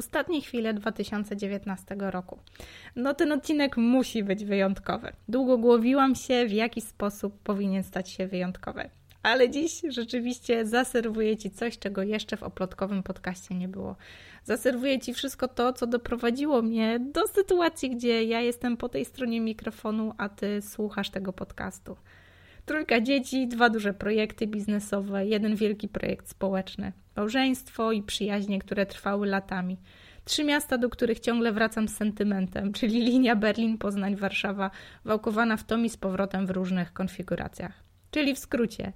ostatnie chwile 2019 roku. No ten odcinek musi być wyjątkowy. Długo głowiłam się, w jaki sposób powinien stać się wyjątkowy. Ale dziś rzeczywiście zaserwuję Ci coś, czego jeszcze w oplotkowym podcaście nie było. Zaserwuję Ci wszystko to, co doprowadziło mnie do sytuacji, gdzie ja jestem po tej stronie mikrofonu, a Ty słuchasz tego podcastu. Trójka dzieci, dwa duże projekty biznesowe, jeden wielki projekt społeczny, małżeństwo i przyjaźnie, które trwały latami. Trzy miasta, do których ciągle wracam z sentymentem, czyli linia Berlin, Poznań, Warszawa, wałkowana w tom i z powrotem w różnych konfiguracjach. Czyli w skrócie,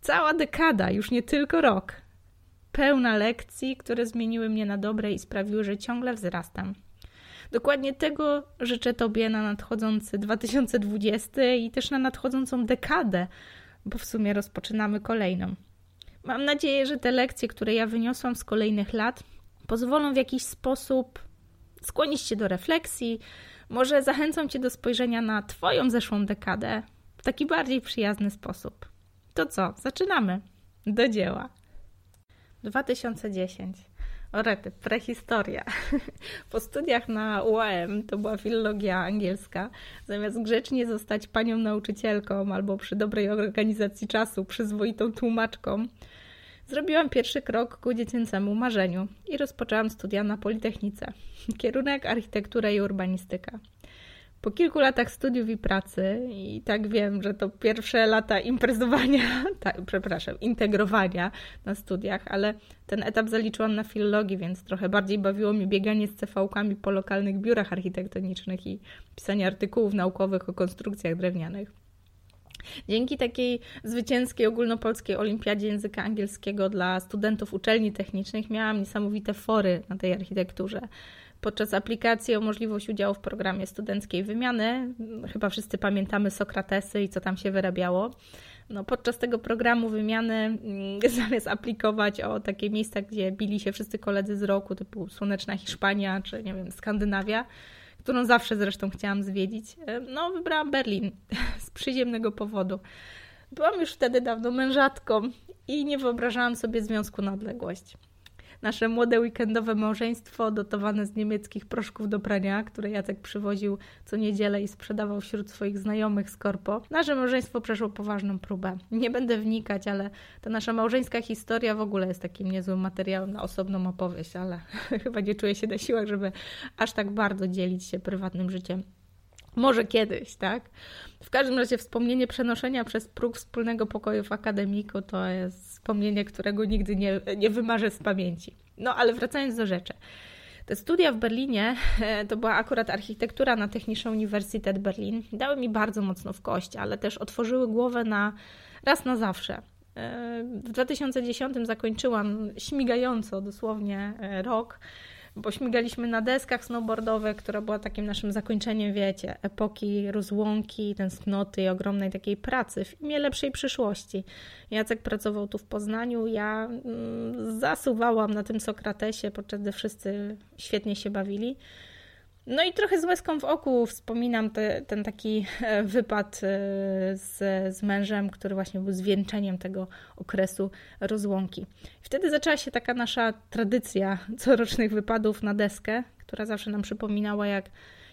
cała dekada, już nie tylko rok, pełna lekcji, które zmieniły mnie na dobre i sprawiły, że ciągle wzrastam. Dokładnie tego życzę Tobie na nadchodzący 2020 i też na nadchodzącą dekadę, bo w sumie rozpoczynamy kolejną. Mam nadzieję, że te lekcje, które ja wyniosłam z kolejnych lat, pozwolą w jakiś sposób skłonić Cię do refleksji, może zachęcą Cię do spojrzenia na Twoją zeszłą dekadę w taki bardziej przyjazny sposób. To co, zaczynamy. Do dzieła. 2010. Orety, prehistoria. Po studiach na UAM, to była filologia angielska, zamiast grzecznie zostać panią nauczycielką albo przy dobrej organizacji czasu przyzwoitą tłumaczką, zrobiłam pierwszy krok ku dziecięcemu marzeniu i rozpoczęłam studia na Politechnice. Kierunek architektura i urbanistyka. Po kilku latach studiów i pracy, i tak wiem, że to pierwsze lata imprezowania, przepraszam, integrowania na studiach, ale ten etap zaliczyłam na filologii, więc trochę bardziej bawiło mi bieganie z CV-kami po lokalnych biurach architektonicznych i pisanie artykułów naukowych o konstrukcjach drewnianych. Dzięki takiej zwycięskiej ogólnopolskiej olimpiadzie języka angielskiego dla studentów uczelni technicznych miałam niesamowite fory na tej architekturze podczas aplikacji o możliwość udziału w programie studenckiej wymiany. Chyba wszyscy pamiętamy Sokratesy i co tam się wyrabiało. No, podczas tego programu wymiany, mm, zamiast aplikować o takie miejsca, gdzie bili się wszyscy koledzy z roku, typu Słoneczna Hiszpania czy nie wiem, Skandynawia, którą zawsze zresztą chciałam zwiedzić, e, no wybrałam Berlin z przyziemnego powodu. Byłam już wtedy dawno mężatką i nie wyobrażałam sobie związku na odległość nasze młode weekendowe małżeństwo dotowane z niemieckich proszków do prania, które Jacek przywoził co niedzielę i sprzedawał wśród swoich znajomych z korpo. Nasze małżeństwo przeszło poważną próbę. Nie będę wnikać, ale ta nasza małżeńska historia w ogóle jest takim niezłym materiałem na osobną opowieść, ale chyba nie czuję się na siłach, żeby aż tak bardzo dzielić się prywatnym życiem. Może kiedyś, tak? W każdym razie wspomnienie przenoszenia przez próg wspólnego pokoju w akademiku to jest wspomnienie, którego nigdy nie, nie wymarzę z pamięci. No ale wracając do rzeczy. Te studia w Berlinie, to była akurat architektura na Technische Universität Berlin, dały mi bardzo mocno w kość, ale też otworzyły głowę na raz na zawsze. E, w 2010 zakończyłam śmigająco dosłownie e, rok bo śmigaliśmy na deskach snowboardowych, która była takim naszym zakończeniem, wiecie, epoki rozłąki, tęsknoty i ogromnej takiej pracy w imię lepszej przyszłości. Jacek pracował tu w Poznaniu, ja mm, zasuwałam na tym Sokratesie, podczas gdy wszyscy świetnie się bawili. No i trochę z łezką w oku wspominam te, ten taki e, wypad e, z, z mężem, który właśnie był zwieńczeniem tego okresu rozłąki. Wtedy zaczęła się taka nasza tradycja corocznych wypadów na deskę, która zawsze nam przypominała, jak,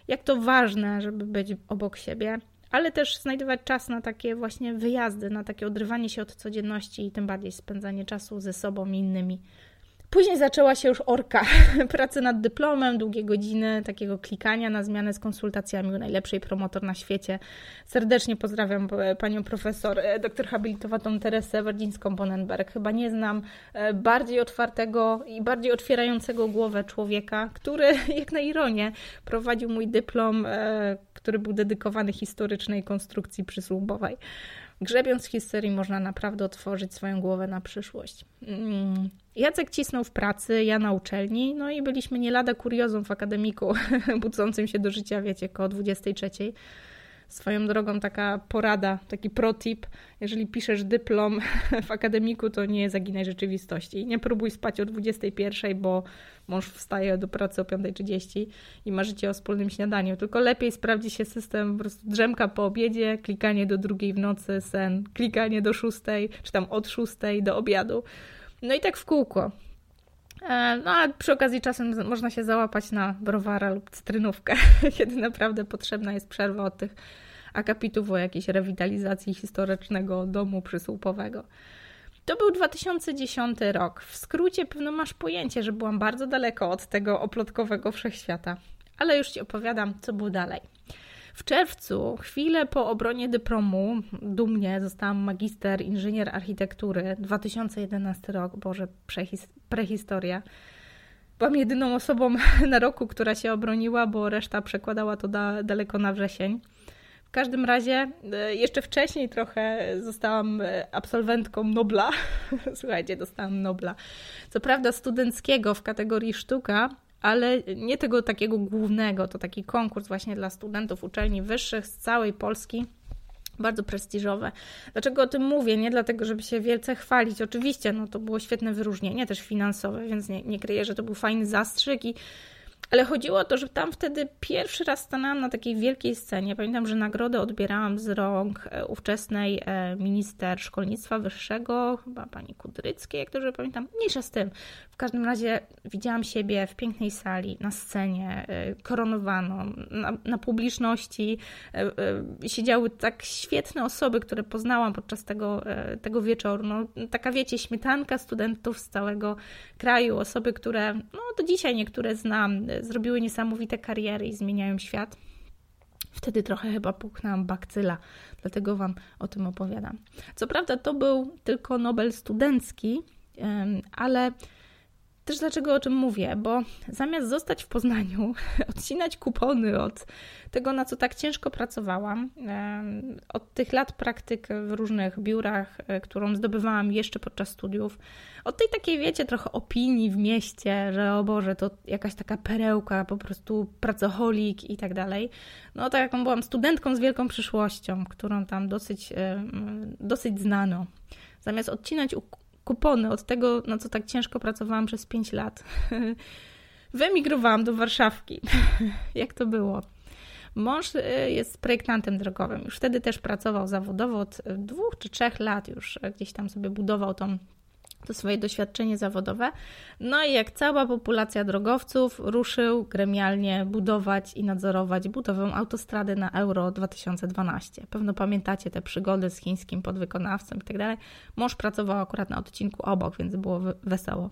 jak to ważne, żeby być obok siebie, ale też znajdować czas na takie właśnie wyjazdy, na takie odrywanie się od codzienności i tym bardziej spędzanie czasu ze sobą i innymi Później zaczęła się już orka pracy nad dyplomem, długie godziny takiego klikania na zmianę z konsultacjami u najlepszej promotor na świecie. Serdecznie pozdrawiam e, panią profesor, e, doktor habilitowaną Teresę Wardzińską-Bonenberg. Chyba nie znam e, bardziej otwartego i bardziej otwierającego głowę człowieka, który, jak na ironię, prowadził mój dyplom, który był dedykowany historycznej konstrukcji przysługowej. Grzebiąc w historii można naprawdę otworzyć swoją głowę na przyszłość. Mm. Jacek cisnął w pracy, ja na uczelni, no i byliśmy nie lada kuriozum w akademiku, budzącym się do życia, wiecie, koło 23. Swoją drogą taka porada, taki protip, jeżeli piszesz dyplom w akademiku, to nie zaginaj rzeczywistości. Nie próbuj spać o 21, bo mąż wstaje do pracy o 5.30 i marzycie o wspólnym śniadaniu, tylko lepiej sprawdzi się system po prostu drzemka po obiedzie, klikanie do drugiej w nocy, sen, klikanie do szóstej, czy tam od szóstej do obiadu. No i tak w kółko. E, no a przy okazji czasem można się załapać na browara lub cytrynówkę, kiedy naprawdę potrzebna jest przerwa od tych akapitów o jakiejś rewitalizacji historycznego domu przysłupowego. To był 2010 rok. W skrócie pewno masz pojęcie, że byłam bardzo daleko od tego oplotkowego wszechświata. Ale już Ci opowiadam, co było dalej. W czerwcu, chwilę po obronie dyplomu, dumnie zostałam magister inżynier architektury. 2011 rok, Boże, przehis- prehistoria. Byłam jedyną osobą na roku, która się obroniła, bo reszta przekładała to da- daleko na wrzesień. W każdym razie, e, jeszcze wcześniej trochę zostałam e, absolwentką Nobla. Słuchajcie, dostałam Nobla. Co prawda studenckiego w kategorii sztuka, ale nie tego takiego głównego. To taki konkurs właśnie dla studentów uczelni wyższych z całej Polski bardzo prestiżowe. Dlaczego o tym mówię? Nie dlatego, żeby się wielce chwalić. Oczywiście, no to było świetne wyróżnienie, też finansowe, więc nie, nie kryję, że to był fajny zastrzyk i ale chodziło o to, że tam wtedy pierwszy raz stanęłam na takiej wielkiej scenie. Pamiętam, że nagrodę odbierałam z rąk e, ówczesnej e, minister szkolnictwa wyższego, chyba pani Kudryckiej, jak dobrze pamiętam. Mniejsza z tym. W każdym razie widziałam siebie w pięknej sali, na scenie, e, koronowaną, na, na publiczności. Siedziały tak świetne osoby, które poznałam podczas tego, tego wieczoru. No, taka, wiecie, śmietanka studentów z całego kraju, osoby, które, no do dzisiaj niektóre znam, zrobiły niesamowite kariery i zmieniają świat. Wtedy trochę chyba puknęłam bakcyla, dlatego Wam o tym opowiadam. Co prawda to był tylko Nobel studencki, ale też dlaczego o czym mówię? Bo zamiast zostać w Poznaniu, odcinać kupony od tego, na co tak ciężko pracowałam, od tych lat praktyk w różnych biurach, e, którą zdobywałam jeszcze podczas studiów, od tej takiej, wiecie, trochę opinii w mieście, że o Boże, to jakaś taka perełka, po prostu pracoholik i tak dalej. No tak jaką byłam studentką z wielką przyszłością, którą tam dosyć, dosyć znano. Zamiast odcinać kupony od tego, na co tak ciężko pracowałam przez 5 lat. Wyemigrowałam do Warszawki. Jak to było? Mąż y, jest projektantem drogowym. Już wtedy też pracował zawodowo od dwóch czy trzech lat już gdzieś tam sobie budował tą to swoje doświadczenie zawodowe. No i jak cała populacja drogowców ruszył gremialnie budować i nadzorować budowę autostrady na Euro 2012. Pewno pamiętacie te przygody z chińskim podwykonawcą i tak dalej. Mąż pracował akurat na odcinku obok, więc było wesoło.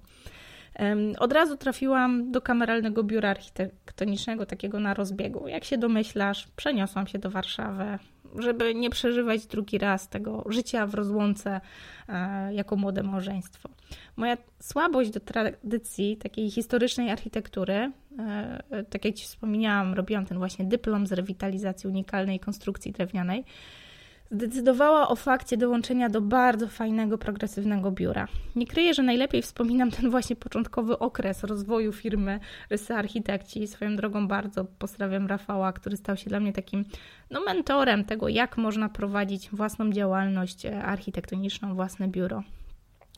Od razu trafiłam do kameralnego biura architektonicznego, takiego na rozbiegu. Jak się domyślasz, przeniosłam się do Warszawy żeby nie przeżywać drugi raz tego życia w rozłące e, jako młode małżeństwo. Moja słabość do tradycji takiej historycznej architektury, e, tak jak Ci wspomniałam, robiłam ten właśnie dyplom z rewitalizacji unikalnej konstrukcji drewnianej, zdecydowała o fakcie dołączenia do bardzo fajnego, progresywnego biura. Nie kryję, że najlepiej wspominam ten właśnie początkowy okres rozwoju firmy Rysy Architekci. Swoją drogą bardzo pozdrawiam Rafała, który stał się dla mnie takim no, mentorem tego, jak można prowadzić własną działalność architektoniczną, własne biuro.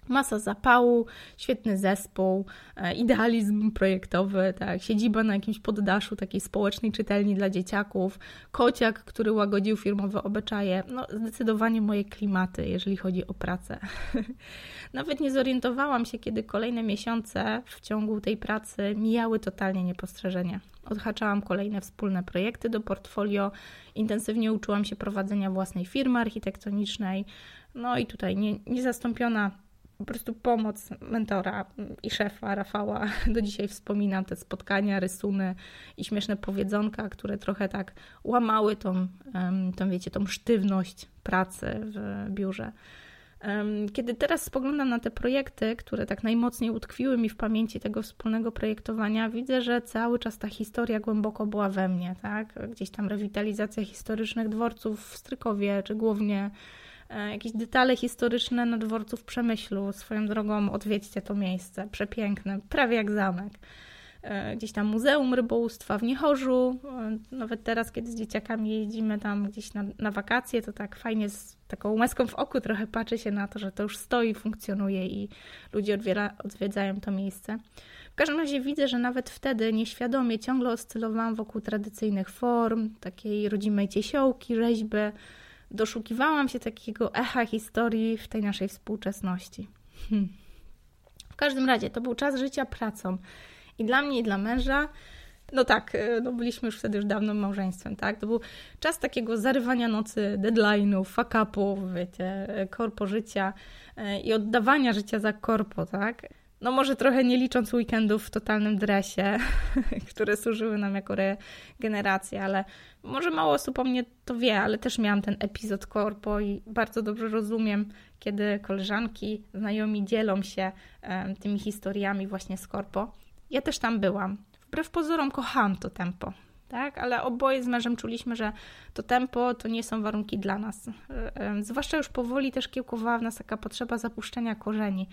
Masa zapału, świetny zespół, e, idealizm projektowy, tak, siedziba na jakimś poddaszu takiej społecznej czytelni dla dzieciaków, kociak, który łagodził firmowe obyczaje. No, zdecydowanie moje klimaty, jeżeli chodzi o pracę. Nawet nie zorientowałam się, kiedy kolejne miesiące w ciągu tej pracy mijały totalnie niepostrzeżenie. Odhaczałam kolejne wspólne projekty do portfolio, intensywnie uczyłam się prowadzenia własnej firmy architektonicznej. No i tutaj nie, niezastąpiona po prostu pomoc mentora i szefa Rafała. Do dzisiaj wspominam te spotkania, rysuny i śmieszne powiedzonka, które trochę tak łamały tą, tą wiecie, tą sztywność pracy w biurze. Kiedy teraz spoglądam na te projekty, które tak najmocniej utkwiły mi w pamięci tego wspólnego projektowania, widzę, że cały czas ta historia głęboko była we mnie, tak? Gdzieś tam rewitalizacja historycznych dworców w Strykowie, czy głównie jakieś detale historyczne na dworcu w Przemyślu. Swoją drogą odwiedźcie to miejsce, przepiękne, prawie jak zamek. E, gdzieś tam Muzeum Rybołówstwa w Niechorzu. E, nawet teraz, kiedy z dzieciakami jeździmy tam gdzieś na, na wakacje, to tak fajnie z taką łezką w oku trochę patrzy się na to, że to już stoi, funkcjonuje i ludzie odwiera, odwiedzają to miejsce. W każdym razie widzę, że nawet wtedy nieświadomie ciągle oscylowałam wokół tradycyjnych form, takiej rodzimej ciesiołki, rzeźby, doszukiwałam się takiego echa historii w tej naszej współczesności. Hmm. W każdym razie to był czas życia pracą. I dla mnie, i dla męża, no tak, e, no byliśmy już wtedy już dawno małżeństwem, tak? To był czas takiego zarywania nocy, deadline'ów, fuck-upów, wiecie, korpo życia e, i oddawania życia za korpo, tak? No może trochę nie licząc weekendów w totalnym dresie, które służyły nam jako regeneracja, ale może mało osób o mnie to wie, ale też miałam ten epizod korpo i bardzo dobrze rozumiem, kiedy koleżanki, znajomi dzielą się um, tymi historiami właśnie z korpo. Ja też tam byłam. Wbrew pozorom kochałam to tempo, tak? Ale oboje z mężem czuliśmy, że to tempo to nie są warunki dla nas. Zwłaszcza już powoli też kiełkowała w nas taka potrzeba zapuszczenia korzeni.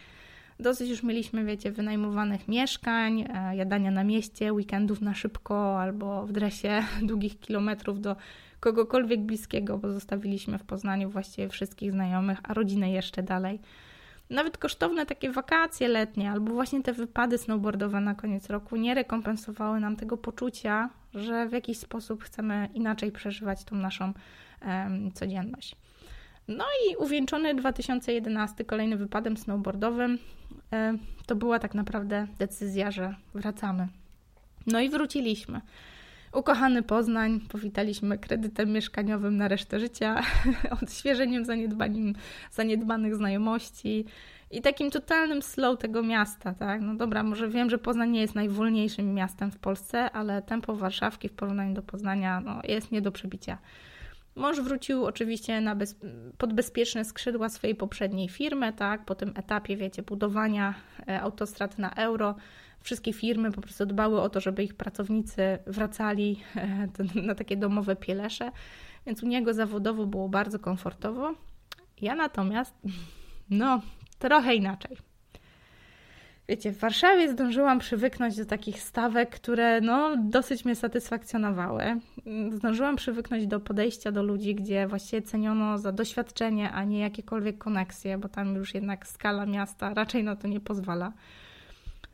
Dosyć już mieliśmy, wiecie, wynajmowanych mieszkań, e, jadania na mieście, weekendów na szybko albo w dresie długich kilometrów do kogokolwiek bliskiego, bo zostawiliśmy w Poznaniu właściwie wszystkich znajomych, a rodzinę jeszcze dalej. Nawet kosztowne takie wakacje letnie albo właśnie te wypady snowboardowe na koniec roku nie rekompensowały nam tego poczucia, że w jakiś sposób chcemy inaczej przeżywać tą naszą um, codzienność. No i uwieńczony 2011 kolejnym wypadem snowboardowym to była tak naprawdę decyzja, że wracamy. No i wróciliśmy. Ukochany Poznań, powitaliśmy kredytem mieszkaniowym na resztę życia, odświeżeniem zaniedbaniem, zaniedbanych znajomości i takim totalnym slow tego miasta, tak? No dobra, może wiem, że Poznań nie jest najwolniejszym miastem w Polsce, ale tempo Warszawki w porównaniu do Poznania no, jest nie do przebicia. Mąż wrócił oczywiście na bez, pod bezpieczne skrzydła swojej poprzedniej firmy, tak? Po tym etapie, wiecie, budowania e, autostrad na euro, wszystkie firmy po prostu dbały o to, żeby ich pracownicy wracali e, na takie domowe pielesze, więc u niego zawodowo było bardzo komfortowo. Ja natomiast, no, trochę inaczej. Wiecie, w Warszawie zdążyłam przywyknąć do takich stawek, które no, dosyć mnie satysfakcjonowały. Zdążyłam przywyknąć do podejścia do ludzi, gdzie właściwie ceniono za doświadczenie, a nie jakiekolwiek koneksje, bo tam już jednak skala miasta raczej na to nie pozwala.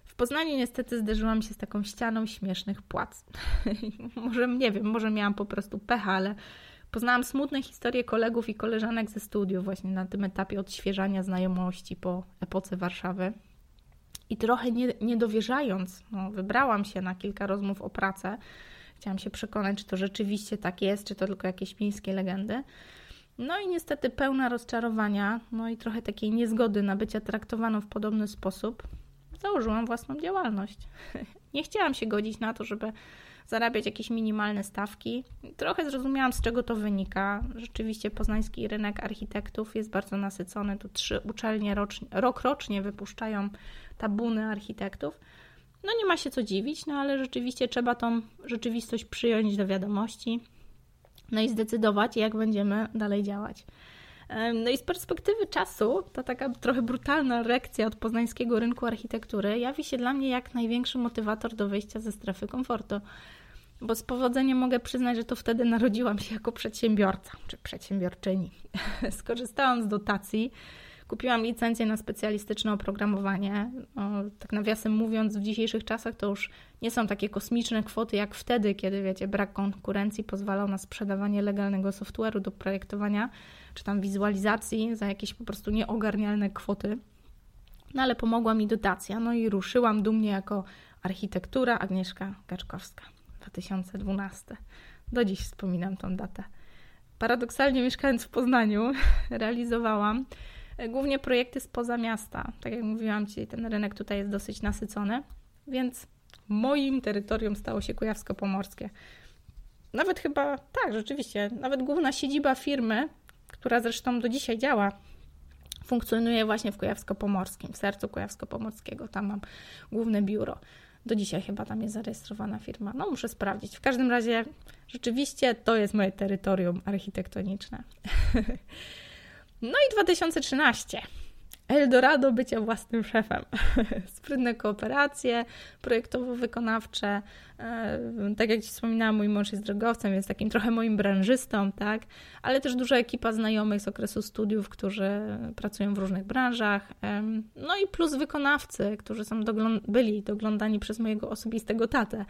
W Poznaniu niestety zderzyłam się z taką ścianą śmiesznych płac. może, nie wiem, może miałam po prostu pecha, ale poznałam smutne historie kolegów i koleżanek ze studiów właśnie na tym etapie odświeżania znajomości po epoce Warszawy i trochę nie, nie dowierzając, no, wybrałam się na kilka rozmów o pracę. Chciałam się przekonać, czy to rzeczywiście tak jest, czy to tylko jakieś miejskie legendy. No i niestety pełna rozczarowania, no i trochę takiej niezgody na bycie traktowaną w podobny sposób, założyłam własną działalność. Nie chciałam się godzić na to, żeby zarabiać jakieś minimalne stawki. Trochę zrozumiałam, z czego to wynika. Rzeczywiście poznański rynek architektów jest bardzo nasycony. Tu trzy uczelnie rocznie, rok rocznie wypuszczają tabuny architektów. No nie ma się co dziwić, no ale rzeczywiście trzeba tą rzeczywistość przyjąć do wiadomości, no i zdecydować, jak będziemy dalej działać. No i z perspektywy czasu, ta taka trochę brutalna lekcja od poznańskiego rynku architektury jawi się dla mnie jak największy motywator do wyjścia ze strefy komfortu. Bo z powodzeniem mogę przyznać, że to wtedy narodziłam się jako przedsiębiorca czy przedsiębiorczyni. Skorzystałam z dotacji, Kupiłam licencję na specjalistyczne oprogramowanie. No, tak nawiasem mówiąc, w dzisiejszych czasach to już nie są takie kosmiczne kwoty jak wtedy, kiedy wiecie, brak konkurencji pozwalał na sprzedawanie legalnego software'u do projektowania czy tam wizualizacji za jakieś po prostu nieogarnialne kwoty. No ale pomogła mi dotacja, no i ruszyłam dumnie jako architektura Agnieszka Gaczkowska 2012. Do dziś wspominam tą datę. Paradoksalnie mieszkając w Poznaniu realizowałam głównie projekty spoza miasta. Tak jak mówiłam Ci, ten rynek tutaj jest dosyć nasycony, więc moim terytorium stało się Kujawsko-Pomorskie. Nawet chyba, tak, rzeczywiście, nawet główna siedziba firmy, która zresztą do dzisiaj działa, funkcjonuje właśnie w Kujawsko-Pomorskim, w sercu Kujawsko-Pomorskiego. Tam mam główne biuro. Do dzisiaj chyba tam jest zarejestrowana firma. No, muszę sprawdzić. W każdym razie, rzeczywiście to jest moje terytorium architektoniczne. No i 2013. Eldorado bycia własnym szefem. Sprytne kooperacje projektowo-wykonawcze. E, tak jak Ci wspominałam, mój mąż jest drogowcem, jest takim trochę moim branżystą, tak? Ale też duża ekipa znajomych z okresu studiów, którzy pracują w różnych branżach. No i plus wykonawcy, którzy są byli doglądani przez mojego osobistego tatę.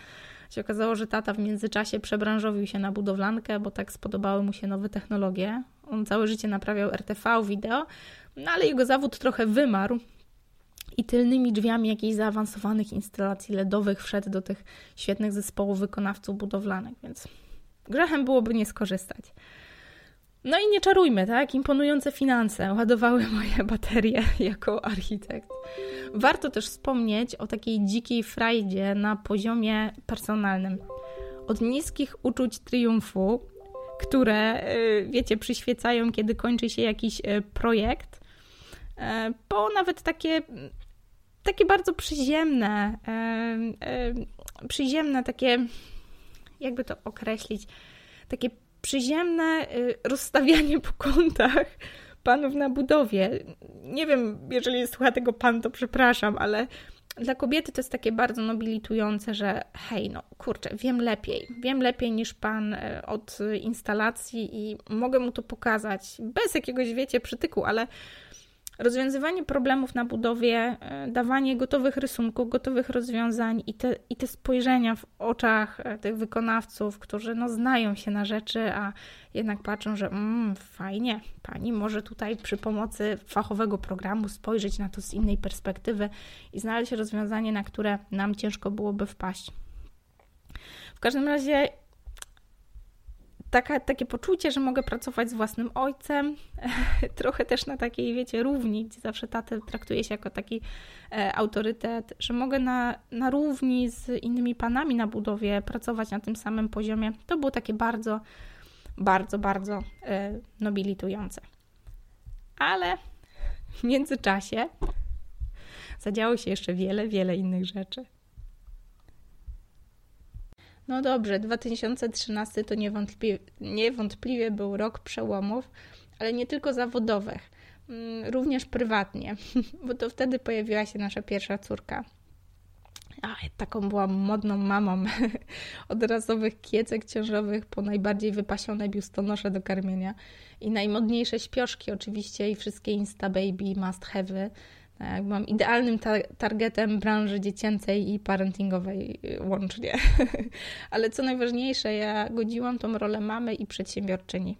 Się okazało, że tata w międzyczasie przebranżowił się na budowlankę, bo tak spodobały mu się nowe technologie. On całe życie naprawiał RTV, wideo, no ale jego zawód trochę wymarł i tylnymi drzwiami jakichś zaawansowanych instalacji LEDowych wszedł do tych świetnych zespołów wykonawców budowlanych, więc grzechem byłoby nie skorzystać. No i nie czarujmy, tak? Imponujące finanse ładowały moje baterie jako architekt. Warto też wspomnieć o takiej dzikiej frajdzie na poziomie personalnym. Od niskich uczuć triumfu, które, y, wiecie, przyświecają, kiedy kończy się jakiś y, projekt, y, po nawet takie, takie bardzo przyziemne, przyziemne, takie, jakby to określić, takie przyziemne rozstawianie po kątach panów na budowie. Nie wiem, jeżeli słucha tego pan, to przepraszam, ale dla kobiety to jest takie bardzo nobilitujące, że hej, no kurczę, wiem lepiej. Wiem lepiej niż pan e, od instalacji i mogę mu to pokazać bez jakiegoś, wiecie, przytyku, ale rozwiązywanie problemów na budowie, e, dawanie gotowych rysunków, gotowych rozwiązań i te, i te spojrzenia w oczach e, tych wykonawców, którzy no, znają się na rzeczy, a jednak patrzą, że mm, fajnie, pani może tutaj przy pomocy fachowego programu spojrzeć na to z innej perspektywy i znaleźć rozwiązanie, na które nam ciężko byłoby wpaść. W każdym razie taka, takie poczucie, że mogę pracować z własnym ojcem, trochę też na takiej, wiecie, równi, gdzie zawsze tatę traktuje się jako taki e, autorytet, że mogę na, na równi z innymi panami na budowie pracować na tym samym poziomie, to było takie bardzo, bardzo, bardzo e, nobilitujące. Ale w międzyczasie zadziało się jeszcze wiele, wiele innych rzeczy. No dobrze, 2013 to niewątpliwie, niewątpliwie był rok przełomów, ale nie tylko zawodowych, mm, również prywatnie, bo to wtedy pojawiła się nasza pierwsza córka. A, taką byłam modną mamą od rasowych kiecek ciążowych po najbardziej wypasione biustonosze do karmienia i najmodniejsze śpioszki oczywiście i wszystkie Insta Baby must have'y tak, idealnym targetem branży dziecięcej i parentingowej y, łącznie. Ale co najważniejsze, ja godziłam tą rolę mamy i przedsiębiorczyni.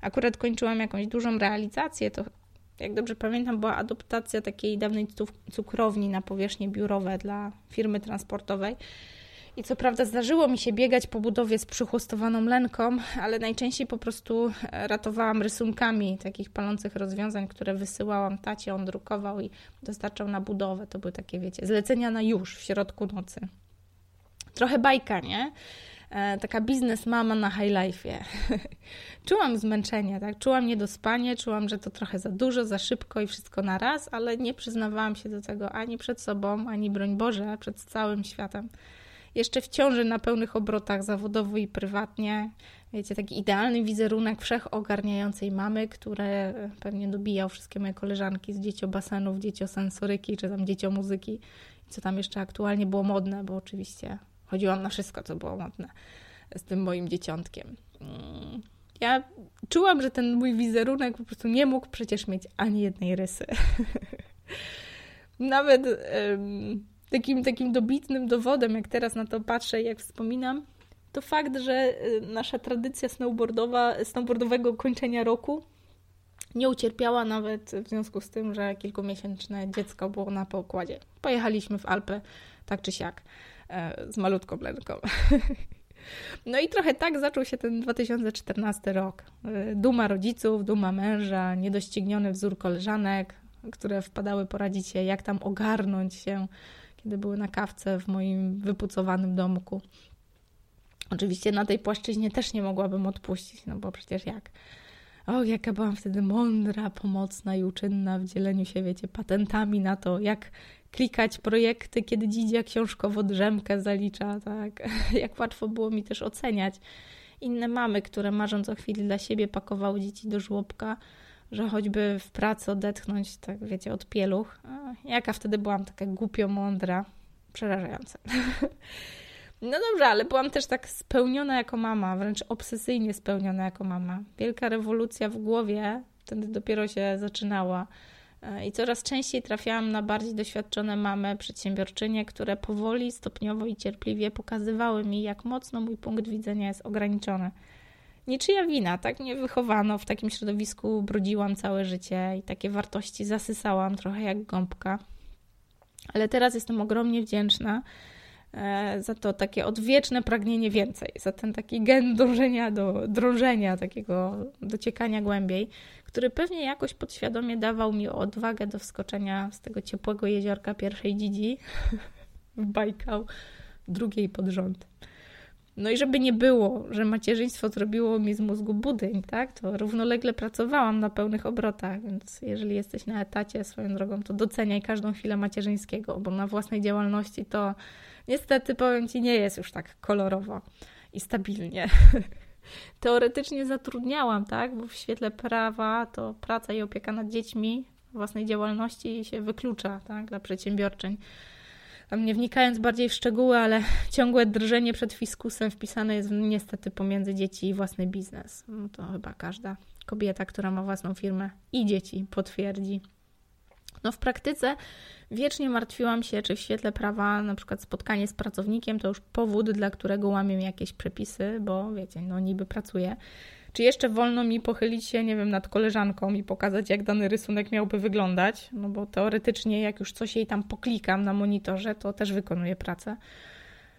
Akurat kończyłam jakąś dużą realizację, to jak dobrze pamiętam, była adaptacja takiej dawnej cukrowni na powierzchnie biurowe dla firmy transportowej. I co prawda zdarzyło mi się biegać po budowie z przychłostowaną lęką, ale najczęściej po prostu e, ratowałam rysunkami takich palących rozwiązań, które wysyłałam tacie, on drukował i dostarczał na budowę. To były takie, wiecie, zlecenia na już w środku nocy. Trochę bajka, nie? E, taka biznes mama na high life'ie. czułam zmęczenie, tak? Czułam niedospanie, czułam, że to trochę za dużo, za szybko i wszystko na raz, ale nie przyznawałam się do tego ani przed sobą, ani broń Boże, przed całym światem jeszcze w ciąży na pełnych obrotach zawodowo i prywatnie. Wiecie, taki idealny wizerunek wszechogarniającej mamy, które pewnie dobijał wszystkie moje koleżanki z dzieciobasenów, dzieciosensoryki, czy tam dzieciomuzyki, co tam jeszcze aktualnie było modne, bo oczywiście chodziłam na wszystko, co było modne z tym moim dzieciątkiem. Mm. Ja czułam, że ten mój wizerunek po prostu nie mógł przecież mieć ani jednej rysy. Nawet um, takim, takim dobitnym dowodem, jak teraz na to patrzę jak wspominam, to fakt, że y, nasza tradycja snowboardowa, snowboardowego kończenia roku nie ucierpiała nawet w związku z tym, że kilkumiesięczne dziecko było na pokładzie. Pojechaliśmy w Alpy, tak czy siak, e, z malutką Lenką. No i trochę tak zaczął się ten 2014 rok. E, duma rodziców, duma męża, niedościgniony wzór koleżanek, które wpadały poradzić się, jak tam ogarnąć się kiedy były na kawce w moim wypucowanym domku. Oczywiście na tej płaszczyźnie też nie mogłabym odpuścić, no bo przecież jak. O, jaka byłam wtedy mądra, pomocna i uczynna w dzieleniu się, wiecie, patentami na to, jak klikać projekty, kiedy dzidzia książkowo drzemkę zalicza, tak? Jak łatwo było mi też oceniać inne mamy, które marząc o chwili dla siebie pakowały dzieci do żłobka, że choćby w pracy odetchnąć, tak wiecie, od pieluch. Jaka wtedy byłam taka głupio mądra, przerażające. No dobrze, ale byłam też tak spełniona jako mama, wręcz obsesyjnie spełniona jako mama. Wielka rewolucja w głowie wtedy dopiero się zaczynała. E, I coraz częściej trafiałam na bardziej doświadczone mamy, przedsiębiorczynie, które powoli, stopniowo i cierpliwie pokazywały mi, jak mocno mój punkt widzenia jest ograniczony niczyja wina, tak mnie wychowano, w takim środowisku brudziłam całe życie i takie wartości zasysałam trochę jak gąbka. Ale teraz jestem ogromnie wdzięczna e, za to takie odwieczne pragnienie więcej, za ten taki gen dążenia do drążenia, takiego dociekania głębiej, który pewnie jakoś podświadomie dawał mi odwagę do wskoczenia z tego ciepłego jeziorka pierwszej dzidzi w Bajkał, drugiej pod rząd. No i żeby nie było, że macierzyństwo zrobiło mi z mózgu budyń, tak, to równolegle pracowałam na pełnych obrotach, więc jeżeli jesteś na etacie swoją drogą, to doceniaj każdą chwilę macierzyńskiego, bo na własnej działalności to niestety, powiem Ci, nie jest już tak kolorowo i stabilnie. Teoretycznie zatrudniałam, tak, bo w świetle prawa to praca i opieka nad dziećmi własnej działalności się wyklucza, tak, dla przedsiębiorczeń nie wnikając bardziej w szczegóły, ale ciągłe drżenie przed fiskusem wpisane jest niestety pomiędzy dzieci i własny biznes. No to chyba każda kobieta, która ma własną firmę i dzieci potwierdzi. No w praktyce wiecznie martwiłam się, czy w świetle prawa na przykład spotkanie z pracownikiem to już powód, dla którego łamię jakieś przepisy, bo wiecie, no niby pracuję czy jeszcze wolno mi pochylić się, nie wiem, nad koleżanką i pokazać, jak dany rysunek miałby wyglądać? No bo teoretycznie, jak już coś jej tam poklikam na monitorze, to też wykonuję pracę.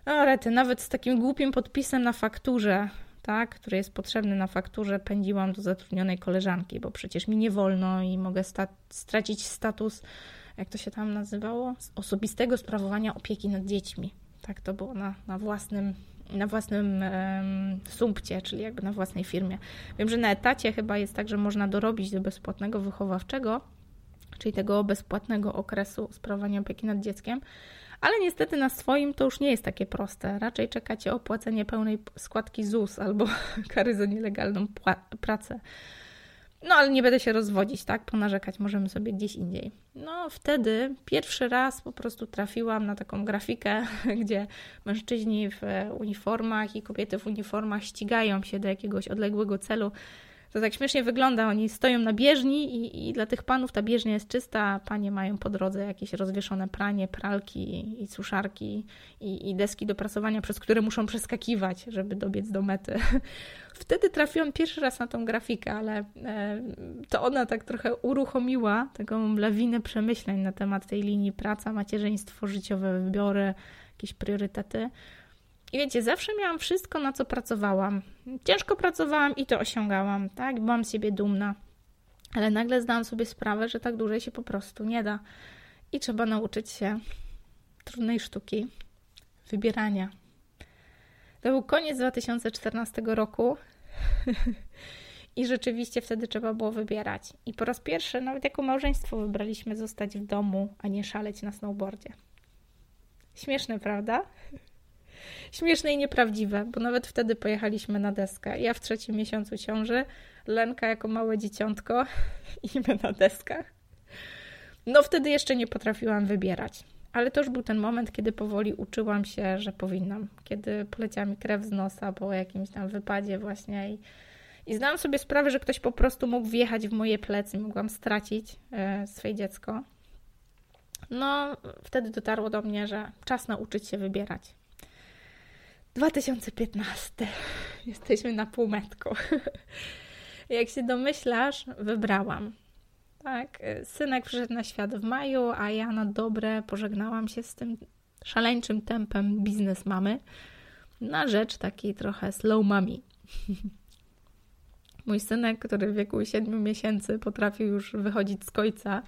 No rety, nawet z takim głupim podpisem na fakturze, tak, który jest potrzebny na fakturze, pędziłam do zatrudnionej koleżanki, bo przecież mi nie wolno i mogę sta stracić status, jak to się tam nazywało, osobistego sprawowania opieki nad dziećmi. Tak to było na, na własnym na własnym um, sumpcie, czyli jakby na własnej firmie. Wiem, że na etacie chyba jest tak, że można dorobić do bezpłatnego wychowawczego, czyli tego bezpłatnego okresu sprawowania opieki nad dzieckiem, ale niestety na swoim to już nie jest takie proste. Raczej czekacie opłacenie pełnej składki ZUS albo kary za nielegalną pracę. No, ale nie będę się rozwodzić, tak? Ponarzekać możemy sobie gdzieś indziej. No, wtedy pierwszy raz po prostu trafiłam na taką grafikę, gdzie mężczyźni w uniformach i kobiety w uniformach ścigają się do jakiegoś odległego celu to tak śmiesznie wygląda. Oni stoją na bieżni i, i dla tych panów ta bieżnia jest czysta, a panie mają po drodze jakieś rozwieszone pranie, pralki i suszarki i, i deski do prasowania, przez które muszą przeskakiwać, żeby dobiec do mety. Wtedy trafiłam pierwszy raz na tą grafikę, ale e, to ona tak trochę uruchomiła taką lawinę przemyśleń na temat tej linii praca, macierzyństwo, życiowe wybory, jakieś priorytety. I wiecie, zawsze miałam wszystko, na co pracowałam. Ciężko pracowałam i to osiągałam, tak? Byłam z siebie dumna. Ale nagle zdałam sobie sprawę, że tak dłużej się po prostu nie da. I trzeba nauczyć się trudnej sztuki wybierania. To był koniec 2014 roku. I rzeczywiście wtedy trzeba było wybierać. I po raz pierwszy, nawet jako małżeństwo, wybraliśmy zostać w domu, a nie szaleć na snowboardzie. Śmieszne, prawda? Śmieszne i nieprawdziwe, bo nawet wtedy pojechaliśmy na deskę. Ja w trzecim miesiącu ciąży, Lenka jako małe dzieciątko i my na deskach. No wtedy jeszcze nie potrafiłam wybierać. Ale to już był ten moment, kiedy powoli uczyłam się, że powinnam. Kiedy poleciała mi krew z nosa po jakimś tam wypadzie właśnie i, i zdałam sobie sprawę, że ktoś po prostu mógł wjechać w moje plecy, mogłam stracić e, swoje dziecko. No, wtedy dotarło do mnie, że czas nauczyć się wybierać. 2015. Jesteśmy na półmetku. Jak się domyślasz, wybrałam. Tak, synek przyszedł na świat w maju, a ja na dobre pożegnałam się z tym szaleńczym tempem biznes mamy na rzecz takiej trochę slow mami. Mój synek, który w wieku 7 miesięcy potrafił już wychodzić z końca,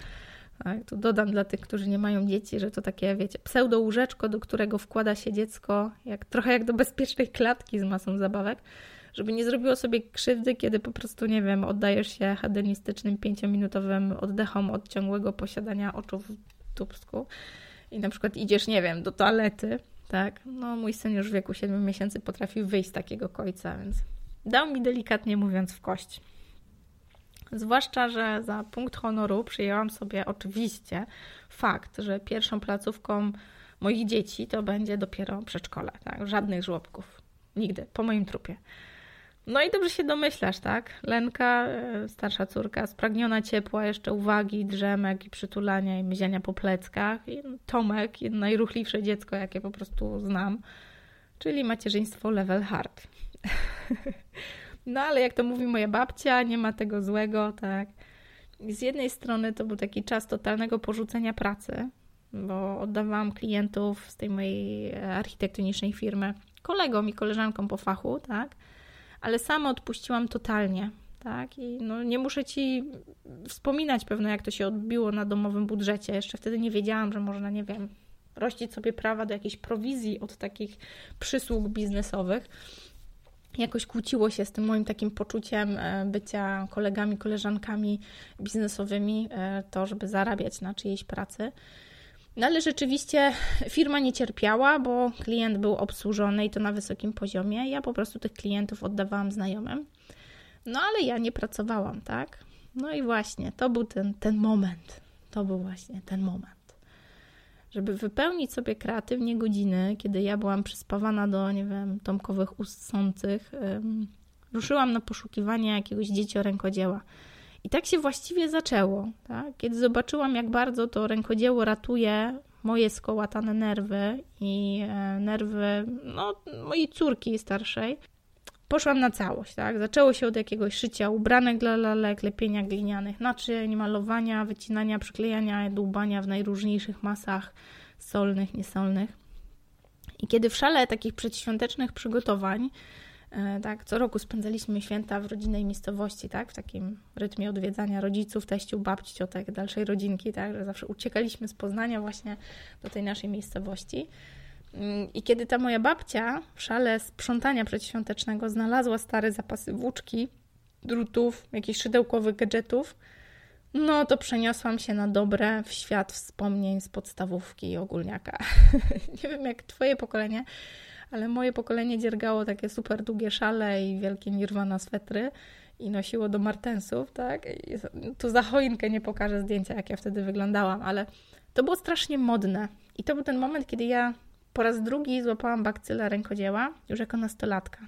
tu dodam dla tych, którzy nie mają dzieci, że to takie, wiecie, pseudo łóżeczko, do którego wkłada się dziecko, jak, trochę jak do bezpiecznej klatki z masą zabawek, żeby nie zrobiło sobie krzywdy, kiedy po prostu, nie wiem, oddajesz się hedonistycznym, pięciominutowym oddechom od ciągłego posiadania oczu w tubsku i na przykład idziesz, nie wiem, do toalety, tak? No, mój syn już w wieku 7 miesięcy potrafił wyjść z takiego końca, więc dał mi delikatnie mówiąc w kość. Zwłaszcza, że za punkt honoru przyjęłam sobie oczywiście fakt, że pierwszą placówką moich dzieci to będzie dopiero przedszkole. Tak? Żadnych żłobków. Nigdy. Po moim trupie. No i dobrze się domyślasz, tak? Lenka, e, starsza córka, spragniona ciepła, jeszcze uwagi, drzemek i przytulania i myziania po pleckach. I Tomek, najruchliwsze dziecko, jakie po prostu znam, czyli macierzyństwo level hard. No ale jak to mówi moja babcia, nie ma tego złego, tak. Z jednej strony to był taki czas totalnego porzucenia pracy, bo oddawałam klientów z tej mojej architektonicznej firmy kolegom i koleżankom po fachu, tak? Ale sama odpuściłam totalnie, tak? I no, nie muszę ci wspominać pewno, jak to się odbiło na domowym budżecie. Jeszcze wtedy nie wiedziałam, że można, nie wiem, rościć sobie prawa do jakiejś prowizji od takich przysług biznesowych. Jakoś kłóciło się z tym moim takim poczuciem e, bycia kolegami, koleżankami biznesowymi, e, to, żeby zarabiać na czyjejś pracy. No ale rzeczywiście firma nie cierpiała, bo klient był obsłużony i to na wysokim poziomie. Ja po prostu tych klientów oddawałam znajomym. No ale ja nie pracowałam, tak? No i właśnie, to był ten, ten moment. To był właśnie ten moment. Żeby wypełnić sobie kreatywnie godziny, kiedy ja byłam przyspawana do, nie wiem, tomkowych ust sących, ruszyłam na poszukiwanie jakiegoś dzieciorękodzieła. I tak się właściwie zaczęło. Tak? Kiedy zobaczyłam, jak bardzo to rękodzieło ratuje moje skołatane nerwy i e, nerwy no, mojej córki starszej, poszłam na całość, tak? Zaczęło się od jakiegoś szycia ubranek dla lalek, lepienia glinianych naczyń, malowania, wycinania, przyklejania, dłubania w najróżniejszych masach solnych, niesolnych. I kiedy w szale takich przedświątecznych przygotowań, e, tak, co roku spędzaliśmy święta w rodzinnej miejscowości, tak, w takim rytmie odwiedzania rodziców, teściów, babci, ciotek, dalszej rodzinki, tak, że zawsze uciekaliśmy z Poznania właśnie do tej naszej miejscowości. I kiedy ta moja babcia w szale sprzątania przedświątecznego znalazła stare zapasy włóczki, drutów, jakichś szydełkowych gadżetów, no to przeniosłam się na dobre w świat wspomnień z podstawówki i ogólniaka. Nie wiem jak twoje pokolenie, ale moje pokolenie dziergało takie super długie szale i wielkie nirwana swetry i nosiło do martensów, tak? I tu za choinkę nie pokażę zdjęcia, jak ja wtedy wyglądałam, ale to było strasznie modne. I to był ten moment, kiedy ja po raz drugi złapałam bakcyla rękodzieła, już jako nastolatka.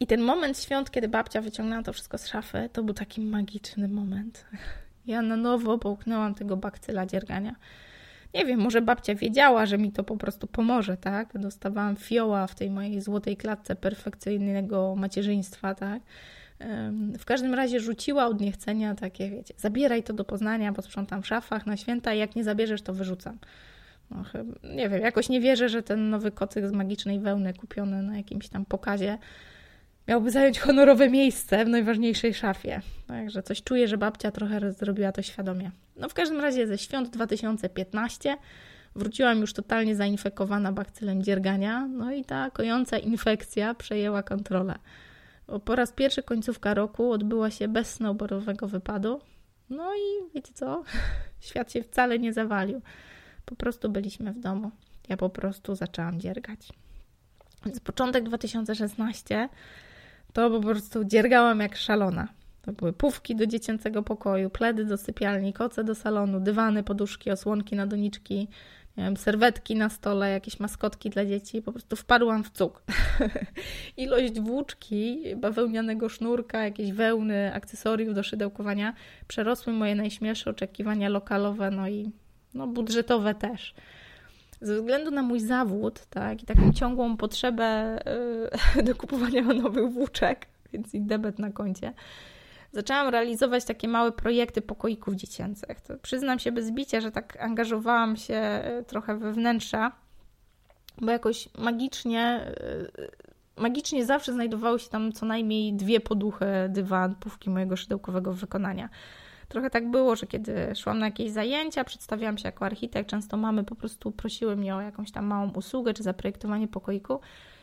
I ten moment świąt, kiedy babcia wyciągnęła to wszystko z szafy, to był taki magiczny moment. Ja na nowo połknęłam tego bakcyla dziergania. Nie wiem, może babcia wiedziała, że mi to po prostu pomoże, tak? Dostawałam fioła w tej mojej złotej klatce perfekcyjnego macierzyństwa, tak? W każdym razie rzuciła od niechcenia takie, wiecie, zabieraj to do Poznania, bo sprzątam w szafach na święta i jak nie zabierzesz, to wyrzucam. Nie wiem, jakoś nie wierzę, że ten nowy kocyk z magicznej wełny kupiony na jakimś tam pokazie miałby zająć honorowe miejsce w najważniejszej szafie. Także coś czuję, że babcia trochę zrobiła to świadomie. No w każdym razie ze świąt 2015 wróciłam już totalnie zainfekowana bakcylem dziergania, no i ta kojąca infekcja przejęła kontrolę. Bo po raz pierwszy końcówka roku odbyła się bez snowboardowego wypadu. No i wiecie co? Świat się wcale nie zawalił. Po prostu byliśmy w domu. Ja po prostu zaczęłam dziergać. Więc początek 2016 to po prostu dziergałam jak szalona. To były pówki do dziecięcego pokoju, pledy do sypialni, koce do salonu, dywany, poduszki, osłonki na doniczki, wiem, serwetki na stole, jakieś maskotki dla dzieci. Po prostu wpadłam w cuk. Ilość włóczki, bawełnianego sznurka, jakieś wełny, akcesoriów do szydełkowania przerosły moje najśmielsze oczekiwania lokalowe, no i no, budżetowe też. Ze względu na mój zawód, tak, i taką ciągłą potrzebę yy, do kupowania nowych włóczek, więc i debet na koncie, zaczęłam realizować takie małe projekty pokoików dziecięcych. To przyznam się bez bicia, że tak angażowałam się y, trochę we wnętrza, bo jakoś magicznie, y, magicznie zawsze znajdowały się tam co najmniej dwie poduchy, dywan, pówki mojego szydełkowego wykonania trochę tak było, że kiedy szłam na jakieś zajęcia, przedstawiałam się jako architekt, często mamy po prostu prosiły mnie o jakąś tam małą usługę czy zaprojektowanie pokoiku.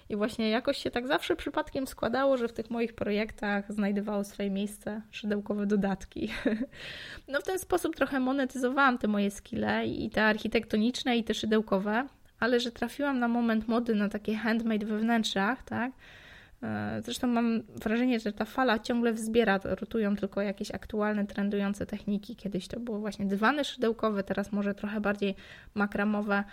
I właśnie jakoś się tak zawsze przypadkiem składało, że w tych moich projektach znajdowało swoje miejsce szydełkowe dodatki. No w ten sposób trochę monetyzowałam te moje skille i te architektoniczne i te szydełkowe, ale że trafiłam na moment mody na takie handmade we wnętrzach, tak? E, zresztą mam wrażenie, że ta fala ciągle wzbiera, rotują tylko jakieś aktualne, trendujące techniki. Kiedyś to było właśnie dywany szydełkowe, teraz może trochę bardziej makramowe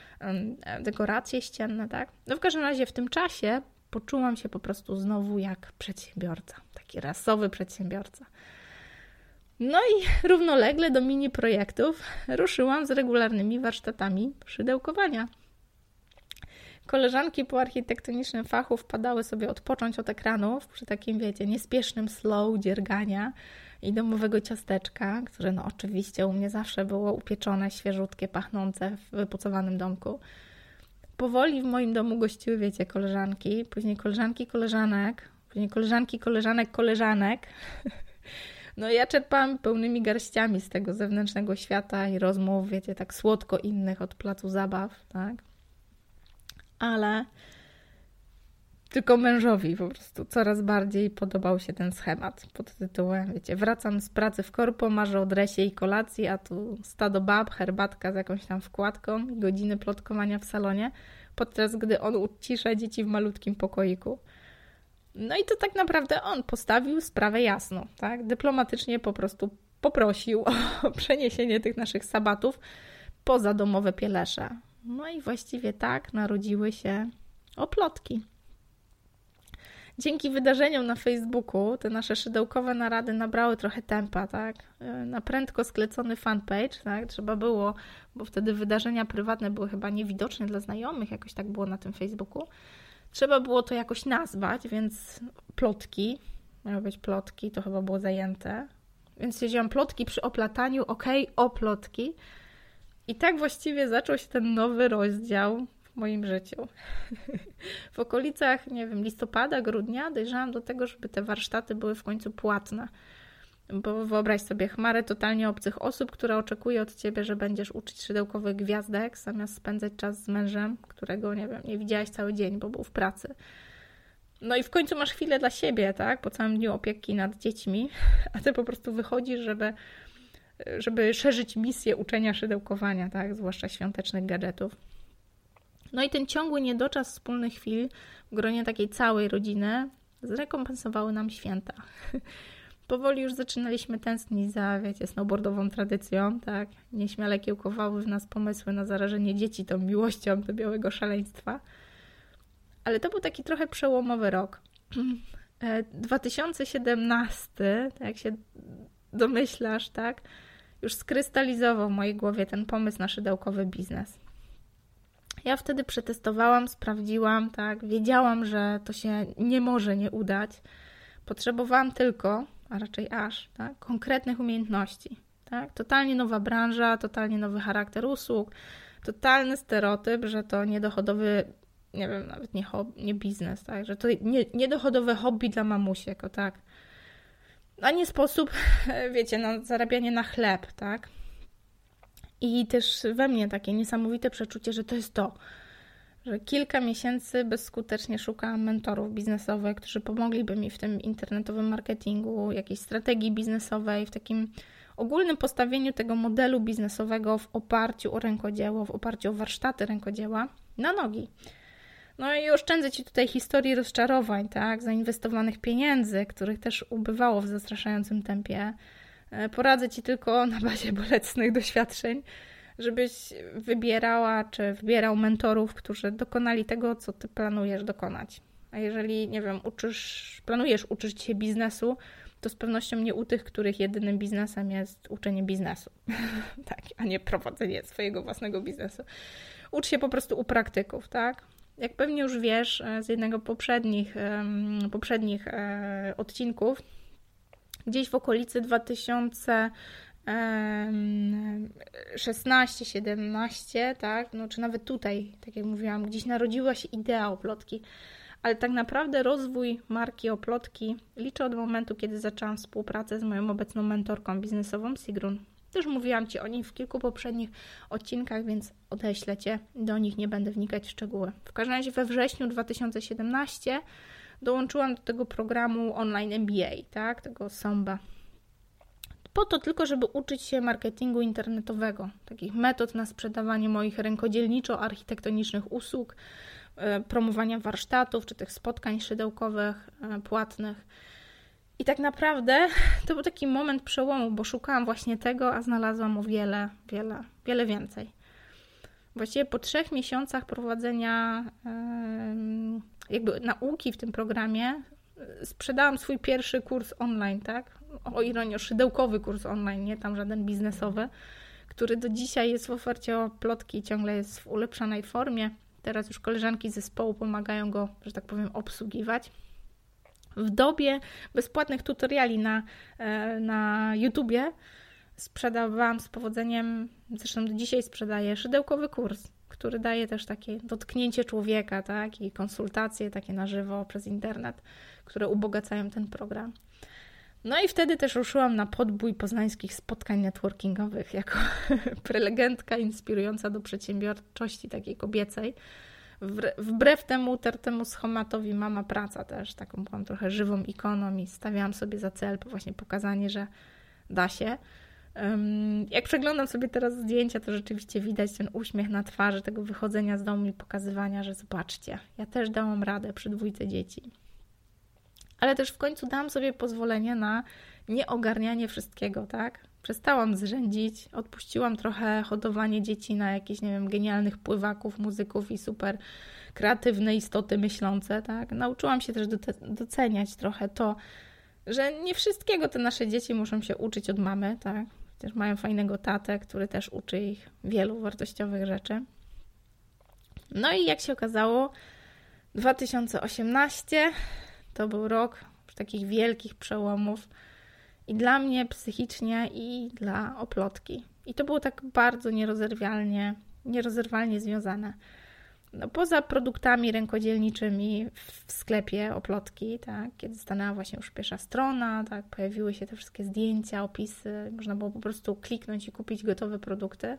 dekoracje ścienne, tak? No w każdym razie w tym czasie poczułam się po prostu znowu jak przedsiębiorca, taki rasowy przedsiębiorca. No i równolegle do mini projektów ruszyłam z regularnymi warsztatami szydełkowania koleżanki po architektonicznym fachu wpadały sobie odpocząć od ekranów przy takim, wiecie, niespiesznym slow dziergania i domowego ciasteczka, które no oczywiście u mnie zawsze było upieczone, świeżutkie, pachnące w wypucowanym domku. Powoli w moim domu gościły, wiecie, koleżanki, później koleżanki koleżanek, później koleżanki koleżanek koleżanek. No ja czerpałam pełnymi garściami z tego zewnętrznego świata i rozmów, wiecie, tak słodko innych od placu zabaw, tak? Ale tylko mężowi po prostu coraz bardziej podobał się ten schemat pod tytułem, wiecie, wracam z pracy w korpo, marzę o dresie i kolacji, a tu stado bab, herbatka z jakąś tam wkładką godziny plotkowania w salonie, podczas gdy on ucisza dzieci w malutkim pokoiku. No i to tak naprawdę on postawił sprawę jasno, tak? Dyplomatycznie po prostu poprosił o przeniesienie tych naszych sabatów poza domowe pielesze. No i właściwie tak narodziły się oplotki. Dzięki wydarzeniom na Facebooku te nasze szydełkowe narady nabrały trochę tempa, tak? Na prędko sklecony fanpage, tak? Trzeba było, bo wtedy wydarzenia prywatne były chyba niewidoczne dla znajomych, jakoś tak było na tym Facebooku. Trzeba było to jakoś nazwać, więc plotki, miały być plotki, to chyba było zajęte. Więc siedziałam plotki przy oplataniu, ok, o plotki. I tak właściwie zaczął się ten nowy rozdział w moim życiu. w okolicach, nie wiem, listopada, grudnia dojrzałam do tego, żeby te warsztaty były w końcu płatne. Bo wyobraź sobie chmarę totalnie obcych osób, która oczekuje od ciebie, że będziesz uczyć szydełkowych gwiazdek, zamiast spędzać czas z mężem, którego nie wiem, nie widziałaś cały dzień, bo był w pracy. No i w końcu masz chwilę dla siebie, tak? Po całym dniu opieki nad dziećmi, a ty po prostu wychodzisz, żeby, żeby szerzyć misję uczenia szydełkowania, tak? Zwłaszcza świątecznych gadżetów. No i ten ciągły niedoczas wspólnych chwil w gronie takiej całej rodziny zrekompensowały nam święta. Powoli już zaczynaliśmy tęsknić za, wiecie, snowboardową tradycją, tak? Nieśmiale kiełkowały w nas pomysły na zarażenie dzieci tą miłością do białego szaleństwa. Ale to był taki trochę przełomowy rok. 2017, e, tak jak się domyślasz, tak? Już skrystalizował w mojej głowie ten pomysł na szydełkowy biznes. Ja wtedy przetestowałam, sprawdziłam, tak, wiedziałam, że to się nie może nie udać. Potrzebowałam tylko, a raczej aż, tak, konkretnych umiejętności. Tak? Totalnie nowa branża, totalnie nowy charakter usług, totalny stereotyp, że to niedochodowy, nie wiem, nawet nie, hobby, nie biznes, tak? że to nie, niedochodowe hobby dla mamusiek, o tak. A nie sposób, wiecie, na zarabianie na chleb, tak? I też we mnie takie niesamowite przeczucie, że to jest to, że kilka miesięcy bezskutecznie szukałam mentorów biznesowych, którzy pomogliby mi w tym internetowym marketingu, jakiejś strategii biznesowej, w takim ogólnym postawieniu tego modelu biznesowego w oparciu o rękodzieło, w oparciu o warsztaty rękodzieła na nogi. No i oszczędzę Ci tutaj historii rozczarowań, tak, zainwestowanych pieniędzy, których też ubywało w zastraszającym tempie, E, poradzę Ci tylko na bazie bolesnych doświadczeń, żebyś wybierała czy wybierał mentorów, którzy dokonali tego, co Ty planujesz dokonać. A jeżeli, nie wiem, uczysz, planujesz uczyć się biznesu, to z pewnością nie u tych, których jedynym biznesem jest uczenie biznesu, tak, a nie prowadzenie swojego własnego biznesu. Ucz się po prostu u praktyków, tak? Jak pewnie już wiesz e, z jednego poprzednich, poprzednich e, odcinków, gdzieś w okolicy 2016, 17, tak, no czy nawet tutaj, tak jak mówiłam, gdzieś narodziła się idea oplotki, ale tak naprawdę rozwój marki oplotki liczę od momentu, kiedy zaczęłam współpracę z moją obecną mentorką biznesową Sigrun. Też mówiłam Ci o nim w kilku poprzednich odcinkach, więc odeślę Cię, do nich nie będę wnikać w szczegóły. W każdym razie we wrześniu 2017 dołączyłam do tego programu online MBA, tak, tego SOMBA. Po to tylko, żeby uczyć się marketingu internetowego, takich metod na sprzedawanie moich rękodzielniczo-architektonicznych usług, e, promowania warsztatów czy tych spotkań szydełkowych, e, płatnych. I tak naprawdę to był taki moment przełomu, bo szukałam właśnie tego, a znalazłam o wiele, wiele, wiele więcej. Właściwie po trzech miesiącach prowadzenia jakby nauki w tym programie y, sprzedałam swój pierwszy kurs online, tak? O ironię, szydełkowy kurs online, nie tam żaden biznesowy, który do dzisiaj jest w ofercie o plotki, ciągle jest w ulepszonej formie. Teraz już koleżanki z zespołu pomagają go, że tak powiem, obsługiwać. W dobie bezpłatnych tutoriali na, e, na YouTubie sprzedawałam z powodzeniem, zresztą do dzisiaj sprzedaję, szydełkowy kurs, który daje też takie dotknięcie człowieka, tak, i konsultacje takie na żywo przez internet, które ubogacają ten program. No i wtedy też ruszyłam na podbój poznańskich spotkań networkingowych jako prelegentka inspirująca do przedsiębiorczości takiej kobiecej. Wbrew temu tertemu schematowi mama praca też, taką byłam trochę żywą ikoną i stawiałam sobie za cel właśnie pokazanie, że da się. Jak przeglądam sobie teraz zdjęcia, to rzeczywiście widać ten uśmiech na twarzy, tego wychodzenia z domu i pokazywania, że zobaczcie, ja też dałam radę przy dwójce dzieci. Ale też w końcu dałam sobie pozwolenie na nieogarnianie wszystkiego, tak? Przestałam zrzędzić, odpuściłam trochę hodowanie dzieci na jakichś, nie wiem, genialnych pływaków, muzyków i super kreatywne istoty myślące, tak? Nauczyłam się też doceniać trochę to, że nie wszystkiego te nasze dzieci muszą się uczyć od mamy, tak? Też mają fajnego tatę, który też uczy ich wielu wartościowych rzeczy. No i jak się okazało, 2018 to był rok takich wielkich przełomów i dla mnie psychicznie, i dla oplotki. I to było tak bardzo nierozerwalnie, nierozerwalnie związane. No, poza produktami rękodzielniczymi w sklepie oplotki, tak, kiedy stanęła właśnie już pierwsza strona, tak, pojawiły się te wszystkie zdjęcia, opisy, można było po prostu kliknąć i kupić gotowe produkty.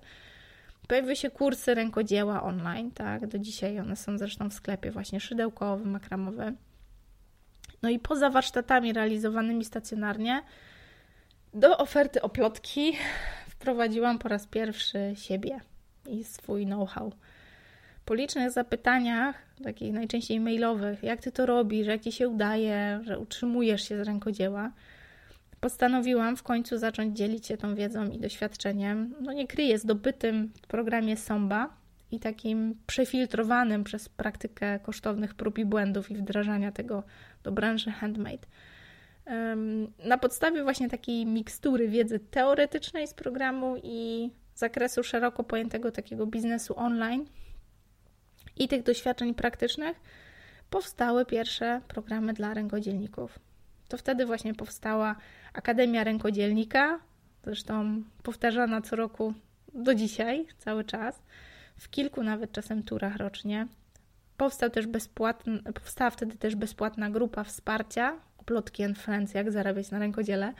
Pojawiły się kursy rękodzieła online, tak, do dzisiaj one są zresztą w sklepie właśnie szydełkowy, makramowy. No i poza warsztatami realizowanymi stacjonarnie, do oferty oplotki wprowadziłam po raz pierwszy siebie i swój know-how. Po licznych zapytaniach, takich najczęściej mailowych, jak ty to robisz, jak ci się udaje, że utrzymujesz się z rękodzieła, postanowiłam w końcu zacząć dzielić się tą wiedzą i doświadczeniem. No nie kryję, zdobytym w programie Somba i takim przefiltrowanym przez praktykę kosztownych prób i błędów i wdrażania tego do branży handmade. Na podstawie właśnie takiej mikstury wiedzy teoretycznej z programu i zakresu szeroko pojętego takiego biznesu online i tych doświadczeń praktycznych powstały pierwsze programy dla rękodzielników. To wtedy właśnie powstała Akademia Rękodzielnika, zresztą powtarzana co roku do dzisiaj, cały czas, w kilku nawet czasem turach rocznie. Powstał też bezpłatny, powstała wtedy też bezpłatna grupa wsparcia Plotki and Friends, jak zarabiać na rękodziele.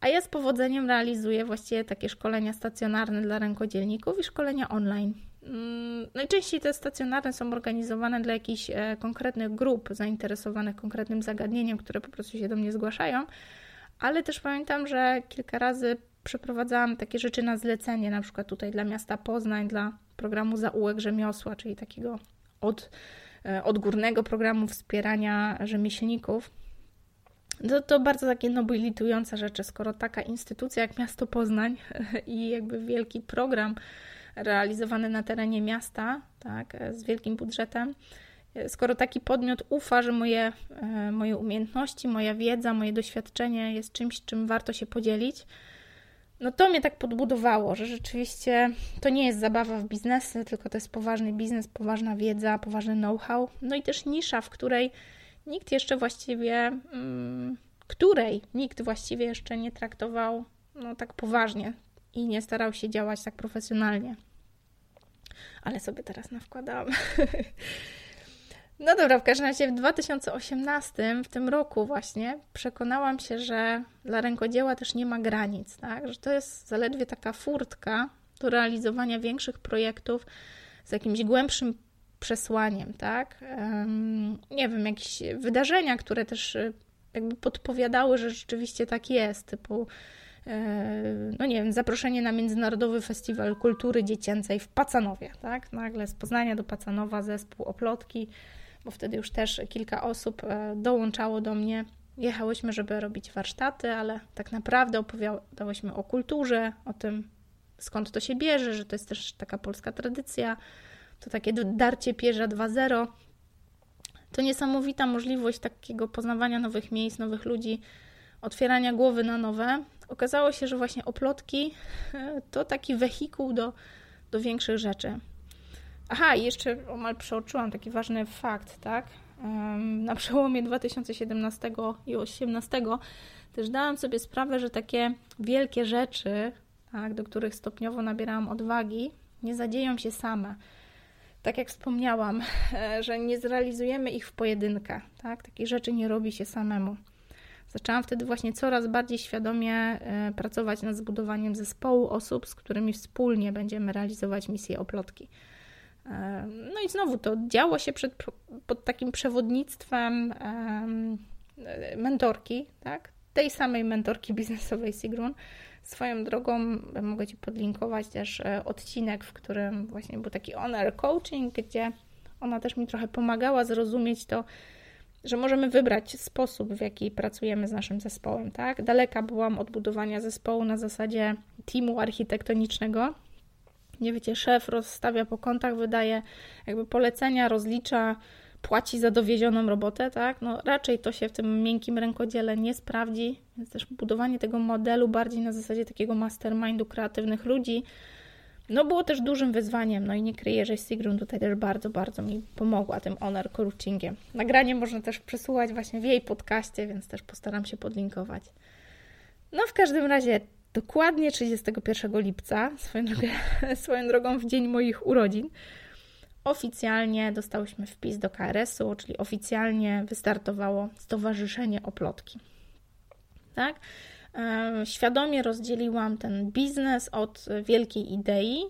A ja z powodzeniem realizuję właściwie takie szkolenia stacjonarne dla rękodzielników i szkolenia online. Mm, najczęściej te stacjonarne są organizowane dla jakichś e, konkretnych grup zainteresowanych konkretnym zagadnieniem, które po prostu się do mnie zgłaszają, ale też pamiętam, że kilka razy przeprowadzałam takie rzeczy na zlecenie, na przykład tutaj dla miasta Poznań, dla programu Zaułek Rzemiosła, czyli takiego od, e, odgórnego programu wspierania rzemieślników. To, to bardzo takie nobilitujące rzeczy, skoro taka instytucja jak Miasto Poznań i jakby wielki program realizowany na terenie miasta, tak, z wielkim budżetem, skoro taki podmiot ufa, że moje, e, moje umiejętności, moja wiedza, moje doświadczenie jest czymś, czym warto się podzielić, no to mnie tak podbudowało, że rzeczywiście to nie jest zabawa w biznesy, tylko to jest poważny biznes, poważna wiedza, poważny know-how, no i też nisza, w której nikt jeszcze właściwie, mm, której nikt właściwie jeszcze nie traktował no, tak poważnie i nie starał się działać tak profesjonalnie. Ale sobie teraz nawkładałam. No dobra, w każdym razie w 2018, w tym roku właśnie, przekonałam się, że dla rękodzieła też nie ma granic, tak? że to jest zaledwie taka furtka do realizowania większych projektów z jakimś głębszym przesłaniem, tak? Nie wiem, jakieś wydarzenia, które też y, jakby podpowiadały, że rzeczywiście tak jest, typu e, no nie wiem, zaproszenie na Międzynarodowy Festiwal Kultury Dziecięcej w Pacanowie, tak? Nagle z Poznania do Pacanowa zespół Oplotki bo wtedy już też kilka osób e, dołączało do mnie. Jechałyśmy, żeby robić warsztaty, ale tak naprawdę opowiadałyśmy o kulturze, o tym, skąd to się bierze, że to jest też taka polska tradycja. To takie darcie pierza 2.0. To niesamowita możliwość takiego poznawania nowych miejsc, nowych ludzi, otwierania głowy na nowe. Okazało się, że właśnie oplotki to taki wehikuł do, do większych rzeczy. Aha, jeszcze omal przeoczyłam taki ważny fakt, tak? na przełomie 2017 i 2018 też dałam sobie sprawę, że takie wielkie rzeczy, tak, do których stopniowo nabierałam odwagi, nie zadzieją się same. Tak jak wspomniałam, że nie zrealizujemy ich w pojedynkę. Tak? Takich rzeczy nie robi się samemu. Zaczęłam wtedy właśnie coraz bardziej świadomie e, pracować nad zbudowaniem zespołu osób, z którymi wspólnie będziemy realizować misję oplotki. E, no i znowu to działo się przed, pod takim przewodnictwem mentorki, tak? tej samej mentorki biznesowej Sigrun. Swoją drogą mogę Ci podlinkować też e, odcinek, w którym właśnie był taki honor coaching, gdzie ona też mi trochę pomagała zrozumieć to, że możemy wybrać sposób, w jaki pracujemy z naszym zespołem. Tak? Daleka byłam od budowania zespołu na zasadzie teamu architektonicznego. Nie wiecie, szef rozstawia po kątach, wydaje jakby polecenia, rozlicza, płaci za dowiezioną robotę, tak? No raczej to się w tym miękkim rękodziele nie sprawdzi, więc też budowanie tego modelu bardziej na zasadzie takiego mastermindu kreatywnych ludzi, no było też dużym wyzwaniem, no i nie kryję, że Sigrun tutaj też bardzo, bardzo mi pomogła tym honor coachingiem. Nagranie można też przesłuchać właśnie w jej podcaście, więc też postaram się podlinkować. No w każdym razie dokładnie 31 lipca, swoją drogą, swoją drogą w dzień moich urodzin, oficjalnie dostałyśmy wpis do KRS-u, czyli oficjalnie wystartowało Stowarzyszenie Oplotki. Tak? Świadomie rozdzieliłam ten biznes od wielkiej idei,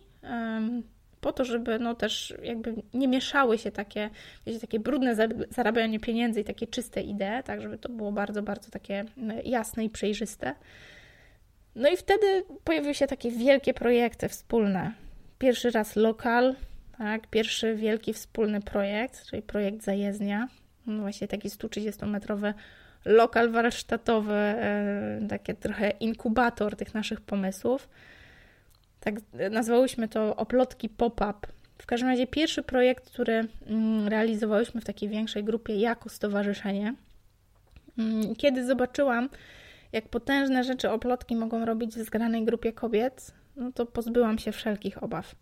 po to, żeby no też jakby nie mieszały się takie, wiecie, takie brudne zarabianie pieniędzy i takie czyste idee, tak żeby to było bardzo, bardzo takie jasne i przejrzyste. No i wtedy pojawiły się takie wielkie projekty wspólne. Pierwszy raz lokal, tak, pierwszy wielki wspólny projekt, czyli projekt zajezdnia, no właśnie taki 130-metrowy lokal warsztatowy, e, takie trochę inkubator tych naszych pomysłów. Tak nazwałyśmy to oplotki pop-up. W każdym razie pierwszy projekt, który mm, realizowałyśmy w takiej większej grupie jako stowarzyszenie. Mm, kiedy zobaczyłam, jak potężne rzeczy oplotki mogą robić w zgranej grupie kobiet, no to pozbyłam się wszelkich obaw.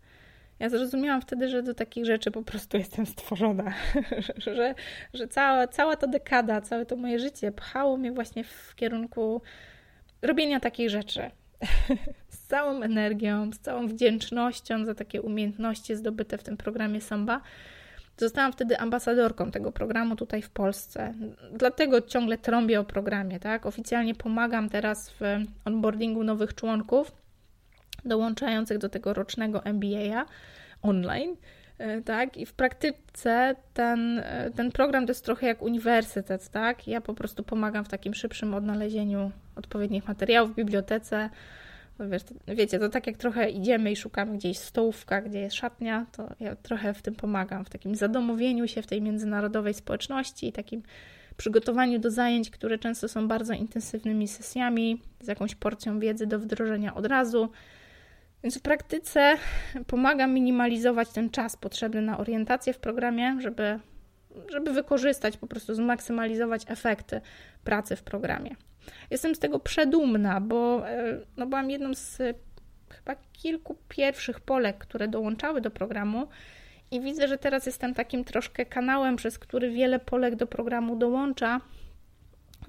Ja zrozumiałam wtedy, że do takich rzeczy po prostu jestem stworzona, że, że cała, cała ta dekada, całe to moje życie pchało mnie właśnie w kierunku robienia takich rzeczy. z całą energią, z całą wdzięcznością za takie umiejętności zdobyte w tym programie Samba. Zostałam wtedy ambasadorką tego programu tutaj w Polsce. Dlatego ciągle trąbię o programie, tak? Oficjalnie pomagam teraz w onboardingu nowych członków dołączających do tego rocznego MBA online. E, tak, i w praktyce ten, e, ten program to jest trochę jak uniwersytet, tak? Ja po prostu pomagam w takim szybszym odnalezieniu odpowiednich materiałów w bibliotece. Wiesz, wiecie, to tak jak trochę idziemy i szukamy gdzieś stołówka, gdzie jest szatnia, to ja trochę w tym pomagam, w takim zadomowieniu się w tej międzynarodowej społeczności i takim przygotowaniu do zajęć, które często są bardzo intensywnymi sesjami, z jakąś porcją wiedzy do wdrożenia od razu więc w praktyce pomaga minimalizować ten czas potrzebny na orientację w programie, żeby, żeby wykorzystać, po prostu zmaksymalizować efekty pracy w programie. Jestem z tego przedumna, bo e, no, byłam jedną z chyba kilku pierwszych Polek, które dołączały do programu. I widzę, że teraz jestem takim troszkę kanałem, przez który wiele Polek do programu dołącza.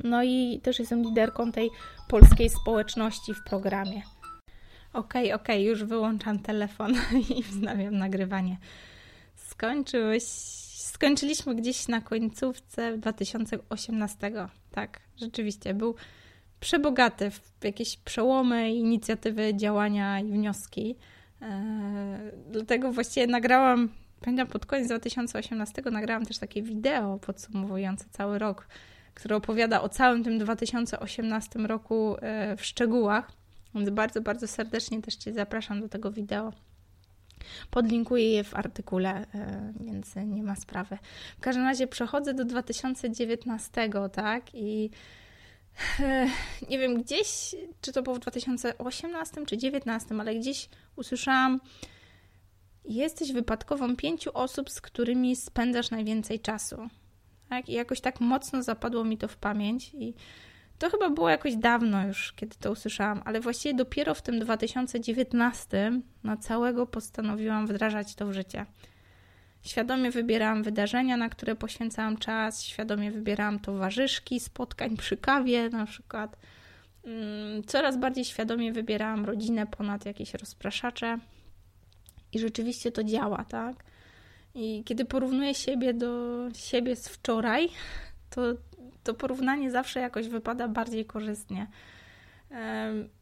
No i też jestem liderką tej polskiej społeczności w programie. Okej, okay, okej, okay, już wyłączam telefon i wznawiam nagrywanie. Skończyłeś, skończyliśmy gdzieś na końcówce 2018. Tak, rzeczywiście, był przebogaty w jakieś przełomy, inicjatywy, działania i wnioski. Eee, dlatego właściwie nagrałam, pamiętam pod koniec 2018 nagrałam też takie wideo podsumowujące cały rok, które opowiada o całym tym 2018 roku e, w szczegółach. Więc bardzo, bardzo serdecznie też Cię zapraszam do tego wideo. Podlinkuję je w artykule, e, więc nie ma sprawy. W każdym razie przechodzę do 2019, tak? I e, nie wiem, gdzieś, czy to było w 2018 czy 2019, ale gdzieś usłyszałam, jesteś wypadkową pięciu osób, z którymi spędzasz najwięcej czasu. Tak? I jakoś tak mocno zapadło mi to w pamięć i to chyba było jakoś dawno już, kiedy to usłyszałam, ale właściwie dopiero w tym 2019 na całego postanowiłam wdrażać to w życie. Świadomie wybierałam wydarzenia, na które poświęcałam czas, świadomie wybierałam towarzyszki, spotkań przy kawie na przykład. Mm, coraz bardziej świadomie wybierałam rodzinę ponad jakieś rozpraszacze i rzeczywiście to działa, tak? I kiedy porównuję siebie do siebie z wczoraj, to to porównanie zawsze jakoś wypada bardziej korzystnie.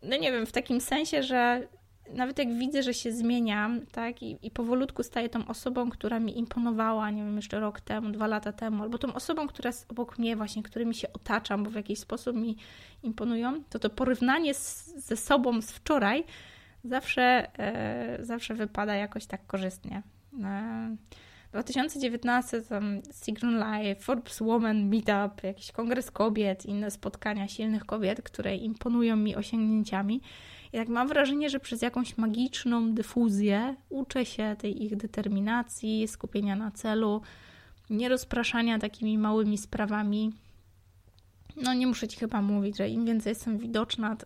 No nie wiem, w takim sensie, że nawet jak widzę, że się zmieniam, tak, i, i powolutku staję tą osobą, która mi imponowała, nie wiem, jeszcze rok temu, dwa lata temu, albo tą osobą, która jest obok mnie właśnie, którymi się otaczam, bo w jakiś sposób mi imponują, to to porównanie z, ze sobą z wczoraj zawsze, e, zawsze wypada jakoś tak korzystnie. E, 2019 tam Sigrun Live, Forbes Woman Meetup, jakiś kongres kobiet, inne spotkania silnych kobiet, które imponują mi osiągnięciami. I tak mam wrażenie, że przez jakąś magiczną dyfuzję uczę się tej ich determinacji, skupienia na celu, nierozpraszania takimi małymi sprawami. No nie muszę Ci chyba mówić, że im więcej jestem widoczna,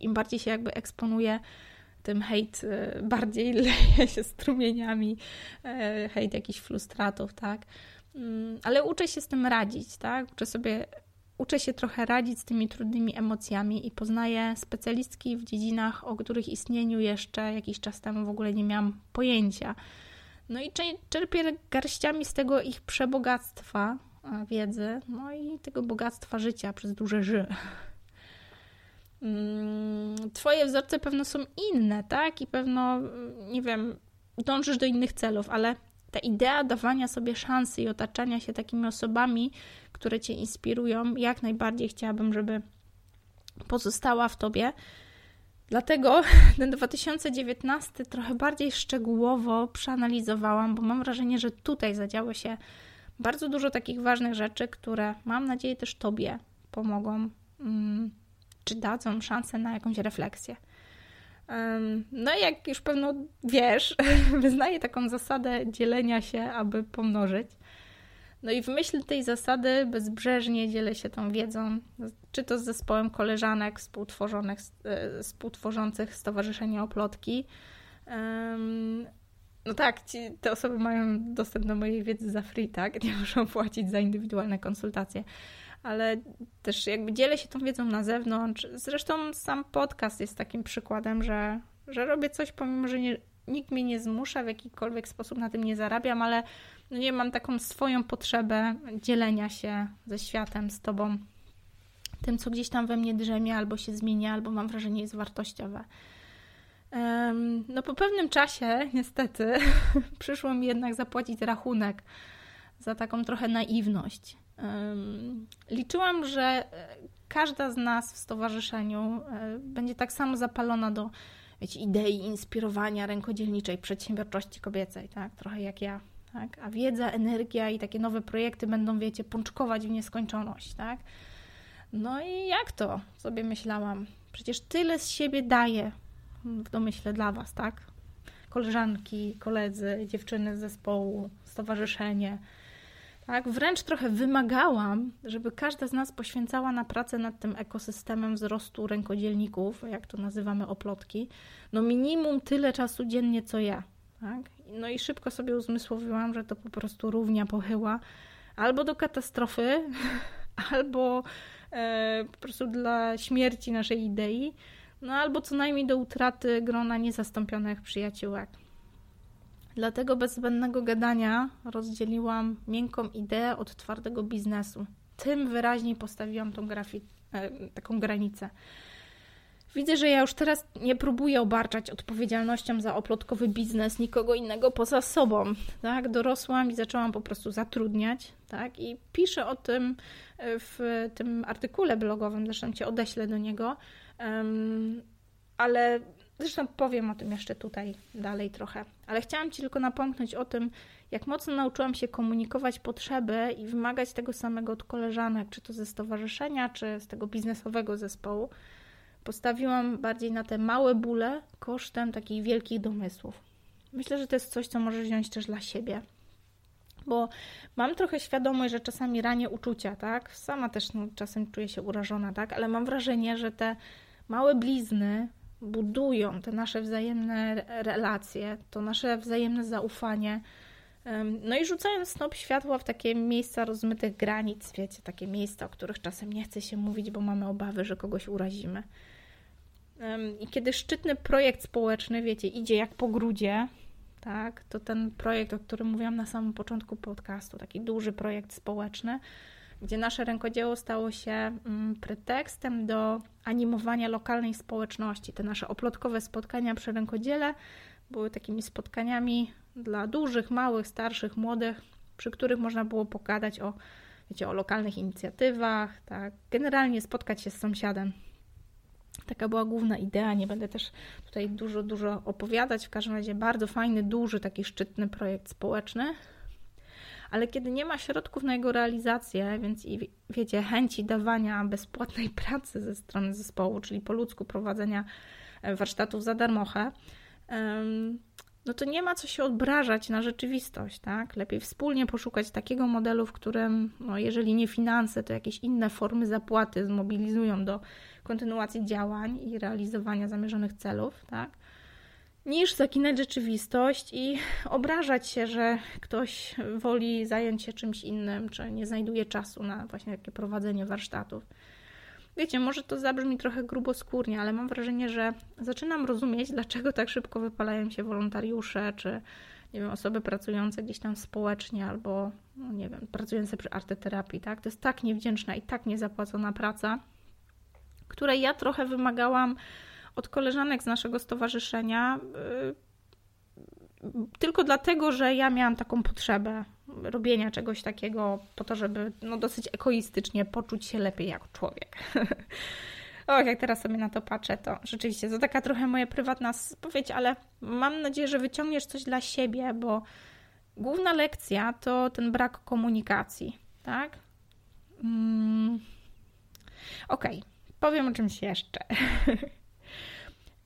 im bardziej się jakby eksponuję, tym hejt e, bardziej leje się strumieniami, e, hejt jakichś frustratów, tak. Mm, ale uczę się z tym radzić, tak. Uczę sobie, uczę się trochę radzić z tymi trudnymi emocjami i poznaję specjalistki w dziedzinach, o których istnieniu jeszcze jakiś czas temu w ogóle nie miałam pojęcia. No i czerpię garściami z tego ich przebogactwa e, wiedzy, no i tego bogactwa życia przez duże ży. Mm, twoje wzorce pewno są inne, tak? I pewno, mm, nie wiem, dążysz do innych celów, ale ta idea dawania sobie szansy i otaczania się takimi osobami, które cię inspirują, jak najbardziej chciałabym, żeby pozostała w tobie. Dlatego ten 2019 trochę bardziej szczegółowo przeanalizowałam, bo mam wrażenie, że tutaj zadziało się bardzo dużo takich ważnych rzeczy, które mam nadzieję też Tobie pomogą mm, czy dadzą szansę na jakąś refleksję. No i jak już pewno wiesz, wyznaję taką zasadę dzielenia się, aby pomnożyć. No i w myśl tej zasady bezbrzeżnie dzielę się tą wiedzą, czy to z zespołem koleżanek współtworzonych, e, współtworzących Stowarzyszenie Oplotki. No tak, ci, te osoby mają dostęp do mojej wiedzy za free, tak? Nie muszą płacić za indywidualne konsultacje ale też jakby dzielę się tą wiedzą na zewnątrz. Zresztą sam podcast jest takim przykładem, że, że robię coś, pomimo że nie, nikt mnie nie zmusza, w jakikolwiek sposób na tym nie zarabiam, ale no nie mam taką swoją potrzebę dzielenia się ze światem, z tobą, tym, co gdzieś tam we mnie drzemie, albo się zmienia, albo mam wrażenie jest wartościowe. No po pewnym czasie, niestety, przyszło mi jednak zapłacić rachunek za taką trochę naiwność. Liczyłam, że e, każda z nas w stowarzyszeniu e, będzie tak samo zapalona do wiecie, idei inspirowania rękodzielniczej przedsiębiorczości kobiecej, tak? Trochę jak ja. Tak? A wiedza, energia i takie nowe projekty będą, wiecie, pączkować w nieskończoność, tak? No i jak to? Sobie myślałam. Przecież tyle z siebie daję w domyśle dla Was, tak? Koleżanki, koledzy, dziewczyny z zespołu, stowarzyszenie, tak, wręcz trochę wymagałam, żeby każda z nas poświęcała na pracę nad tym ekosystemem wzrostu rękodzielników, jak to nazywamy oplotki, no minimum tyle czasu dziennie co ja. Tak? No i szybko sobie uzmysłowiłam, że to po prostu równia pochyła albo do katastrofy, albo e, po prostu dla śmierci naszej idei, no albo co najmniej do utraty grona niezastąpionych przyjaciółek. Dlatego bez zbędnego gadania rozdzieliłam miękką ideę od twardego biznesu. Tym wyraźniej postawiłam tą grafi- e, taką granicę. Widzę, że ja już teraz nie próbuję obarczać odpowiedzialnością za oplotkowy biznes nikogo innego poza sobą. Tak? Dorosłam i zaczęłam po prostu zatrudniać. Tak? I piszę o tym e, w tym artykule blogowym, zresztą Cię odeślę do niego. Um, ale Zresztą powiem o tym jeszcze tutaj dalej trochę, ale chciałam Ci tylko napomknąć o tym, jak mocno nauczyłam się komunikować potrzeby i wymagać tego samego od koleżanek, czy to ze stowarzyszenia, czy z tego biznesowego zespołu. Postawiłam bardziej na te małe bóle kosztem takich wielkich domysłów. Myślę, że to jest coś, co możesz wziąć też dla siebie. Bo mam trochę świadomość, że czasami ranię uczucia, tak? Sama też no, czasem czuję się urażona, tak? Ale mam wrażenie, że te małe blizny budują te nasze wzajemne relacje, to nasze wzajemne zaufanie, No i rzucając snop światła w takie miejsca rozmytych granic, wiecie, takie miejsca, o których czasem nie chce się mówić, bo mamy obawy, że kogoś urazimy. I kiedy szczytny projekt społeczny, wiecie, idzie jak po grudzie, tak, to ten projekt, o którym mówiłam na samym początku podcastu, taki duży projekt społeczny, gdzie nasze rękodzieło stało się mm, pretekstem do animowania lokalnej społeczności. Te nasze oplotkowe spotkania przy rękodziele były takimi spotkaniami dla dużych, małych, starszych, młodych, przy których można było pogadać o, wiecie, o lokalnych inicjatywach, tak, generalnie spotkać się z sąsiadem. Taka była główna idea. Nie będę też tutaj dużo, dużo opowiadać. W każdym razie bardzo fajny, duży, taki szczytny projekt społeczny. Ale kiedy nie ma środków na jego realizację, więc i wiecie, chęci dawania bezpłatnej pracy ze strony zespołu, czyli po ludzku prowadzenia e, warsztatów za darmochę, no to nie ma co się obrażać na rzeczywistość, tak? Lepiej wspólnie poszukać takiego modelu, w którym, no jeżeli nie finanse, to jakieś inne formy zapłaty zmobilizują do kontynuacji działań i realizowania zamierzonych celów, tak? Niż zakinać rzeczywistość i obrażać się, że ktoś woli zająć się czymś innym, czy nie znajduje czasu na właśnie takie prowadzenie warsztatów. Wiecie, może to zabrzmi trochę gruboskórnie, ale mam wrażenie, że zaczynam rozumieć, dlaczego tak szybko wypalają się wolontariusze, czy nie wiem, osoby pracujące gdzieś tam społecznie, albo no nie wiem, pracujące przy arteterapii, tak? To jest tak niewdzięczna i tak niezapłacona praca, której ja trochę wymagałam od koleżanek z naszego stowarzyszenia, yy, tylko dlatego, że ja miałam taką potrzebę robienia czegoś takiego po to, żeby no, dosyć egoistycznie poczuć się lepiej jako człowiek. Och, jak teraz sobie na to patrzę, to rzeczywiście to taka trochę moja prywatna spowiedź, ale mam nadzieję, że wyciągniesz coś dla siebie, bo główna lekcja to ten brak komunikacji, tak? Mm. Okej, okay. powiem o czymś jeszcze.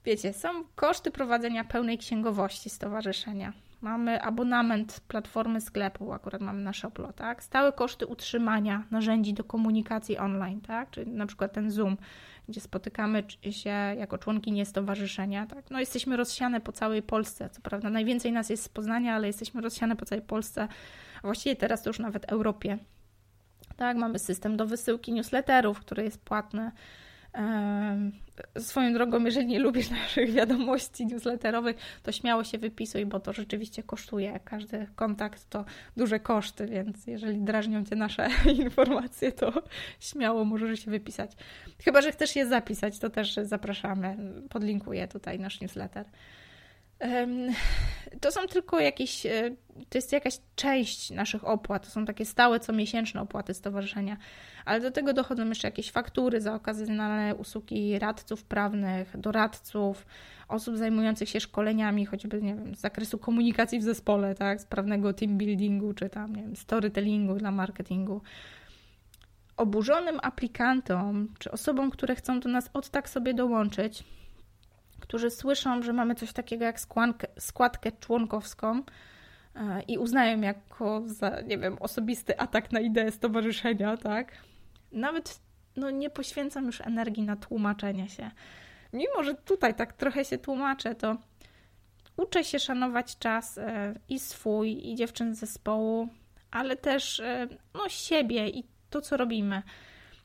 Wiecie, są koszty prowadzenia pełnej księgowości stowarzyszenia. Mamy abonament platformy sklepu, akurat mamy na Shoplo, tak? Stałe koszty utrzymania narzędzi do komunikacji online, tak? Czyli na przykład ten Zoom, gdzie spotykamy się jako członkinie stowarzyszenia, tak? No jesteśmy rozsiane po całej Polsce, co prawda najwięcej nas jest z Poznania, ale jesteśmy rozsiane po całej Polsce, a właściwie teraz to już nawet Europie. Tak, mamy system do wysyłki newsletterów, który jest płatny. Swoją drogą, jeżeli nie lubisz naszych wiadomości newsletterowych, to śmiało się wypisuj, bo to rzeczywiście kosztuje. Każdy kontakt to duże koszty, więc jeżeli drażnią Cię nasze informacje, to śmiało możesz się wypisać. Chyba, że chcesz je zapisać, to też zapraszamy. Podlinkuję tutaj nasz newsletter. To są tylko jakieś, e, to jest jakaś część naszych opłat, to są takie stałe, comiesięczne opłaty stowarzyszenia, ale do tego dochodzą jeszcze jakieś faktury za okazjonalne usługi radców prawnych, doradców, osób zajmujących się szkoleniami, choćby nie wiem, z zakresu komunikacji w zespole, tak, sprawnego team buildingu, czy tam, nie wiem, storytellingu dla marketingu. Oburzonym aplikantom, czy osobom, które chcą do nas od tak sobie dołączyć, którzy słyszą, że mamy coś takiego jak składkę, składkę członkowską e, i uznają jako za, nie wiem, osobisty atak na ideę stowarzyszenia, tak? Nawet no, nie poświęcam już energii na tłumaczenie się. Mimo, że tutaj tak trochę się tłumaczę, to uczę się szanować czas e, i swój, i dziewczyn z zespołu, ale też e, no, siebie i to, co robimy.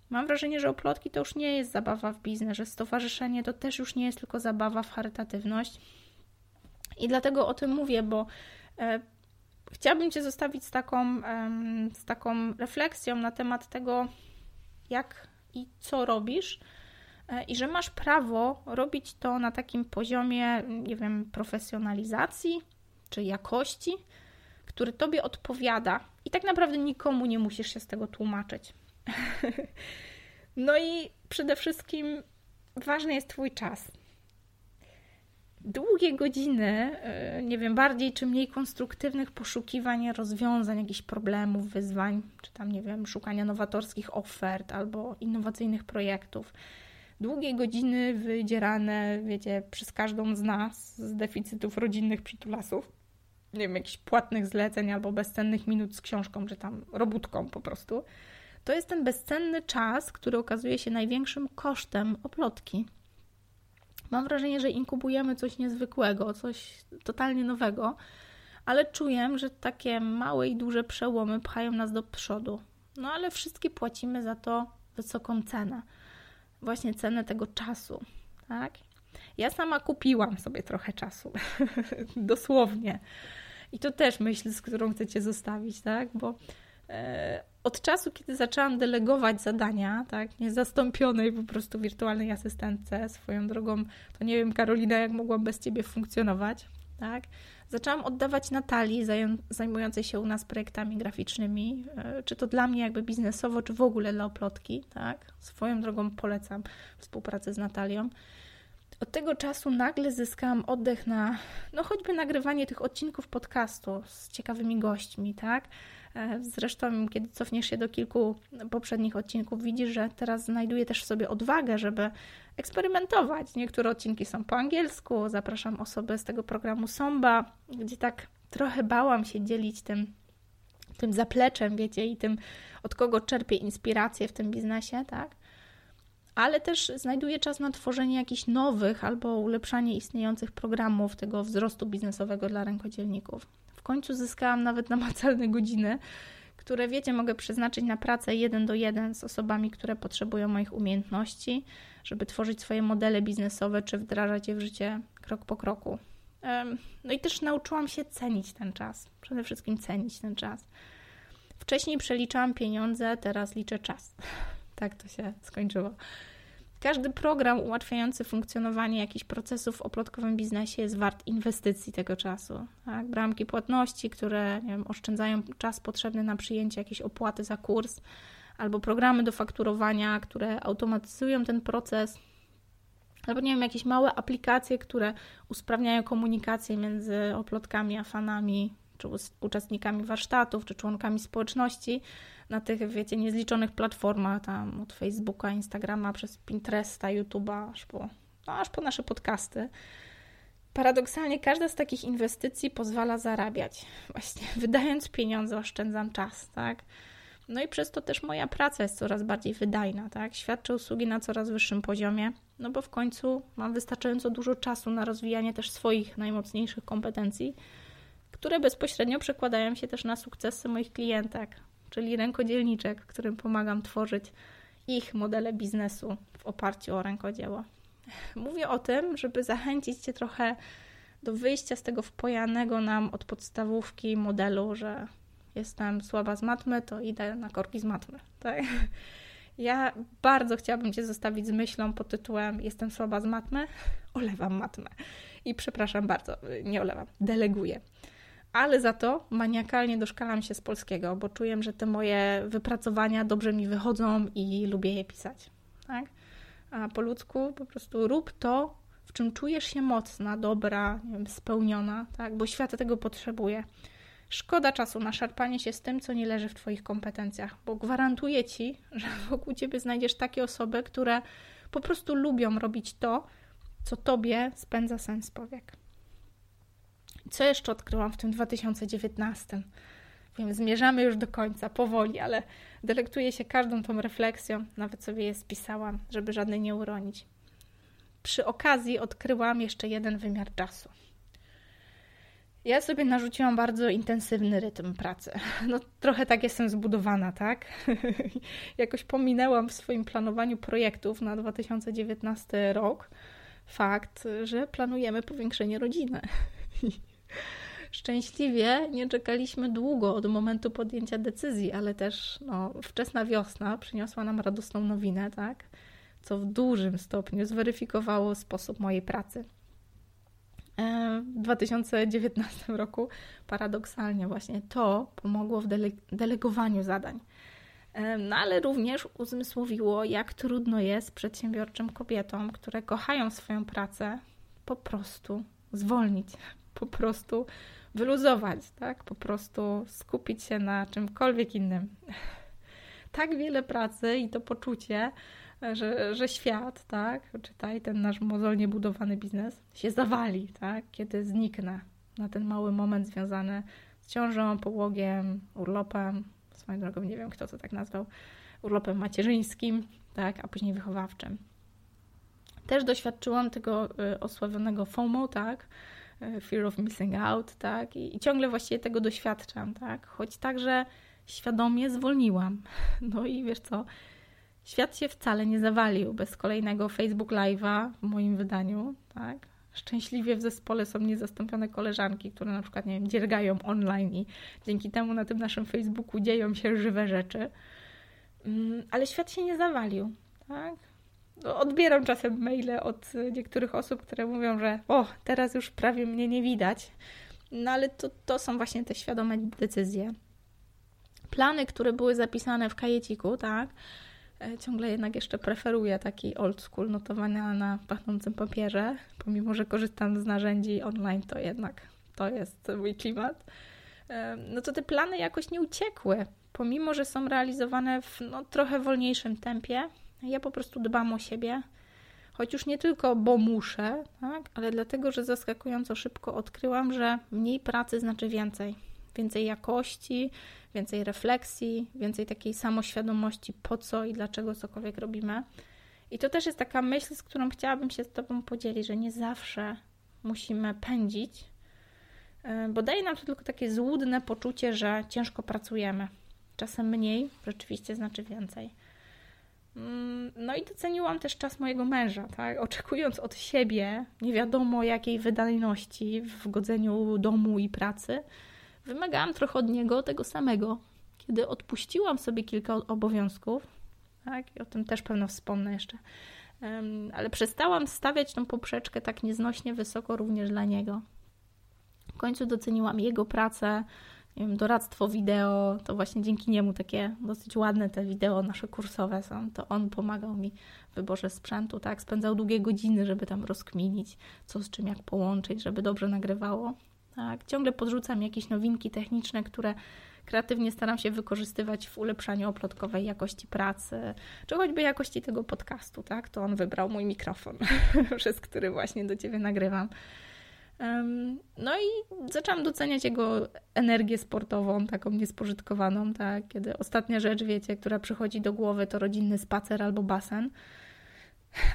Mam wrażenie, że oplotki to już nie jest zabawa w biznes, że stowarzyszenie to też już nie jest tylko zabawa w charytatywność. I dlatego o tym mówię, bo e, chciałabym Cię zostawić z taką, e, z taką refleksją na temat tego, jak i co robisz, e, i że masz prawo robić to na takim poziomie, nie wiem, profesjonalizacji czy jakości, który Tobie odpowiada. I tak naprawdę nikomu nie musisz się z tego tłumaczyć. no i przede wszystkim ważny jest Twój czas. Długie godziny, e, nie wiem, bardziej czy mniej konstruktywnych poszukiwań rozwiązań jakichś problemów, wyzwań, czy tam, nie wiem, szukania nowatorskich ofert albo innowacyjnych projektów. Długie godziny wydzierane, wiecie, przez każdą z nas z deficytów rodzinnych przytulasów. Nie wiem, jakichś płatnych zleceń albo bezcennych minut z książką, czy tam robótką po prostu to jest ten bezcenny czas, który okazuje się największym kosztem oplotki. Mam wrażenie, że inkubujemy coś niezwykłego, coś totalnie nowego, ale czuję, że takie małe i duże przełomy pchają nas do przodu. No ale wszystkie płacimy za to wysoką cenę. Właśnie cenę tego czasu, tak? Ja sama kupiłam sobie trochę czasu, dosłownie. I to też myśl, z którą chcecie zostawić, tak? Bo od czasu, kiedy zaczęłam delegować zadania, tak, niezastąpionej po prostu wirtualnej asystentce swoją drogą, to nie wiem, Karolina, jak mogłam bez ciebie funkcjonować, tak? Zaczęłam oddawać Natalii, zajmującej się u nas projektami graficznymi, e, czy to dla mnie jakby biznesowo, czy w ogóle dla oplotki, tak? Swoją drogą polecam współpracę z Natalią. Od tego czasu nagle zyskałam oddech na, no choćby nagrywanie tych odcinków podcastu z ciekawymi gośćmi, tak? E, zresztą, kiedy cofniesz się do kilku poprzednich odcinków, widzisz, że teraz znajduję też w sobie odwagę, żeby eksperymentować. Niektóre odcinki są po angielsku, zapraszam osoby z tego programu Somba, gdzie tak trochę bałam się dzielić tym, tym zapleczem, wiecie, i tym, od kogo czerpię inspirację w tym biznesie, tak? ale też znajduję czas na tworzenie jakichś nowych albo ulepszanie istniejących programów tego wzrostu biznesowego dla rękodzielników. Końcu zyskałam nawet namacalne godziny, które wiecie, mogę przeznaczyć na pracę jeden do jeden z osobami, które potrzebują moich umiejętności, żeby tworzyć swoje modele biznesowe czy wdrażać je w życie krok po kroku. No i też nauczyłam się cenić ten czas. Przede wszystkim cenić ten czas. Wcześniej przeliczałam pieniądze, teraz liczę czas. Tak to się skończyło. Każdy program ułatwiający funkcjonowanie jakichś procesów w oplotkowym biznesie jest wart inwestycji tego czasu. Tak? Bramki płatności, które wiem, oszczędzają czas potrzebny na przyjęcie jakiejś opłaty za kurs, albo programy do fakturowania, które automatyzują ten proces, albo nie wiem, jakieś małe aplikacje, które usprawniają komunikację między oplotkami a fanami, czy uczestnikami warsztatów, czy członkami społeczności na tych, wiecie, niezliczonych platformach, tam od Facebooka, Instagrama, przez Pinteresta, YouTube'a, aż po, no, aż po nasze podcasty. Paradoksalnie każda z takich inwestycji pozwala zarabiać. Właśnie wydając pieniądze oszczędzam czas, tak? No i przez to też moja praca jest coraz bardziej wydajna, tak? Świadczę usługi na coraz wyższym poziomie, no bo w końcu mam wystarczająco dużo czasu na rozwijanie też swoich najmocniejszych kompetencji, które bezpośrednio przekładają się też na sukcesy moich klientek, czyli rękodzielniczek, którym pomagam tworzyć ich modele biznesu w oparciu o rękodzieło. Mówię o tym, żeby zachęcić Cię trochę do wyjścia z tego wpojanego nam od podstawówki modelu, że jestem słaba z matmy, to idę na korki z matmy. Tak? Ja bardzo chciałabym Cię zostawić z myślą pod tytułem Jestem słaba z matmy, olewam matmę. I przepraszam bardzo, nie olewam, deleguję ale za to maniakalnie doszkalam się z polskiego, bo czuję, że te moje wypracowania dobrze mi wychodzą i lubię je pisać. Tak? A po ludzku po prostu rób to, w czym czujesz się mocna, dobra, wiem, spełniona, tak? bo świat tego potrzebuje. Szkoda czasu na szarpanie się z tym, co nie leży w Twoich kompetencjach, bo gwarantuję Ci, że wokół Ciebie znajdziesz takie osoby, które po prostu lubią robić to, co Tobie spędza sens powiek. Co jeszcze odkryłam w tym 2019? Wiem, zmierzamy już do końca, powoli, ale delektuję się każdą tą refleksją, nawet sobie je spisałam, żeby żadnej nie uronić. Przy okazji odkryłam jeszcze jeden wymiar czasu. Ja sobie narzuciłam bardzo intensywny rytm pracy. No, trochę tak jestem zbudowana, tak? Jakoś pominęłam w swoim planowaniu projektów na 2019 rok fakt, że planujemy powiększenie rodziny. Szczęśliwie nie czekaliśmy długo od momentu podjęcia decyzji, ale też no, wczesna wiosna przyniosła nam radosną nowinę, tak? co w dużym stopniu zweryfikowało sposób mojej pracy. E, w 2019 roku paradoksalnie właśnie to pomogło w dele delegowaniu zadań. E, no ale również uzmysłowiło, jak trudno jest przedsiębiorczym kobietom, które kochają swoją pracę, po prostu zwolnić, po prostu wyluzować, tak? Po prostu skupić się na czymkolwiek innym. Tak wiele pracy i to poczucie, że, że świat, tak, czytaj ten nasz mozolnie budowany biznes, się zawali, tak, kiedy zniknę na ten mały moment związany z ciążą, połogiem, urlopem, swoją drogą nie wiem kto to tak nazwał, urlopem macierzyńskim, tak, a później wychowawczym. Też doświadczyłam tego y, osławionego FOMO, tak, fear of missing out, tak? I, i ciągle właściwie tego doświadczam, tak? Choć także świadomie zwolniłam. No i wiesz co, świat się wcale nie zawalił bez kolejnego Facebook Live'a w moim wydaniu, tak? Szczęśliwie w zespole są niezastąpione koleżanki, które na przykład, nie wiem, dziergają online i dzięki temu na tym naszym Facebooku dzieją się żywe rzeczy. Mm, ale świat się nie zawalił, tak? No, odbieram czasem maile od niektórych osób, które mówią, że o, teraz już prawie mnie nie widać. No ale to, to są właśnie te świadome decyzje. Plany, które były zapisane w kajeciku, tak? E, ciągle jednak jeszcze preferuję taki old school notowania na pachnącym papierze, pomimo że korzystam z narzędzi online, to jednak to jest mój klimat. E, no to te plany jakoś nie uciekły, pomimo że są realizowane w no, trochę wolniejszym tempie. Ja po prostu dbam o siebie, choć już nie tylko, bo muszę, tak? ale dlatego, że zaskakująco szybko odkryłam, że mniej pracy znaczy więcej. Więcej jakości, więcej refleksji, więcej takiej samoświadomości, po co i dlaczego cokolwiek robimy. I to też jest taka myśl, z którą chciałabym się z Tobą podzielić, że nie zawsze musimy pędzić, e, bo daje nam to tylko takie złudne poczucie, że ciężko pracujemy. Czasem mniej rzeczywiście znaczy więcej. Mm, no i doceniłam też czas mojego męża, tak? Oczekując od siebie nie wiadomo jakiej wydajności w godzeniu domu i pracy, wymagałam trochę od niego tego samego. Kiedy odpuściłam sobie kilka obowiązków, tak, i o tym też pewno wspomnę jeszcze, ale przestałam stawiać tą poprzeczkę tak nieznośnie wysoko również dla niego. W końcu doceniłam jego pracę, nie wiem, doradztwo wideo, to właśnie dzięki niemu takie dosyć ładne te wideo nasze kursowe są. To on pomagał mi w wyborze sprzętu, tak? Spędzał długie godziny, żeby tam rozkminić, co z czym jak połączyć, żeby dobrze nagrywało. Tak? Ciągle podrzucam jakieś nowinki techniczne, które kreatywnie staram się wykorzystywać w ulepszaniu oplotkowej jakości pracy, czy choćby jakości tego podcastu, tak? To on wybrał mój mikrofon, przez który właśnie do Ciebie nagrywam. No i zaczęłam doceniać jego energię sportową, taką niespożytkowaną, tak? Kiedy ostatnia rzecz, wiecie, która przychodzi do głowy, to rodzinny spacer albo basen,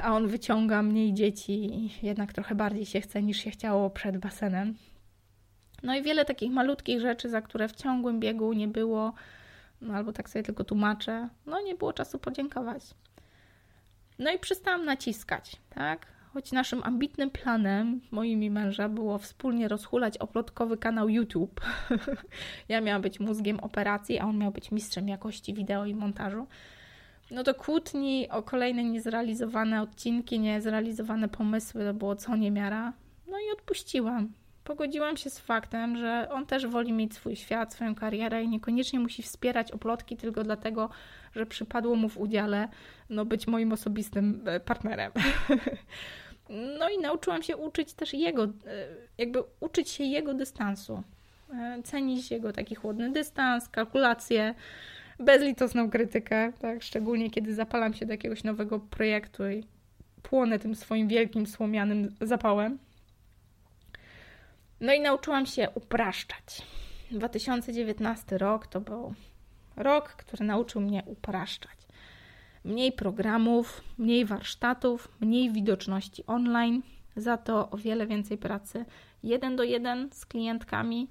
a on wyciąga mniej dzieci i jednak trochę bardziej się chce niż się chciało przed basenem. No i wiele takich malutkich rzeczy, za które w ciągłym biegu nie było, no albo tak sobie tylko tłumaczę, no nie było czasu podziękować. No i przestałam naciskać, tak? Choć naszym ambitnym planem, moim i męża, było wspólnie rozhulać oplotkowy kanał YouTube. ja miałam być mózgiem operacji, a on miał być mistrzem jakości wideo i montażu. No to kłótni o kolejne niezrealizowane odcinki, niezrealizowane pomysły, to było co niemiara. No i odpuściłam pogodziłam się z faktem, że on też woli mieć swój świat, swoją karierę i niekoniecznie musi wspierać oplotki tylko dlatego, że przypadło mu w udziale no, być moim osobistym e, partnerem. No i nauczyłam się uczyć też jego, e, jakby uczyć się jego dystansu. E, cenić jego taki chłodny dystans, kalkulacje, bezlitosną krytykę, tak? szczególnie kiedy zapalam się do jakiegoś nowego projektu i płonę tym swoim wielkim słomianym zapałem. No i nauczyłam się upraszczać. 2019 rok to był rok, który nauczył mnie upraszczać. Mniej programów, mniej warsztatów, mniej widoczności online, za to o wiele więcej pracy jeden do jeden z klientkami,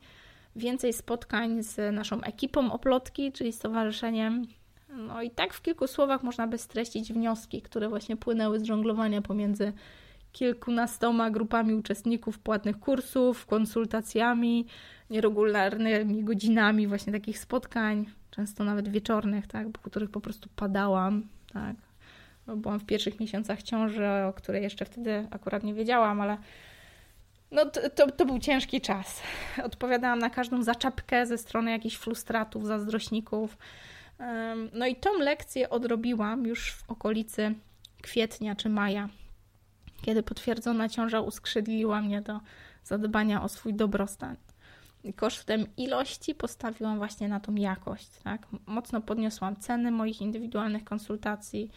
więcej spotkań z naszą ekipą oplotki, czyli stowarzyszeniem. No i tak w kilku słowach można by streścić wnioski, które właśnie płynęły z żonglowania pomiędzy kilkunastoma grupami uczestników płatnych kursów, konsultacjami, nieregularnymi godzinami właśnie takich spotkań, często nawet wieczornych, tak, po których po prostu padałam, tak. Byłam w pierwszych miesiącach ciąży, o której jeszcze wtedy akurat nie wiedziałam, ale no to, to, to, był ciężki czas. Odpowiadałam na każdą zaczepkę ze strony jakichś frustratów, zazdrośników. No i tą lekcję odrobiłam już w okolicy kwietnia czy maja kiedy potwierdzona ciąża uskrzydliła mnie do zadbania o swój dobrostan. Kosztem ilości postawiłam właśnie na tą jakość. Tak? Mocno podniosłam ceny moich indywidualnych konsultacji,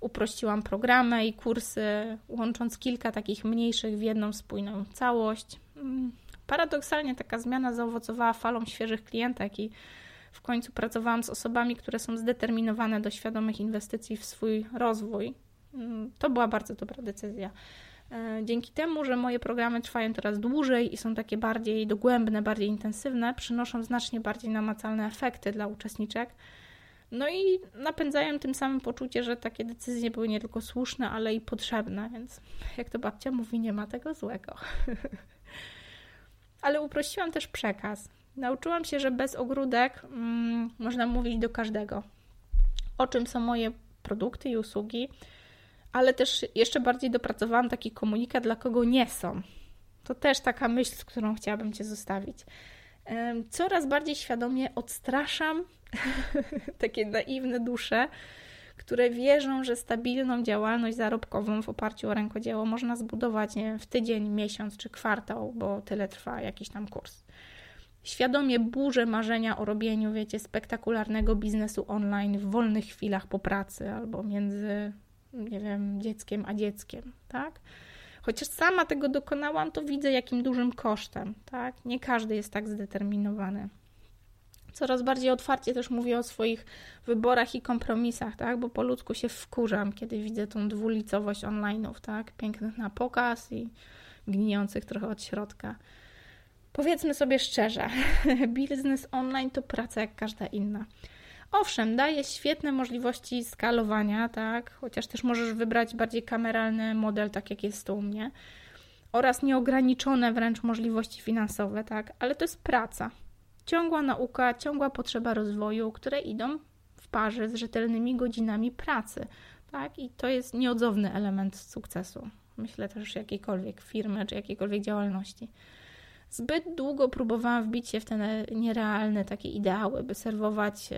uprościłam programy i kursy, łącząc kilka takich mniejszych w jedną spójną całość. Mm, paradoksalnie taka zmiana zaowocowała falą świeżych klientek i w końcu pracowałam z osobami, które są zdeterminowane do świadomych inwestycji w swój rozwój, to była bardzo dobra decyzja. E, dzięki temu, że moje programy trwają coraz dłużej i są takie bardziej dogłębne, bardziej intensywne, przynoszą znacznie bardziej namacalne efekty dla uczestniczek. No i napędzają tym samym poczucie, że takie decyzje były nie tylko słuszne, ale i potrzebne, więc jak to babcia mówi, nie ma tego złego. ale uprościłam też przekaz. Nauczyłam się, że bez ogródek mm, można mówić do każdego. O czym są moje produkty i usługi, ale też jeszcze bardziej dopracowałam taki komunikat, dla kogo nie są. To też taka myśl, z którą chciałabym Cię zostawić. Coraz bardziej świadomie odstraszam takie naiwne dusze, które wierzą, że stabilną działalność zarobkową w oparciu o rękodzieło można zbudować wiem, w tydzień, miesiąc czy kwartał, bo tyle trwa jakiś tam kurs. Świadomie burzę marzenia o robieniu, wiecie, spektakularnego biznesu online w wolnych chwilach po pracy albo między nie wiem, dzieckiem a dzieckiem, tak? Chociaż sama tego dokonałam, to widzę, jakim dużym kosztem, tak? Nie każdy jest tak zdeterminowany. Coraz bardziej otwarcie też mówię o swoich wyborach i kompromisach, tak? Bo po ludzku się wkurzam, kiedy widzę tą dwulicowość online'ów, tak? Pięknych na pokaz i gnijących trochę od środka. Powiedzmy sobie szczerze, biznes online to praca jak każda inna. Owszem, daje świetne możliwości skalowania, tak, chociaż też możesz wybrać bardziej kameralny model, tak jak jest to u mnie, oraz nieograniczone wręcz możliwości finansowe, tak, ale to jest praca. Ciągła nauka, ciągła potrzeba rozwoju, które idą w parze z rzetelnymi godzinami pracy, tak, i to jest nieodzowny element sukcesu. Myślę też jakiejkolwiek firmy czy jakiejkolwiek działalności. Zbyt długo próbowałam wbić się w te nierealne takie ideały, by serwować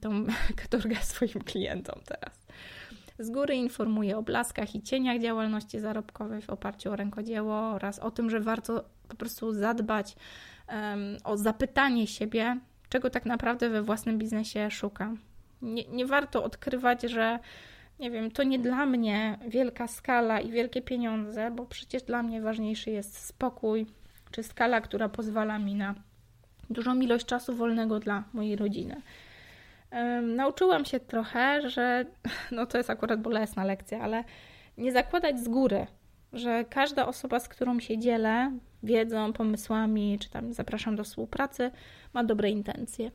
tą katorgę swoim klientom teraz. Z góry informuję o blaskach i cieniach działalności zarobkowej w oparciu o rękodzieło oraz o tym, że warto po prostu zadbać um, o zapytanie siebie, czego tak naprawdę we własnym biznesie szukam. Nie, nie warto odkrywać, że nie wiem, to nie dla mnie wielka skala i wielkie pieniądze, bo przecież dla mnie ważniejszy jest spokój, czy skala, która pozwala mi na dużą ilość czasu wolnego dla mojej rodziny. Nauczyłam się trochę, że no to jest akurat bolesna lekcja, ale nie zakładać z góry, że każda osoba, z którą się dzielę wiedzą, pomysłami, czy tam zapraszam do współpracy, ma dobre intencje.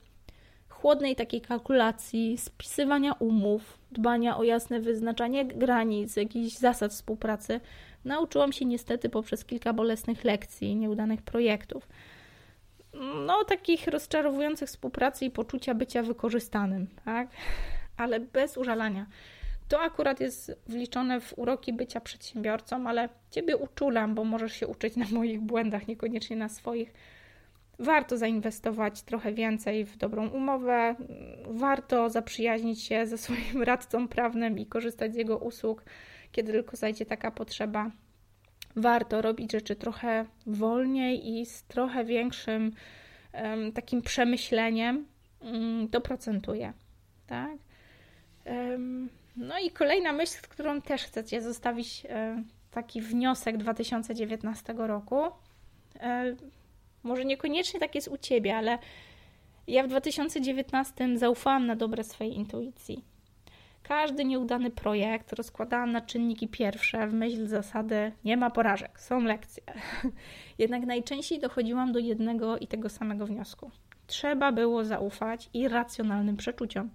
Chłodnej takiej kalkulacji, spisywania umów, dbania o jasne wyznaczanie granic, jakichś zasad współpracy nauczyłam się niestety poprzez kilka bolesnych lekcji, nieudanych projektów. No, takich rozczarowujących współpracy i poczucia bycia wykorzystanym, tak? Ale bez użalania. To akurat jest wliczone w uroki bycia przedsiębiorcą, ale Ciebie uczulam, bo możesz się uczyć na moich błędach, niekoniecznie na swoich. Warto zainwestować trochę więcej w dobrą umowę, warto zaprzyjaźnić się ze swoim radcą prawnym i korzystać z jego usług kiedy tylko zajdzie taka potrzeba. Warto robić rzeczy trochę wolniej i z trochę większym takim przemyśleniem. Um, to procentuje. Tak? No i kolejna myśl, z którą też chcecie zostawić e, taki wniosek 2019 roku. E, może niekoniecznie tak jest u ciebie, ale ja w 2019 zaufałam na dobre swojej intuicji. Każdy nieudany projekt rozkładałam na czynniki pierwsze w myśl zasady nie ma porażek, są lekcje. Jednak najczęściej dochodziłam do jednego i tego samego wniosku. Trzeba było zaufać irracjonalnym przeczuciom.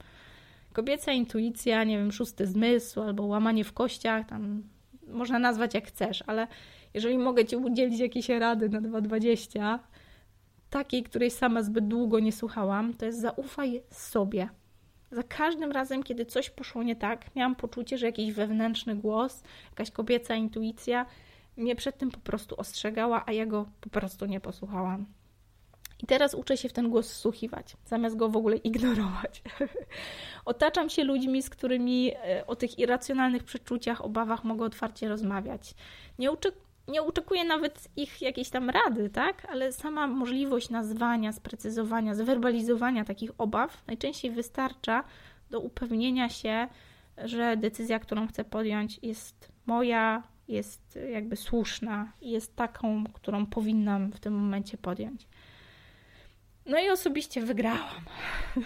Kobieca intuicja, nie wiem, szósty zmysł albo łamanie w kościach, tam można nazwać jak chcesz, ale jeżeli mogę Ci udzielić jakieś rady na 2.20, takiej, której sama zbyt długo nie słuchałam, to jest zaufaj sobie. Za każdym razem, kiedy coś poszło nie tak, miałam poczucie, że jakiś wewnętrzny głos, jakaś kobieca intuicja mnie przed tym po prostu ostrzegała, a ja go po prostu nie posłuchałam. I teraz uczę się w ten głos wsłuchiwać, zamiast go w ogóle ignorować. Otaczam się ludźmi, z którymi e, o tych irracjonalnych przeczuciach, obawach mogę otwarcie rozmawiać. Nie, uczy, nie oczekuję nawet ich jakiejś tam rady, tak? Ale sama możliwość nazwania, sprecyzowania, zwerbalizowania takich obaw najczęściej wystarcza do upewnienia się, że decyzja, którą chcę podjąć, jest moja, jest jakby słuszna jest taką, którą powinnam w tym momencie podjąć. No i osobiście wygrałam.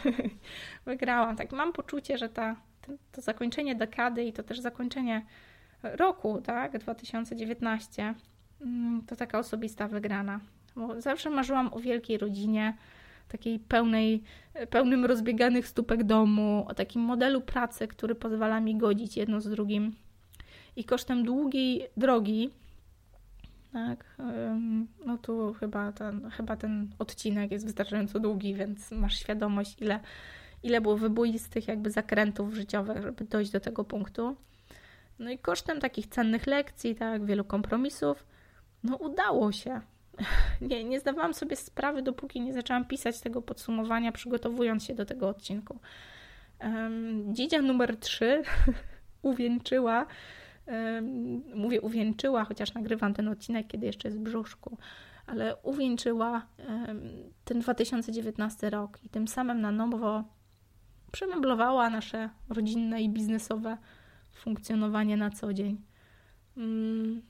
wygrałam. Tak, mam poczucie, że ta, to zakończenie dekady i to też zakończenie roku, tak, 2019, mm, to taka osobista wygrana. Bo zawsze marzyłam o wielkiej rodzinie, takiej pełnej, pełnym rozbieganych stópek domu, o takim modelu pracy, który pozwala mi godzić jedno z drugim. I kosztem długiej drogi, tak, no tu chyba ten, chyba ten odcinek jest wystarczająco długi, więc masz świadomość, ile, ile było wyboistych jakby zakrętów życiowych, żeby dojść do tego punktu. No i kosztem takich cennych lekcji, tak, wielu kompromisów, no udało się. Nie, nie zdawałam sobie sprawy, dopóki nie zaczęłam pisać tego podsumowania, przygotowując się do tego odcinku. Um, dziedzia numer 3 uwieńczyła, um, mówię uwieńczyła, chociaż nagrywam ten odcinek, kiedy jeszcze jest w brzuszku, ale uwieńczyła um, ten 2019 rok i tym samym na nowo przemeblowała nasze rodzinne i biznesowe funkcjonowanie na co dzień. Mm,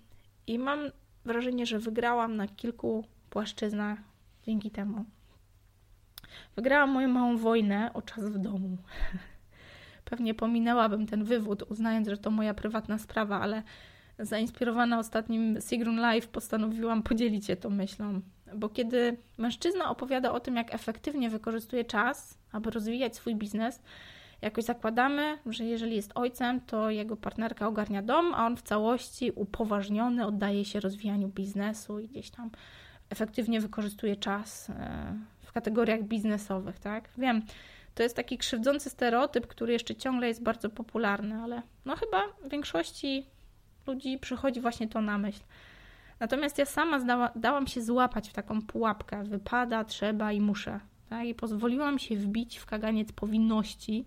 I mam wrażenie, że wygrałam na kilku płaszczyznach dzięki temu. Wygrałam moją małą wojnę o czas w domu. Pewnie pominęłabym ten wywód, uznając, że to moja prywatna sprawa, ale zainspirowana ostatnim Sigrun Live postanowiłam podzielić się tą myślą. Bo kiedy mężczyzna opowiada o tym, jak efektywnie wykorzystuje czas, aby rozwijać swój biznes, jakoś zakładamy, że jeżeli jest ojcem, to jego partnerka ogarnia dom, a on w całości upoważniony oddaje się rozwijaniu biznesu i gdzieś tam efektywnie wykorzystuje czas e, w kategoriach biznesowych, tak? Wiem, to jest taki krzywdzący stereotyp, który jeszcze ciągle jest bardzo popularny, ale no chyba większości ludzi przychodzi właśnie to na myśl. Natomiast ja sama zdała, dałam się złapać w taką pułapkę. Wypada, trzeba i muszę. Tak? I pozwoliłam się wbić w kaganiec powinności,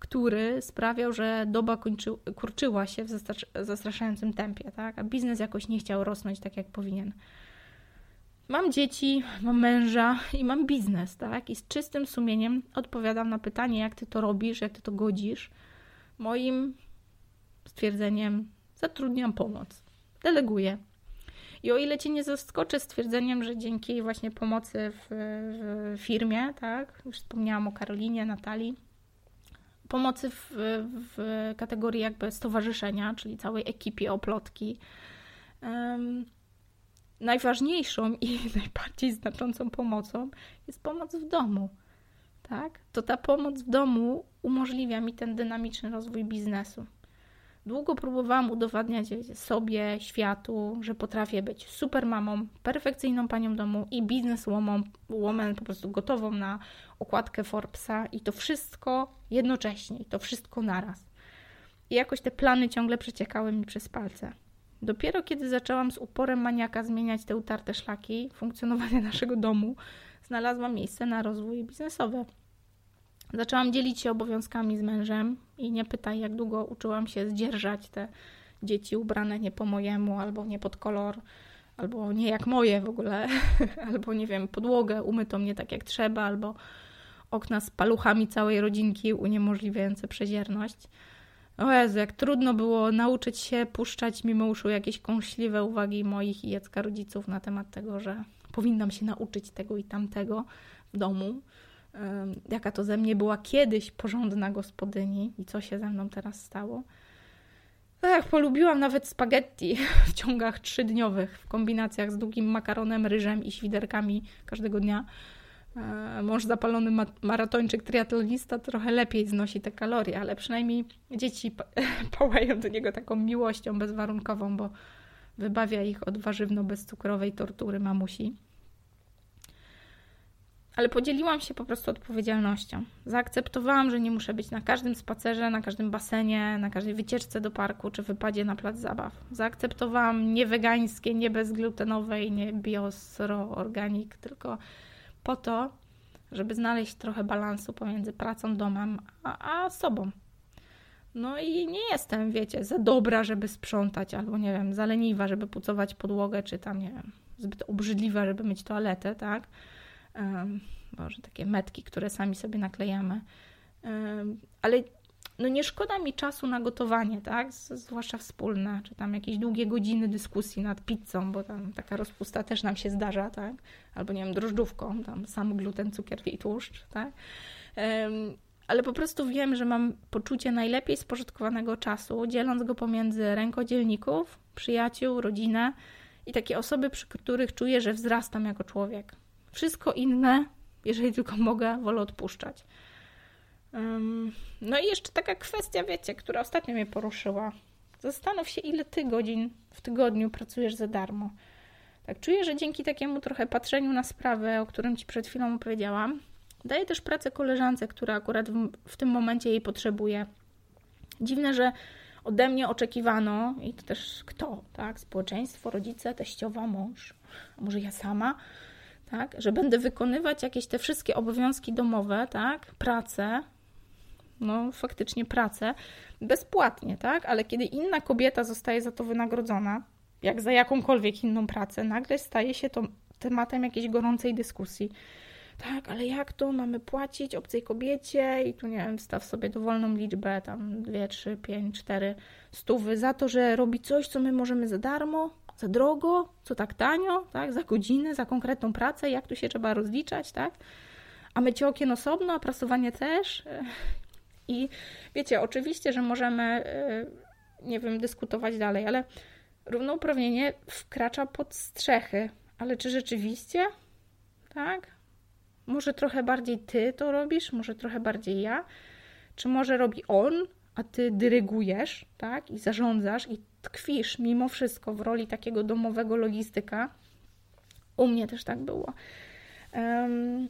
który sprawiał, że doba kończy, kurczyła się w zastraszającym tempie, tak? a biznes jakoś nie chciał rosnąć tak, jak powinien. Mam dzieci, mam męża i mam biznes, tak? I z czystym sumieniem odpowiadam na pytanie, jak ty to robisz, jak ty to godzisz. Moim stwierdzeniem zatrudniam pomoc, deleguję. I o ile cię nie zaskoczę stwierdzeniem, że dzięki właśnie pomocy w, w firmie, tak? Już wspomniałam o Karolinie, Natalii, pomocy w, w kategorii jakby stowarzyszenia, czyli całej ekipie oplotki. Najważniejszą i najbardziej znaczącą pomocą jest pomoc w domu. Tak? To ta pomoc w domu umożliwia mi ten dynamiczny rozwój biznesu. Długo próbowałam udowadniać sobie, światu, że potrafię być super mamą, perfekcyjną panią domu i bizneswoman, woman po prostu gotową na okładkę Forbesa i to wszystko jednocześnie, to wszystko naraz. I jakoś te plany ciągle przeciekały mi przez palce. Dopiero kiedy zaczęłam z uporem maniaka zmieniać te utarte szlaki funkcjonowania naszego domu, znalazłam miejsce na rozwój biznesowy. Zaczęłam dzielić się obowiązkami z mężem i nie pytaj, jak długo uczyłam się zdzierżać te dzieci ubrane nie po mojemu, albo nie pod kolor, albo nie jak moje w ogóle, albo nie wiem, podłogę umytą nie tak jak trzeba, albo okna z paluchami całej rodzinki uniemożliwiające przezierność. O Jezu, jak trudno było nauczyć się puszczać mimo uszu jakieś kąśliwe uwagi moich i Jacka rodziców na temat tego, że powinnam się nauczyć tego i tamtego w domu jaka to ze mnie była kiedyś porządna gospodyni i co się ze mną teraz stało. Tak, polubiłam nawet spaghetti w ciągach trzydniowych, w kombinacjach z długim makaronem, ryżem i świderkami każdego dnia. E, mąż zapalony ma maratończyk, triatlonista trochę lepiej znosi te kalorie, ale przynajmniej dzieci pałają do niego taką miłością bezwarunkową, bo wybawia ich od warzywno-bezcukrowej tortury mamusi ale podzieliłam się po prostu odpowiedzialnością. Zaakceptowałam, że nie muszę być na każdym spacerze, na każdym basenie, na każdej wycieczce do parku czy wypadzie na plac zabaw. Zaakceptowałam nie wegańskie, nie bezglutenowe i nie biosro organik, tylko po to, żeby znaleźć trochę balansu pomiędzy pracą, domem, a, a sobą. No i nie jestem, wiecie, za dobra, żeby sprzątać, albo nie wiem, za leniwa, żeby pucować podłogę, czy tam, nie wiem, zbyt obrzydliwa, żeby mieć toaletę, tak? Boże, takie metki, które sami sobie naklejamy. Ale no nie szkoda mi czasu na gotowanie, tak? Zwłaszcza wspólne, czy tam jakieś długie godziny dyskusji nad pizzą, bo tam taka rozpusta też nam się zdarza, tak? Albo nie wiem, drożdżówką, tam sam gluten, cukier i tłuszcz, tak? ale po prostu wiem, że mam poczucie najlepiej spożytkowanego czasu, dzieląc go pomiędzy rękodzielników, przyjaciół, rodzinę i takie osoby, przy których czuję, że wzrastam jako człowiek. Wszystko inne, jeżeli tylko mogę, wolę odpuszczać. No i jeszcze taka kwestia, wiecie, która ostatnio mnie poruszyła. Zastanów się, ile ty godzin w tygodniu pracujesz za darmo. Tak, czuję, że dzięki takiemu trochę patrzeniu na sprawę, o którym ci przed chwilą opowiedziałam, daję też pracę koleżance, która akurat w, w tym momencie jej potrzebuje. Dziwne, że ode mnie oczekiwano, i to też kto, tak? Społeczeństwo, rodzice, teściowa, mąż, a może ja sama, tak? Że będę wykonywać jakieś te wszystkie obowiązki domowe, tak? Pracę, no faktycznie pracę, bezpłatnie, tak? Ale kiedy inna kobieta zostaje za to wynagrodzona, jak za jakąkolwiek inną pracę, nagle staje się to tematem jakiejś gorącej dyskusji. Tak, ale jak to mamy płacić obcej kobiecie? I tu nie wiem, wstaw sobie dowolną liczbę, tam 2, 3, 5, 4 stówy za to, że robi coś, co my możemy za darmo, za drogo, co tak tanio, tak, za godzinę, za konkretną pracę, jak tu się trzeba rozliczać, tak? A mycie okien osobno, a prasowanie też. I wiecie, oczywiście, że możemy, e, nie wiem, dyskutować dalej, ale równouprawnienie wkracza pod strzechy. Ale czy rzeczywiście? Tak? Może trochę bardziej ty to robisz, może trochę bardziej ja. Czy może robi on, a ty dyrygujesz, tak? I zarządzasz i tkwisz mimo wszystko w roli takiego domowego logistyka. U mnie też tak było. Um,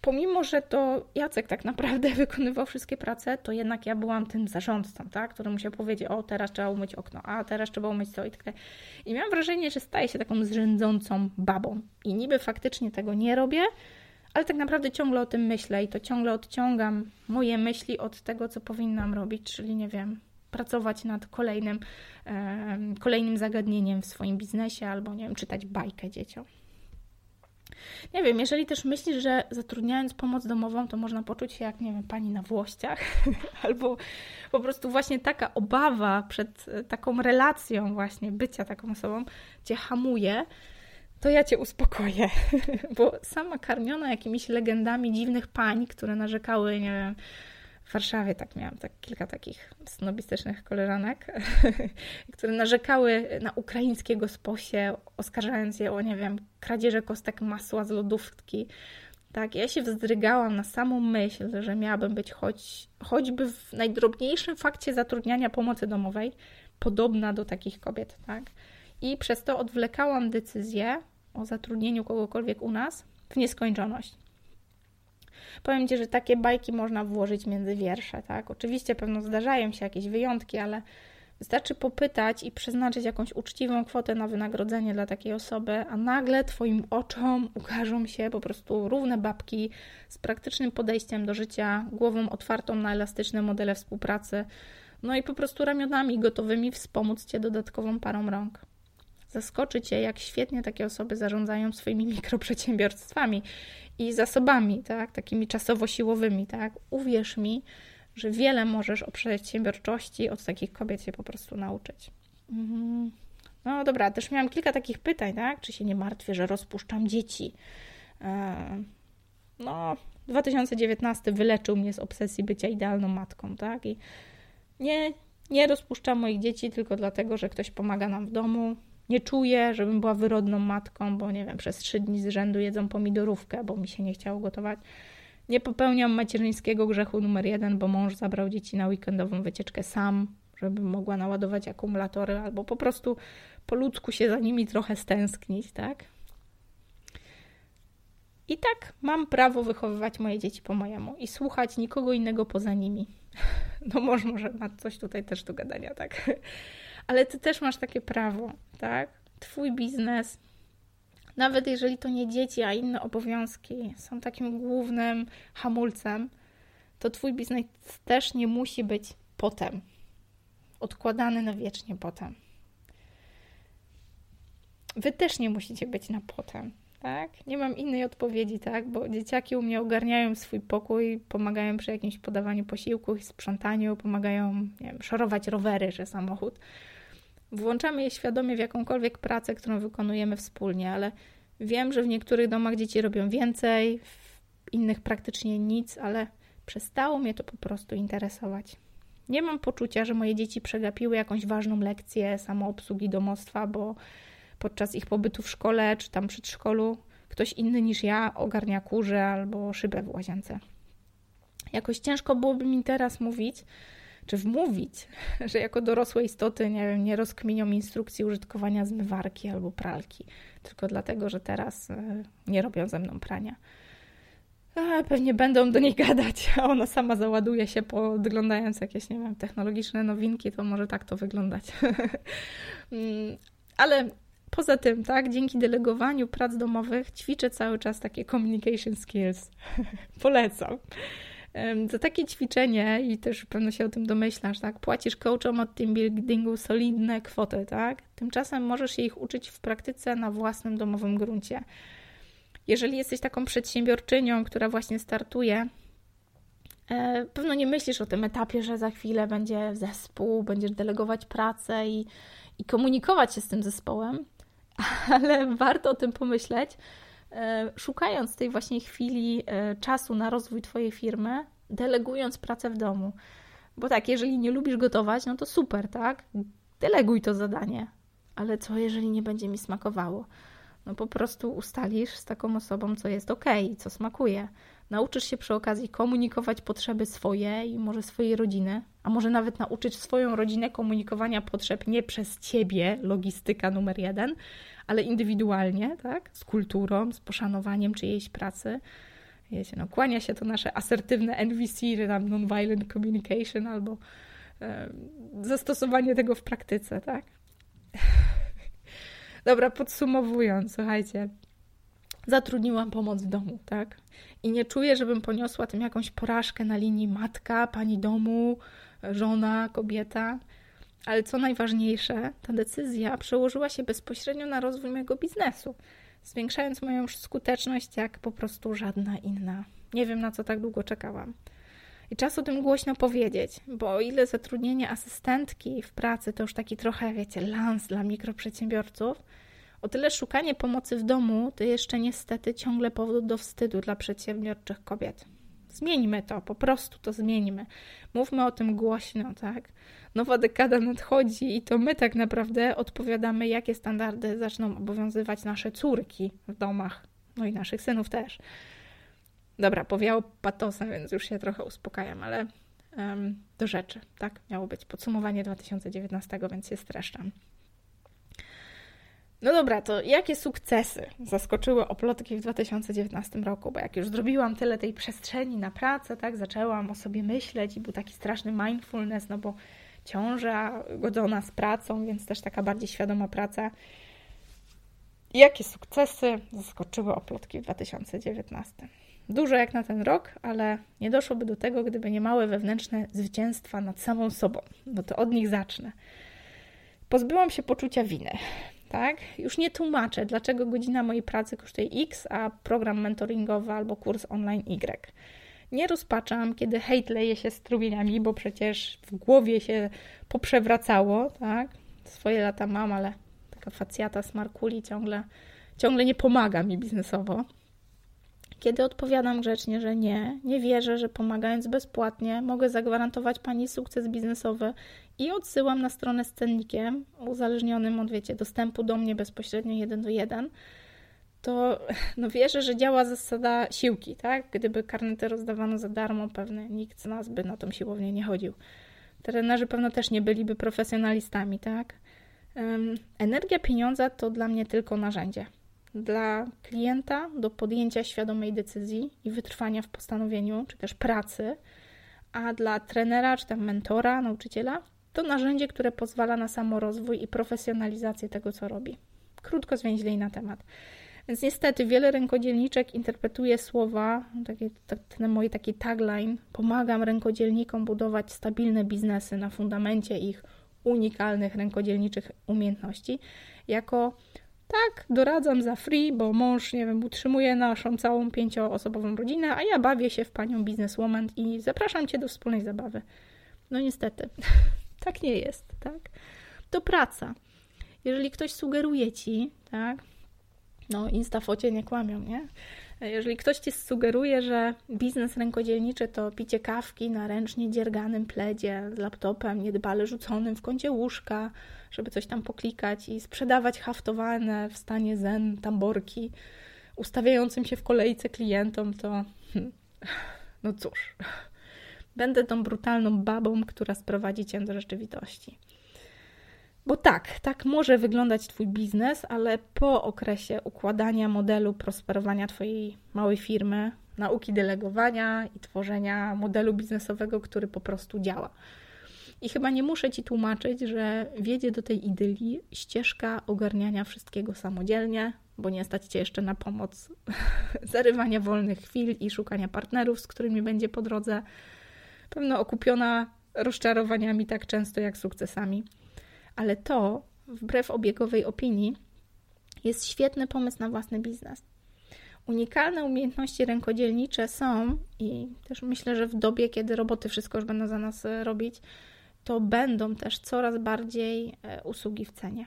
pomimo, że to Jacek tak naprawdę wykonywał wszystkie prace, to jednak ja byłam tym zarządcą, tak? który musiał powiedzieć, o teraz trzeba umyć okno, a teraz trzeba umyć to i tak dalej. I miałam wrażenie, że staję się taką zrzędzącą babą. I niby faktycznie tego nie robię, ale tak naprawdę ciągle o tym myślę i to ciągle odciągam moje myśli od tego, co powinnam robić, czyli nie wiem, pracować nad kolejnym, kolejnym zagadnieniem w swoim biznesie albo nie wiem, czytać bajkę dzieciom. Nie wiem, jeżeli też myślisz, że zatrudniając pomoc domową, to można poczuć się jak, nie wiem, pani na włościach, albo po prostu właśnie taka obawa przed e, taką relacją właśnie bycia taką osobą cię hamuje, to ja cię uspokoję, bo sama karmiona jakimiś legendami dziwnych pań, które narzekały, nie wiem, w Warszawie tak miałam tak, kilka takich snobistycznych koleżanek, które narzekały na ukraińskie gosposie, oskarżając je o, nie wiem, kradzieże kostek masła z lodówki. Tak, ja się wzdrygałam na samą myśl, że miałabym być choć, choćby w najdrobniejszym fakcie zatrudniania pomocy domowej podobna do takich kobiet, tak? I przez to odwlekałam decyzję o zatrudnieniu kogokolwiek u nas w nieskończoność. Powiem Ci, że takie bajki można włożyć między wiersze, tak? Oczywiście pewno zdarzają się jakieś wyjątki, ale wystarczy popytać i przeznaczyć jakąś uczciwą kwotę na wynagrodzenie dla takiej osoby, a nagle Twoim oczom ukażą się po prostu równe babki z praktycznym podejściem do życia, głową otwartą na elastyczne modele współpracy, no i po prostu ramionami gotowymi wspomóc Cię dodatkową parą rąk. Zaskoczy Cię, jak świetnie takie osoby zarządzają swoimi mikroprzedsiębiorstwami i zasobami, tak, takimi czasowo-siłowymi, tak. Uwierz mi, że wiele możesz o przedsiębiorczości od takich kobiet się po prostu nauczyć. Mhm. No dobra, też miałam kilka takich pytań, tak? Czy się nie martwię, że rozpuszczam dzieci? E, no, 2019 wyleczył mnie z obsesji bycia idealną matką, tak? I nie, nie rozpuszczam moich dzieci tylko dlatego, że ktoś pomaga nam w domu, nie czuję, żebym była wyrodną matką, bo nie wiem, przez trzy dni z rzędu jedzą pomidorówkę, bo mi się nie chciało gotować. Nie popełniam macierzyńskiego grzechu numer jeden, bo mąż zabrał dzieci na weekendową wycieczkę sam, żeby mogła naładować akumulatory, albo po prostu po ludzku się za nimi trochę stęsknić, tak? I tak mam prawo wychowywać moje dzieci po mojemu i słuchać nikogo innego poza nimi. No może, może ma coś tutaj też do gadania, tak? Ale ty też masz takie prawo, tak? Twój biznes, nawet jeżeli to nie dzieci, a inne obowiązki są takim głównym hamulcem, to twój biznes też nie musi być potem. Odkładany na wiecznie potem. Wy też nie musicie być na potem, tak? Nie mam innej odpowiedzi, tak? Bo dzieciaki u mnie ogarniają swój pokój, pomagają przy jakimś podawaniu posiłków sprzątaniu, pomagają, nie wiem, szorować rowery, że samochód włączamy je świadomie w jakąkolwiek pracę, którą wykonujemy wspólnie, ale wiem, że w niektórych domach dzieci robią więcej, w innych praktycznie nic, ale Przestało mnie to po prostu interesować. Nie mam poczucia, że moje dzieci przegapiły jakąś ważną lekcję samoobsługi domostwa, bo podczas ich pobytu w szkole czy tam przedszkolu ktoś inny niż ja ogarnia kurze albo szybę w łazience. Jakoś ciężko byłoby mi teraz mówić, czy wmówić, że jako dorosłe istoty, nie wiem, nie rozkminią instrukcji użytkowania zmywarki albo pralki, tylko dlatego, że teraz e, nie robią ze mną prania. A, pewnie będą do niej gadać, a ona sama załaduje się, podglądając jakieś, nie wiem, technologiczne nowinki, to może tak to wyglądać. Mm, ale poza tym, tak, dzięki delegowaniu prac domowych ćwiczę cały czas takie communication skills. Polecam. Za takie ćwiczenie, i też pewno się o tym domyślasz, tak, płacisz coachom od team buildingu solidne kwoty, tak? Tymczasem możesz się ich uczyć w praktyce na własnym domowym gruncie. Jeżeli jesteś taką przedsiębiorczynią, która właśnie startuje, e, pewno nie myślisz o tym etapie, że za chwilę będzie zespół, będziesz delegować pracę i, i komunikować się z tym zespołem, ale warto o tym pomyśleć, szukając tej właśnie chwili e, czasu na rozwój Twojej firmy, delegując pracę w domu. Bo tak, jeżeli nie lubisz gotować, no to super, tak? Deleguj to zadanie. Ale co, jeżeli nie będzie mi smakowało? No po prostu ustalisz z taką osobą, co jest ok, co smakuje. Nauczysz się przy okazji komunikować potrzeby swoje i może swojej rodziny, a może nawet nauczyć swoją rodzinę komunikowania potrzeb nie przez ciebie, logistyka numer jeden, ale indywidualnie, tak? Z kulturą, z poszanowaniem czyjejś pracy. Wiecie, no, kłania się to nasze asertywne NVC, czy tam nonviolent communication, albo e, zastosowanie tego w praktyce, tak? Dobra, podsumowując, słuchajcie, zatrudniłam pomoc w domu, tak? I nie czuję, żebym poniosła tym jakąś porażkę na linii matka, pani domu, żona, kobieta. Ale co najważniejsze, ta decyzja przełożyła się bezpośrednio na rozwój mojego biznesu, zwiększając moją skuteczność jak po prostu żadna inna. Nie wiem, na co tak długo czekałam. I czas o tym głośno powiedzieć, bo o ile zatrudnienie asystentki w pracy to już taki trochę, wiecie, lans dla mikroprzedsiębiorców, o tyle szukanie pomocy w domu to jeszcze niestety ciągle powód do wstydu dla przedsiębiorczych kobiet. Zmieńmy to, po prostu to zmieńmy. Mówmy o tym głośno, tak? Nowa dekada nadchodzi i to my tak naprawdę odpowiadamy, jakie standardy zaczną obowiązywać nasze córki w domach, no i naszych synów też. Dobra, powiało patosem, więc już się trochę uspokajam, ale um, do rzeczy, tak? Miało być podsumowanie 2019, więc się streszczam. No dobra, to jakie sukcesy zaskoczyły oplotki w 2019 roku? Bo jak już zrobiłam tyle tej przestrzeni na pracę, tak, zaczęłam o sobie myśleć i był taki straszny mindfulness, no bo ciąża godzona z pracą, więc też taka bardziej świadoma praca. Jakie sukcesy zaskoczyły oplotki w 2019? Dużo jak na ten rok, ale nie doszłoby do tego, gdyby nie małe wewnętrzne zwycięstwa nad samą sobą. No to od nich zacznę. Pozbyłam się poczucia winy. Tak? Już nie tłumaczę, dlaczego godzina mojej pracy kosztuje X, a program mentoringowy albo kurs online Y. Nie rozpaczam, kiedy hejt leje się strumieniami, bo przecież w głowie się poprzewracało, tak? Swoje lata mam, ale taka facjata z Markuli ciągle, ciągle nie pomaga mi biznesowo. Kiedy odpowiadam grzecznie, że nie, nie wierzę, że pomagając bezpłatnie mogę zagwarantować Pani sukces biznesowy i odsyłam na stronę z cennikiem uzależnionym od, wiecie, dostępu do mnie bezpośrednio jeden do jeden, to no wierzę, że działa zasada siłki, tak? Gdyby karnety rozdawano za darmo, pewnie nikt z nas by na tą siłownię nie chodził. Trenerzy pewno też nie byliby profesjonalistami, tak? Energia pieniądza to dla mnie tylko narzędzie dla klienta do podjęcia świadomej decyzji i wytrwania w postanowieniu, czy też pracy, a dla trenera, czy tam mentora, nauczyciela, to narzędzie, które pozwala na samorozwój i profesjonalizację tego, co robi. Krótko zwięźlej na temat. Więc niestety wiele rękodzielniczek interpretuje słowa, taki, ten mój taki tagline, pomagam rękodzielnikom budować stabilne biznesy na fundamencie ich unikalnych rękodzielniczych umiejętności, jako tak, doradzam za free, bo mąż, nie wiem, utrzymuje naszą całą pięcioosobową rodzinę, a ja bawię się w panią bizneswoman i zapraszam cię do wspólnej zabawy. No niestety, tak nie jest, tak? To praca. Jeżeli ktoś sugeruje ci, tak, no instafocie nie kłamią, nie? Jeżeli ktoś ci sugeruje, że biznes rękodzielniczy to picie kawki na ręcznie dzierganym pledzie z laptopem niedbale rzuconym w kącie łóżka, żeby coś tam poklikać i sprzedawać haftowane w stanie zen tamborki ustawiającym się w kolejce klientom, to hmm, no cóż, będę tą brutalną babą, która sprowadzi cię do rzeczywistości. Bo tak, tak może wyglądać Twój biznes, ale po okresie układania modelu prosperowania Twojej małej firmy, nauki delegowania i tworzenia modelu biznesowego, który po prostu działa. I chyba nie muszę Ci tłumaczyć, że wiedzie do tej idylii ścieżka ogarniania wszystkiego samodzielnie, bo nie stać Cię jeszcze na pomoc zarywania wolnych chwil i szukania partnerów, z którymi będzie po drodze, pewno okupiona rozczarowaniami tak często jak sukcesami. Ale to, wbrew obiegowej opinii, jest świetny pomysł na własny biznes. Unikalne umiejętności rękodzielnicze są i też myślę, że w dobie, kiedy roboty wszystko już będą za nas e, robić, to będą też coraz bardziej e, usługi w cenie.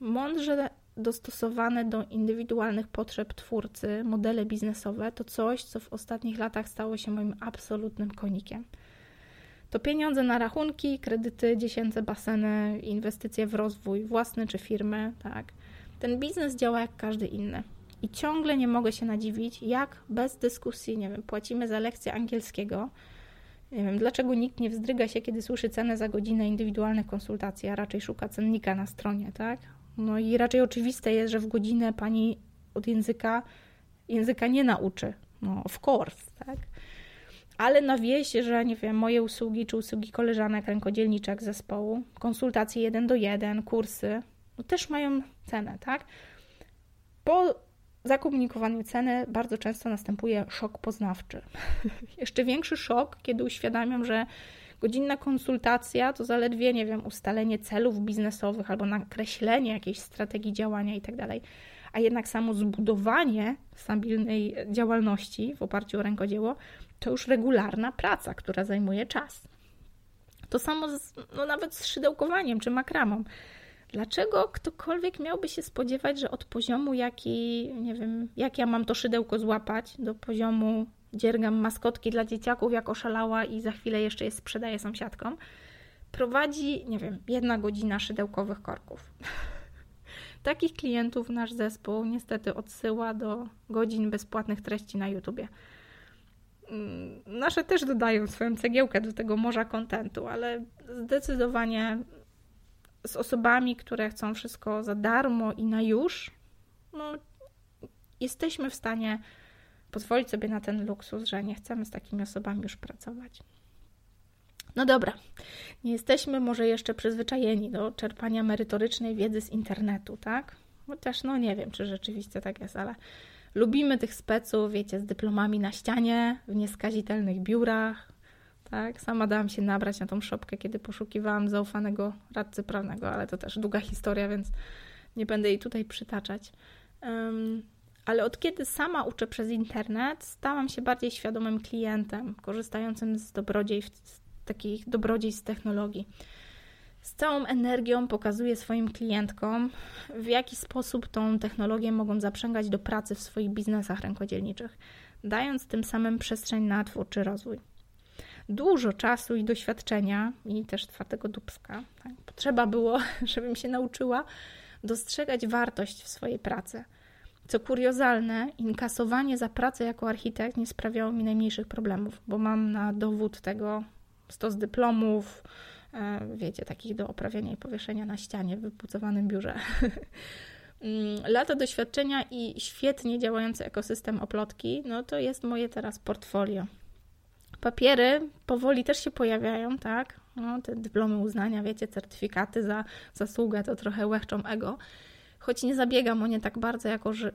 Mądrze dostosowane do indywidualnych potrzeb twórcy modele biznesowe to coś, co w ostatnich latach stało się moim absolutnym konikiem. To pieniądze na rachunki, kredyty, dziesięce baseny, inwestycje w rozwój własny czy firmy, tak. Ten biznes działa jak każdy inny. I ciągle nie mogę się nadziwić, jak bez dyskusji, nie wiem, płacimy za lekcję angielskiego. Nie wiem, dlaczego nikt nie wzdryga się, kiedy słyszy cenę za godzinę indywidualnych konsultacji, a raczej szuka cennika na stronie, tak? No i raczej oczywiste jest, że w godzinę pani od języka języka nie nauczy. No, of course, tak? Ale na wieś, że nie wiem, moje usługi czy usługi koleżanek rękodzielniczek zespołu, konsultacje jeden do jeden, kursy, no też mają cenę, tak? Po zakomunikowaniu ceny bardzo często następuje szok poznawczy. Jeszcze większy szok, kiedy uświadamiam, że Godzinna konsultacja to zaledwie, nie wiem, ustalenie celów biznesowych albo nakreślenie jakiejś strategii działania itd. Tak A jednak samo zbudowanie stabilnej działalności w oparciu o rękodzieło to już regularna praca, która zajmuje czas. To samo z, no nawet z szydełkowaniem czy makramą. Dlaczego ktokolwiek miałby się spodziewać, że od poziomu, jaki, nie wiem, jak ja mam to szydełko złapać, do poziomu dziergam maskotki dla dzieciaków jak oszalała i za chwilę jeszcze je sprzedaję sąsiadkom, prowadzi, nie wiem, jedna godzina szydełkowych korków. Takich klientów nasz zespół niestety odsyła do godzin bezpłatnych treści na YouTubie. Mm, nasze też dodają swoją cegiełkę do tego morza kontentu, ale zdecydowanie z osobami, które chcą wszystko za darmo i na już, no, jesteśmy w stanie pozwolić sobie na ten luksus, że nie chcemy z takimi osobami już pracować. No dobra, nie jesteśmy może jeszcze przyzwyczajeni do czerpania merytorycznej wiedzy z internetu, tak? Chociaż no nie wiem, czy rzeczywiście tak jest, ale lubimy tych speców, wiecie, z dyplomami na ścianie, w nieskazitelnych biurach, tak? Sama dałam się nabrać na tą szopkę, kiedy poszukiwałam zaufanego radcy prawnego, ale to też długa historia, więc nie będę jej tutaj przytaczać. Um, ale od kiedy sama uczę przez internet, stałam się bardziej świadomym klientem, korzystającym z dobrodziejstw, takich dobrodziejstw technologii. Z całą energią pokazuję swoim klientkom, w jaki sposób tą technologię mogą zaprzęgać do pracy w swoich biznesach rękodzielniczych, dając tym samym przestrzeń na twórczy rozwój. Dużo czasu i doświadczenia, i też twardego dubska, tak, potrzeba było, żebym się nauczyła dostrzegać wartość w swojej pracy – co kuriozalne, inkasowanie za pracę jako architekt nie sprawiało mi najmniejszych problemów, bo mam na dowód tego stos dyplomów, wiecie, takich do oprawiania i powieszenia na ścianie w wypucowanym biurze. Mm, lata doświadczenia i świetnie działający ekosystem oplotki, no to jest moje teraz portfolio. Papiery powoli też się pojawiają, tak? No, te dyplomy uznania, wiecie, certyfikaty za zasługę to trochę łechczą ego, choć nie zabiegam o nie tak bardzo jako ży-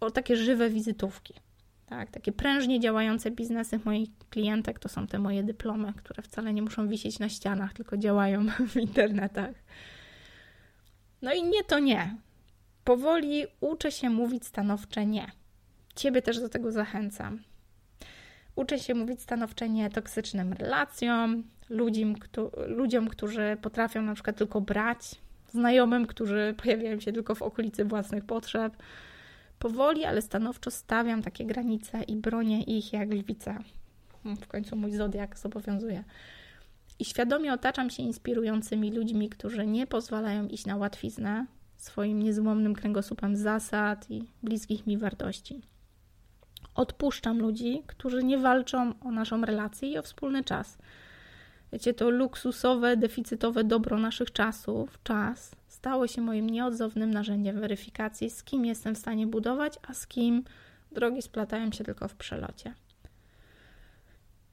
o takie żywe wizytówki. Tak, takie prężnie działające biznesy moich klientek to są te moje dyplomy, które wcale nie muszą wisieć na ścianach, tylko działają w internetach. No i nie to nie. Powoli uczę się mówić stanowcze nie. Ciebie też do tego zachęcam. Uczę się mówić stanowcze nie toksycznym relacjom, ludziom, ludziom, którzy potrafią na przykład tylko brać znajomym, którzy pojawiają się tylko w okolicy własnych potrzeb. Powoli, ale stanowczo stawiam takie granice i bronię ich jak lwica. W końcu mój zodiak zobowiązuje. I świadomie otaczam się inspirującymi ludźmi, którzy nie pozwalają iść na łatwiznę swoim niezłomnym kręgosłupem zasad i bliskich mi wartości. Odpuszczam ludzi, którzy nie walczą o naszą relację i o wspólny czas. Wiecie, to luksusowe, deficytowe dobro naszych czasów, czas, stało się moim nieodzownym narzędziem weryfikacji, z kim jestem w stanie budować, a z kim drogi splatają się tylko w przelocie.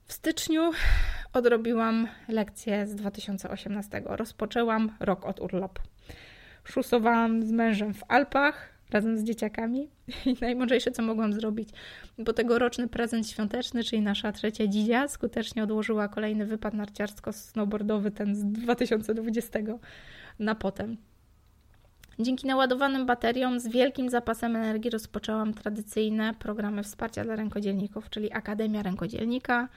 W styczniu odrobiłam lekcję z 2018. Rozpoczęłam rok od urlopu. Szusowałam z mężem w Alpach razem z dzieciakami i najmądrzejsze, co mogłam zrobić, bo tegoroczny prezent świąteczny, czyli nasza trzecia dzidzia, skutecznie odłożyła kolejny wypad narciarsko-snowboardowy, ten z 2020 na potem. Dzięki naładowanym bateriom z wielkim zapasem energii rozpoczęłam tradycyjne programy wsparcia dla rękodzielników, czyli Akademia Rękodzielnika.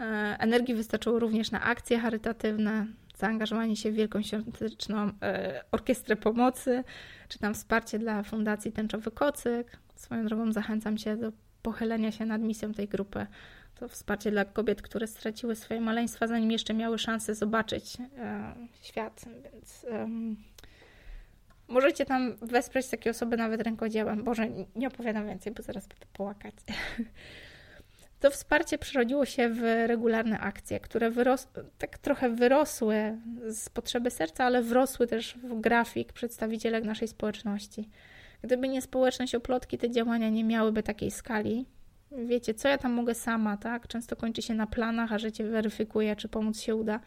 E, energii wystarczyło również na akcje charytatywne, zaangażowanie się w Wielką Świąteczną e, Orkiestrę Pomocy, czy tam wsparcie dla Fundacji Tęczowy Kocyk. Swoją drogą zachęcam Cię do pochylenia się nad misją tej grupy. To wsparcie dla kobiet, które straciły swoje maleństwa, zanim jeszcze miały szansę zobaczyć e, świat, więc Możecie tam wesprzeć takie osoby nawet rękodziełem. Boże, nie opowiadam więcej, bo zaraz będę połakać. To wsparcie przerodziło się w regularne akcje, które wyros tak trochę wyrosły z potrzeby serca, ale wrosły też w grafik przedstawicielek naszej społeczności. Gdyby nie społeczność oplotki, te działania nie miałyby takiej skali. Wiecie, co ja tam mogę sama, tak? Często kończy się na planach, a życie weryfikuje, czy pomóc się uda.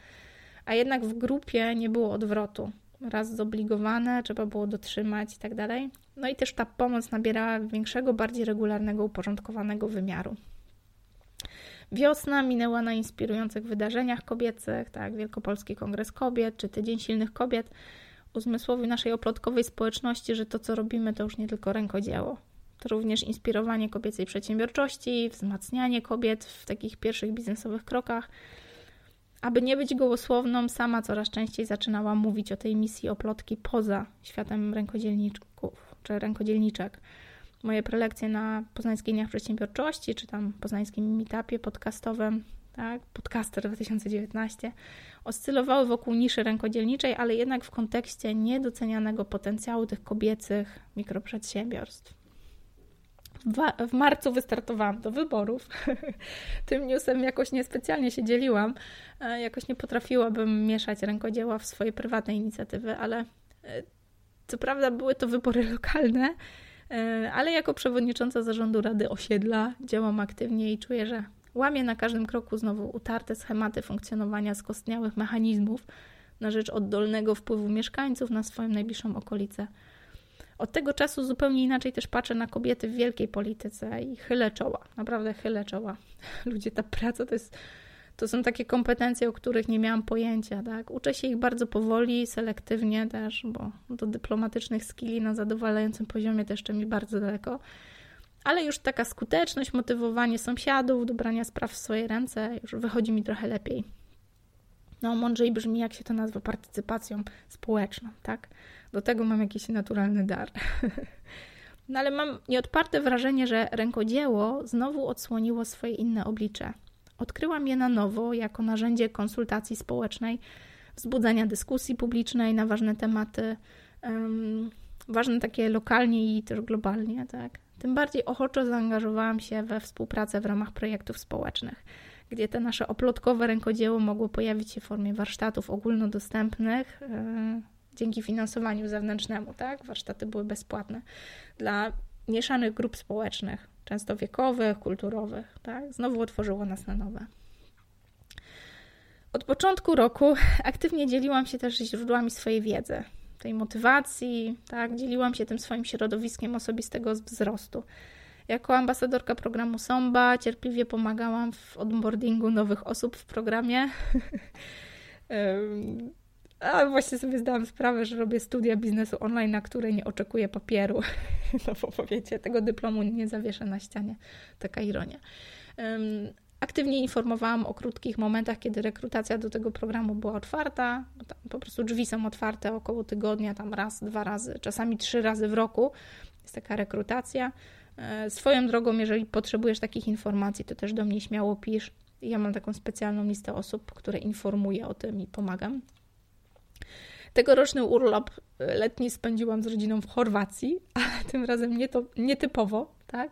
A jednak w grupie nie było odwrotu raz zobligowane, trzeba było dotrzymać i tak dalej. No i też ta pomoc nabierała większego, bardziej regularnego, uporządkowanego wymiaru. Wiosna minęła na inspirujących wydarzeniach kobiecych, tak, Wielkopolski Kongres Kobiet czy Tydzień Silnych Kobiet, uzmysłowił naszej oplotkowej społeczności, że to, co robimy, to już nie tylko rękodzieło. To również inspirowanie kobiecej przedsiębiorczości, wzmacnianie kobiet w takich pierwszych biznesowych krokach, aby nie być gołosłowną, sama coraz częściej zaczynałam mówić o tej misji oplotki poza światem rękodzielniczków czy rękodzielniczek. Moje prelekcje na Poznańskich Dniach Przedsiębiorczości, czy tam Poznańskim Meetupie podcastowym, tak, Podcaster 2019, oscylowały wokół niszy rękodzielniczej, ale jednak w kontekście niedocenianego potencjału tych kobiecych mikroprzedsiębiorstw w marcu wystartowałam do wyborów. Tym newsem jakoś niespecjalnie się dzieliłam. E, jakoś nie potrafiłabym mieszać rękodzieła w swoje prywatne inicjatywy, ale e, co prawda były to wybory lokalne, e, ale jako przewodnicząca zarządu Rady Osiedla działam aktywnie i czuję, że łamię na każdym kroku znowu utarte schematy funkcjonowania skostniałych mechanizmów na rzecz oddolnego wpływu mieszkańców na swoją najbliższą okolicę. Od tego czasu zupełnie inaczej też patrzę na kobiety w wielkiej polityce i chylę czoła. Naprawdę chylę czoła. Ludzie, ta praca to jest. To są takie kompetencje, o których nie miałam pojęcia. Tak? Uczę się ich bardzo powoli, selektywnie też, bo do dyplomatycznych skilli na zadowalającym poziomie też jeszcze mi bardzo daleko. Ale już taka skuteczność, motywowanie sąsiadów do brania spraw w swoje ręce już wychodzi mi trochę lepiej. No, mądrzej brzmi, jak się to nazwa, partycypacją społeczną, tak? Do tego mam jakiś naturalny dar. No ale mam nieodparte wrażenie, że rękodzieło znowu odsłoniło swoje inne oblicze. Odkryłam je na nowo jako narzędzie konsultacji społecznej, wzbudzania dyskusji publicznej na ważne tematy, um, ważne takie lokalnie i też globalnie. Tak? Tym bardziej ochoczo zaangażowałam się we współpracę w ramach projektów społecznych, gdzie te nasze oplotkowe rękodzieło mogło pojawić się w formie warsztatów ogólnodostępnych, yy, dzięki finansowaniu zewnętrznemu, tak? Warsztaty były bezpłatne dla mieszanych grup społecznych, często wiekowych, kulturowych, tak? Znowu otworzyło nas na nowe. Od początku roku aktywnie dzieliłam się też źródłami swojej wiedzy, tej motywacji, tak? Dzieliłam się tym swoim środowiskiem osobistego wzrostu. Jako ambasadorka programu SOMBA cierpliwie pomagałam w onboardingu nowych osób w programie. A właśnie sobie zdałam sprawę, że robię studia biznesu online, na które nie oczekuję papieru. No bo wiecie, tego dyplomu nie zawieszę na ścianie. Taka ironia. Aktywnie informowałam o krótkich momentach, kiedy rekrutacja do tego programu była otwarta. po prostu drzwi są otwarte około tygodnia, tam raz, dwa razy, czasami trzy razy w roku. jest taka rekrutacja. E, swoją drogą, jeżeli potrzebujesz takich informacji, to też do mnie śmiało pisz. Ja mam taką specjalną listę osób, które informuję o tym i pomagam. Tegoroczny urlop e, letni spędziłam z rodziną w Chorwacji, ale tym razem nie to, nietypowo, tak?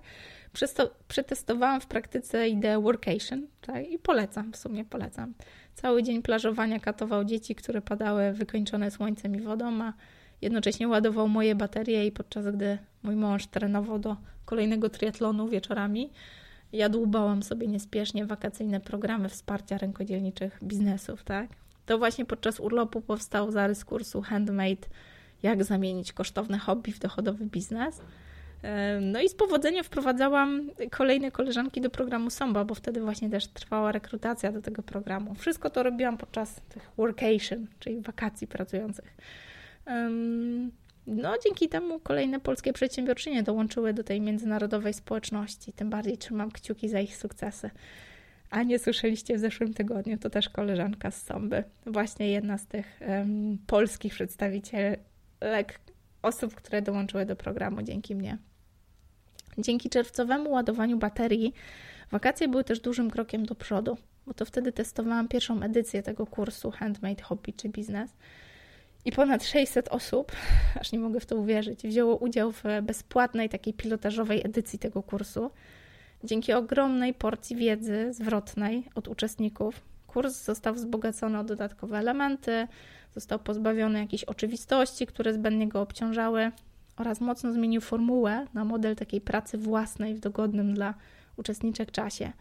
Przesto, przetestowałam w praktyce ideę workation tak? i polecam, w sumie polecam. Cały dzień plażowania katował dzieci, które padały wykończone słońcem i wodą, a jednocześnie ładował moje baterie i podczas gdy mój mąż trenował do kolejnego triatlonu wieczorami, ja dłubałam sobie niespiesznie wakacyjne programy wsparcia rękodzielniczych biznesów, tak? To właśnie podczas urlopu powstał zarys kursu Handmade jak zamienić kosztowne hobby w dochodowy biznes. No i z powodzeniem wprowadzałam kolejne koleżanki do programu Somba, bo wtedy właśnie też trwała rekrutacja do tego programu. Wszystko to robiłam podczas tych workation, czyli wakacji pracujących. No, dzięki temu kolejne polskie przedsiębiorczynie dołączyły do tej międzynarodowej społeczności. Tym bardziej trzymam kciuki za ich sukcesy. A nie słyszeliście w zeszłym tygodniu, to też koleżanka z Somby. Właśnie jedna z tych um, polskich przedstawicielek, osób, które dołączyły do programu dzięki mnie. Dzięki czerwcowemu ładowaniu baterii, wakacje były też dużym krokiem do przodu, bo to wtedy testowałam pierwszą edycję tego kursu Handmade Hobby czy Biznes. I ponad 600 osób, aż nie mogę w to uwierzyć, wzięło udział w bezpłatnej takiej pilotażowej edycji tego kursu. Dzięki ogromnej porcji wiedzy zwrotnej od uczestników, kurs został wzbogacony o dodatkowe elementy, został pozbawiony jakichś oczywistości, które zbędnie go obciążały, oraz mocno zmienił formułę na model takiej pracy własnej w dogodnym dla uczestniczek czasie.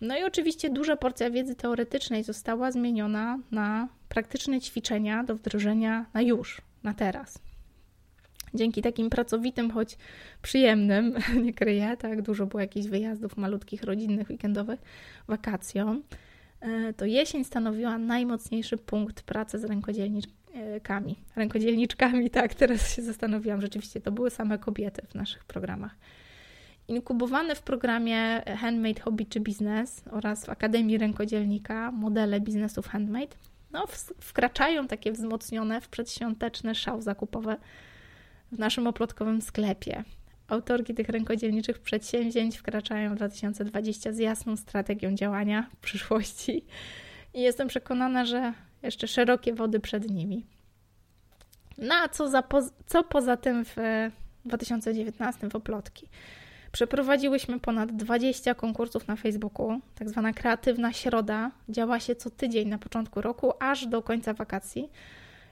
No i oczywiście duża porcja wiedzy teoretycznej została zmieniona na praktyczne ćwiczenia do wdrożenia na już, na teraz. Dzięki takim pracowitym, choć przyjemnym, nie kryję, tak dużo było jakichś wyjazdów malutkich, rodzinnych, weekendowych, wakacjom, e, to jesień stanowiła najmocniejszy punkt pracy z rękodzielnikami. Rękodzielniczkami, tak, teraz się zastanowiłam, rzeczywiście to były same kobiety w naszych programach. Inkubowane w programie Handmade Hobby czy Biznes oraz w Akademii Rękodzielnika modele biznesów handmade no, wkraczają takie wzmocnione w przedświąteczne szał zakupowe w naszym oplotkowym sklepie. Autorki tych rękodzielniczych przedsięwzięć wkraczają w 2020 z jasną strategią działania w przyszłości i jestem przekonana, że jeszcze szerokie wody przed nimi. No a co, za, co poza tym w 2019 w Oplotki? Przeprowadziłyśmy ponad 20 konkursów na Facebooku. Tak zwana kreatywna środa działa się co tydzień na początku roku, aż do końca wakacji.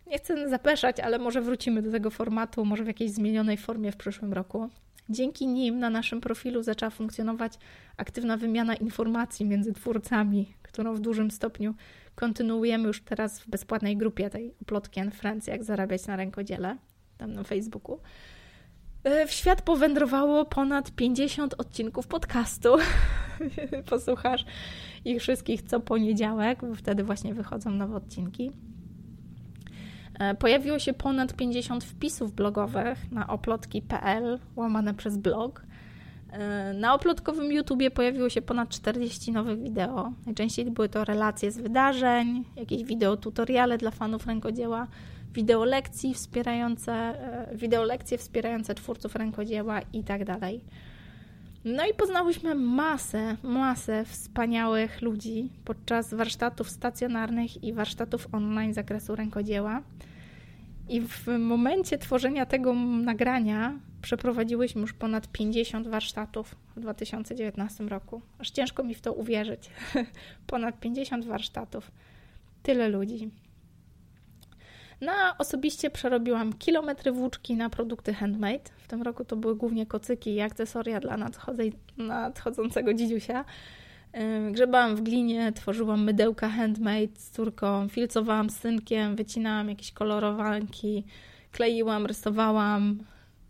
Nie chcę zapeszać, ale może wrócimy do tego formatu, może w jakiejś zmienionej formie w przyszłym roku. Dzięki nim na naszym profilu zaczęła funkcjonować aktywna wymiana informacji między twórcami, którą w dużym stopniu kontynuujemy już teraz w bezpłatnej grupie tej Plotki and Friends, jak zarabiać na rękodziele, tam na Facebooku. E, w świat powędrowało ponad 50 odcinków podcastu. Posłuchasz ich wszystkich co poniedziałek, bo wtedy właśnie wychodzą nowe odcinki. E, pojawiło się ponad 50 wpisów blogowych na oplotki.pl, łamane przez blog. E, na oplotkowym YouTubie pojawiło się ponad 40 nowych wideo. Najczęściej były to relacje z wydarzeń, jakieś wideo tutoriale dla fanów rękodzieła, wideo lekcji wspierające, e, wideo lekcje wspierające twórców rękodzieła i tak dalej. No i poznałyśmy masę, masę wspaniałych ludzi podczas warsztatów stacjonarnych i warsztatów online z zakresu rękodzieła. I w momencie tworzenia tego nagrania przeprowadziłyśmy już ponad 50 warsztatów w 2019 roku. Aż ciężko mi w to uwierzyć. ponad 50 warsztatów. Tyle ludzi. No, osobiście przerobiłam kilometry włóczki na produkty handmade. W tym roku to były głównie kocyki i akcesoria dla nadchodzącego dzidziusia. Grzebałam w glinie, tworzyłam mydełka handmade z córką, filcowałam z synkiem, wycinałam jakieś kolorowanki, kleiłam, rysowałam.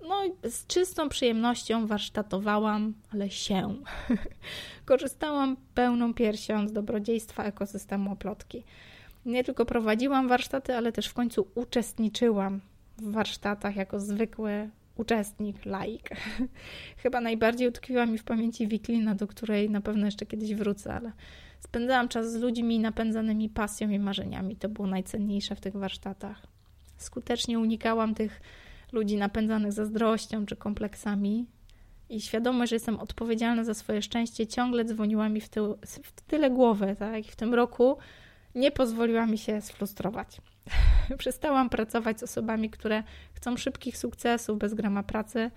No i z czystą przyjemnością warsztatowałam, ale się. Korzystałam pełną piersią z dobrodziejstwa ekosystemu oplotki nie tylko prowadziłam warsztaty, ale też w końcu uczestniczyłam w warsztatach jako zwykły uczestnik, laik. Chyba najbardziej utkwiła mi w pamięci wiklina, do której na pewno jeszcze kiedyś wrócę, ale spędzałam czas z ludźmi napędzanymi pasją i marzeniami. To było najcenniejsze w tych warsztatach. Skutecznie unikałam tych ludzi napędzanych zazdrością czy kompleksami. I świadomość, że jestem odpowiedzialna za swoje szczęście, ciągle dzwoniła mi w, tył, w tyle głowy, tak? I w tym roku nie pozwoliła mi się sfrustrować. Przestałam pracować z osobami, które chcą szybkich sukcesów bez grama pracy.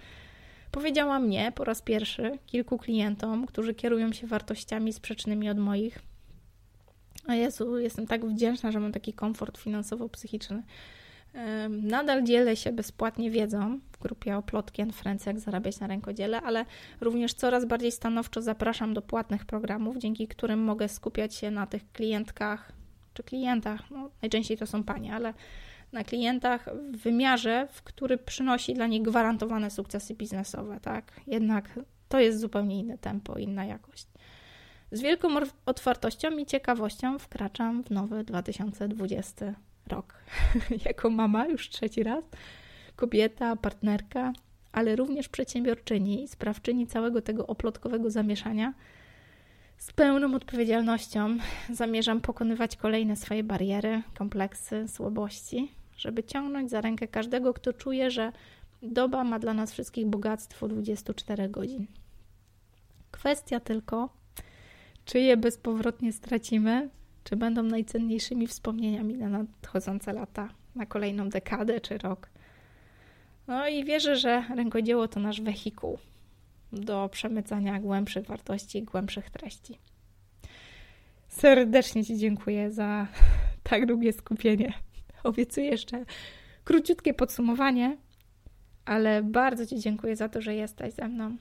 Powiedziałam nie po raz pierwszy kilku klientom, którzy kierują się wartościami sprzecznymi od moich. A Jezu, jestem tak wdzięczna, że mam taki komfort finansowo-psychiczny. Nadal dzielę się bezpłatnie wiedzą w grupie Oplotki and Friends, jak zarabiać na rękodziele, ale również coraz bardziej stanowczo zapraszam do płatnych programów, dzięki którym mogę skupiać się na tych klientkach czy klientach, no, najczęściej to są panie, ale na klientach w wymiarze, w który przynosi dla nich gwarantowane sukcesy biznesowe, tak? Jednak to jest zupełnie inne tempo, inna jakość. Z wielką otwartością i ciekawością wkraczam w nowy 2020 rok. jako mama już trzeci raz, kobieta, partnerka, ale również przedsiębiorczyni i sprawczyni całego tego oplotkowego zamieszania. Z pełną odpowiedzialnością zamierzam pokonywać kolejne swoje bariery, kompleksy, słabości, żeby ciągnąć za rękę każdego, kto czuje, że doba ma dla nas wszystkich bogactwo 24 godzin. Kwestia tylko, czy je bezpowrotnie stracimy, czy będą najcenniejszymi wspomnieniami na nadchodzące lata, na kolejną dekadę czy rok. No i wierzę, że rękodzieło to nasz wehikuł do przemycania głębszych wartości, głębszych treści. Serdecznie Ci dziękuję za tak długie skupienie. Obiecuję jeszcze króciutkie podsumowanie, ale bardzo Ci dziękuję za to, że jesteś ze mną.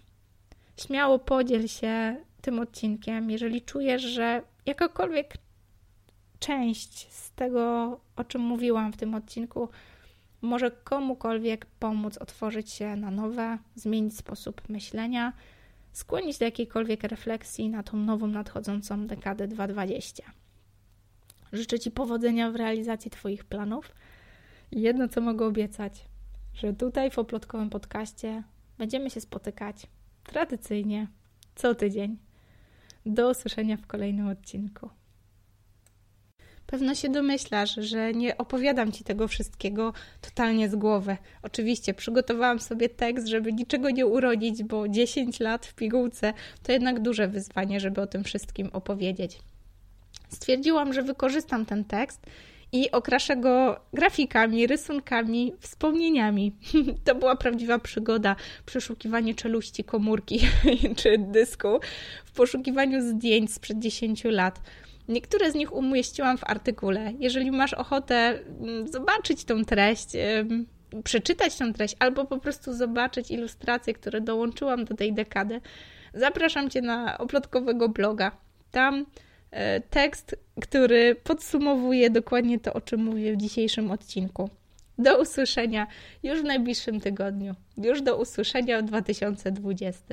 Śmiało podziel się tym odcinkiem, jeżeli czujesz, że jakakolwiek część z tego, o czym mówiłam w tym odcinku, może komukolwiek pomóc otworzyć się na nowe, zmienić sposób myślenia, skłonić do jakiejkolwiek refleksji na tą nową, nadchodzącą dekadę 2020. Życzę Ci powodzenia w realizacji Twoich planów. Jedno, co mogę obiecać, że tutaj w oplotkowym podcaście będziemy się spotykać tradycyjnie co tydzień. Do usłyszenia w kolejnym odcinku. Pewno się domyślasz, że nie opowiadam ci tego wszystkiego totalnie z głowy. Oczywiście przygotowałam sobie tekst, żeby niczego nie urodzić, bo 10 lat w pigułce to jednak duże wyzwanie, żeby o tym wszystkim opowiedzieć. Stwierdziłam, że wykorzystam ten tekst i okraszę go grafikami, rysunkami, wspomnieniami. To była prawdziwa przygoda, przeszukiwanie czeluści komórki czy dysku w poszukiwaniu zdjęć sprzed 10 lat. Niektóre z nich umieściłam w artykule. Jeżeli masz ochotę mm, zobaczyć tą treść, przeczytać tą treść, albo po prostu zobaczyć ilustracje, które dołączyłam do tej dekady, zapraszam Cię na oplotkowego bloga. Tam e, tekst, który podsumowuje dokładnie to, o czym mówię w dzisiejszym odcinku. Do usłyszenia już w najbliższym tygodniu. Już do usłyszenia w 2020.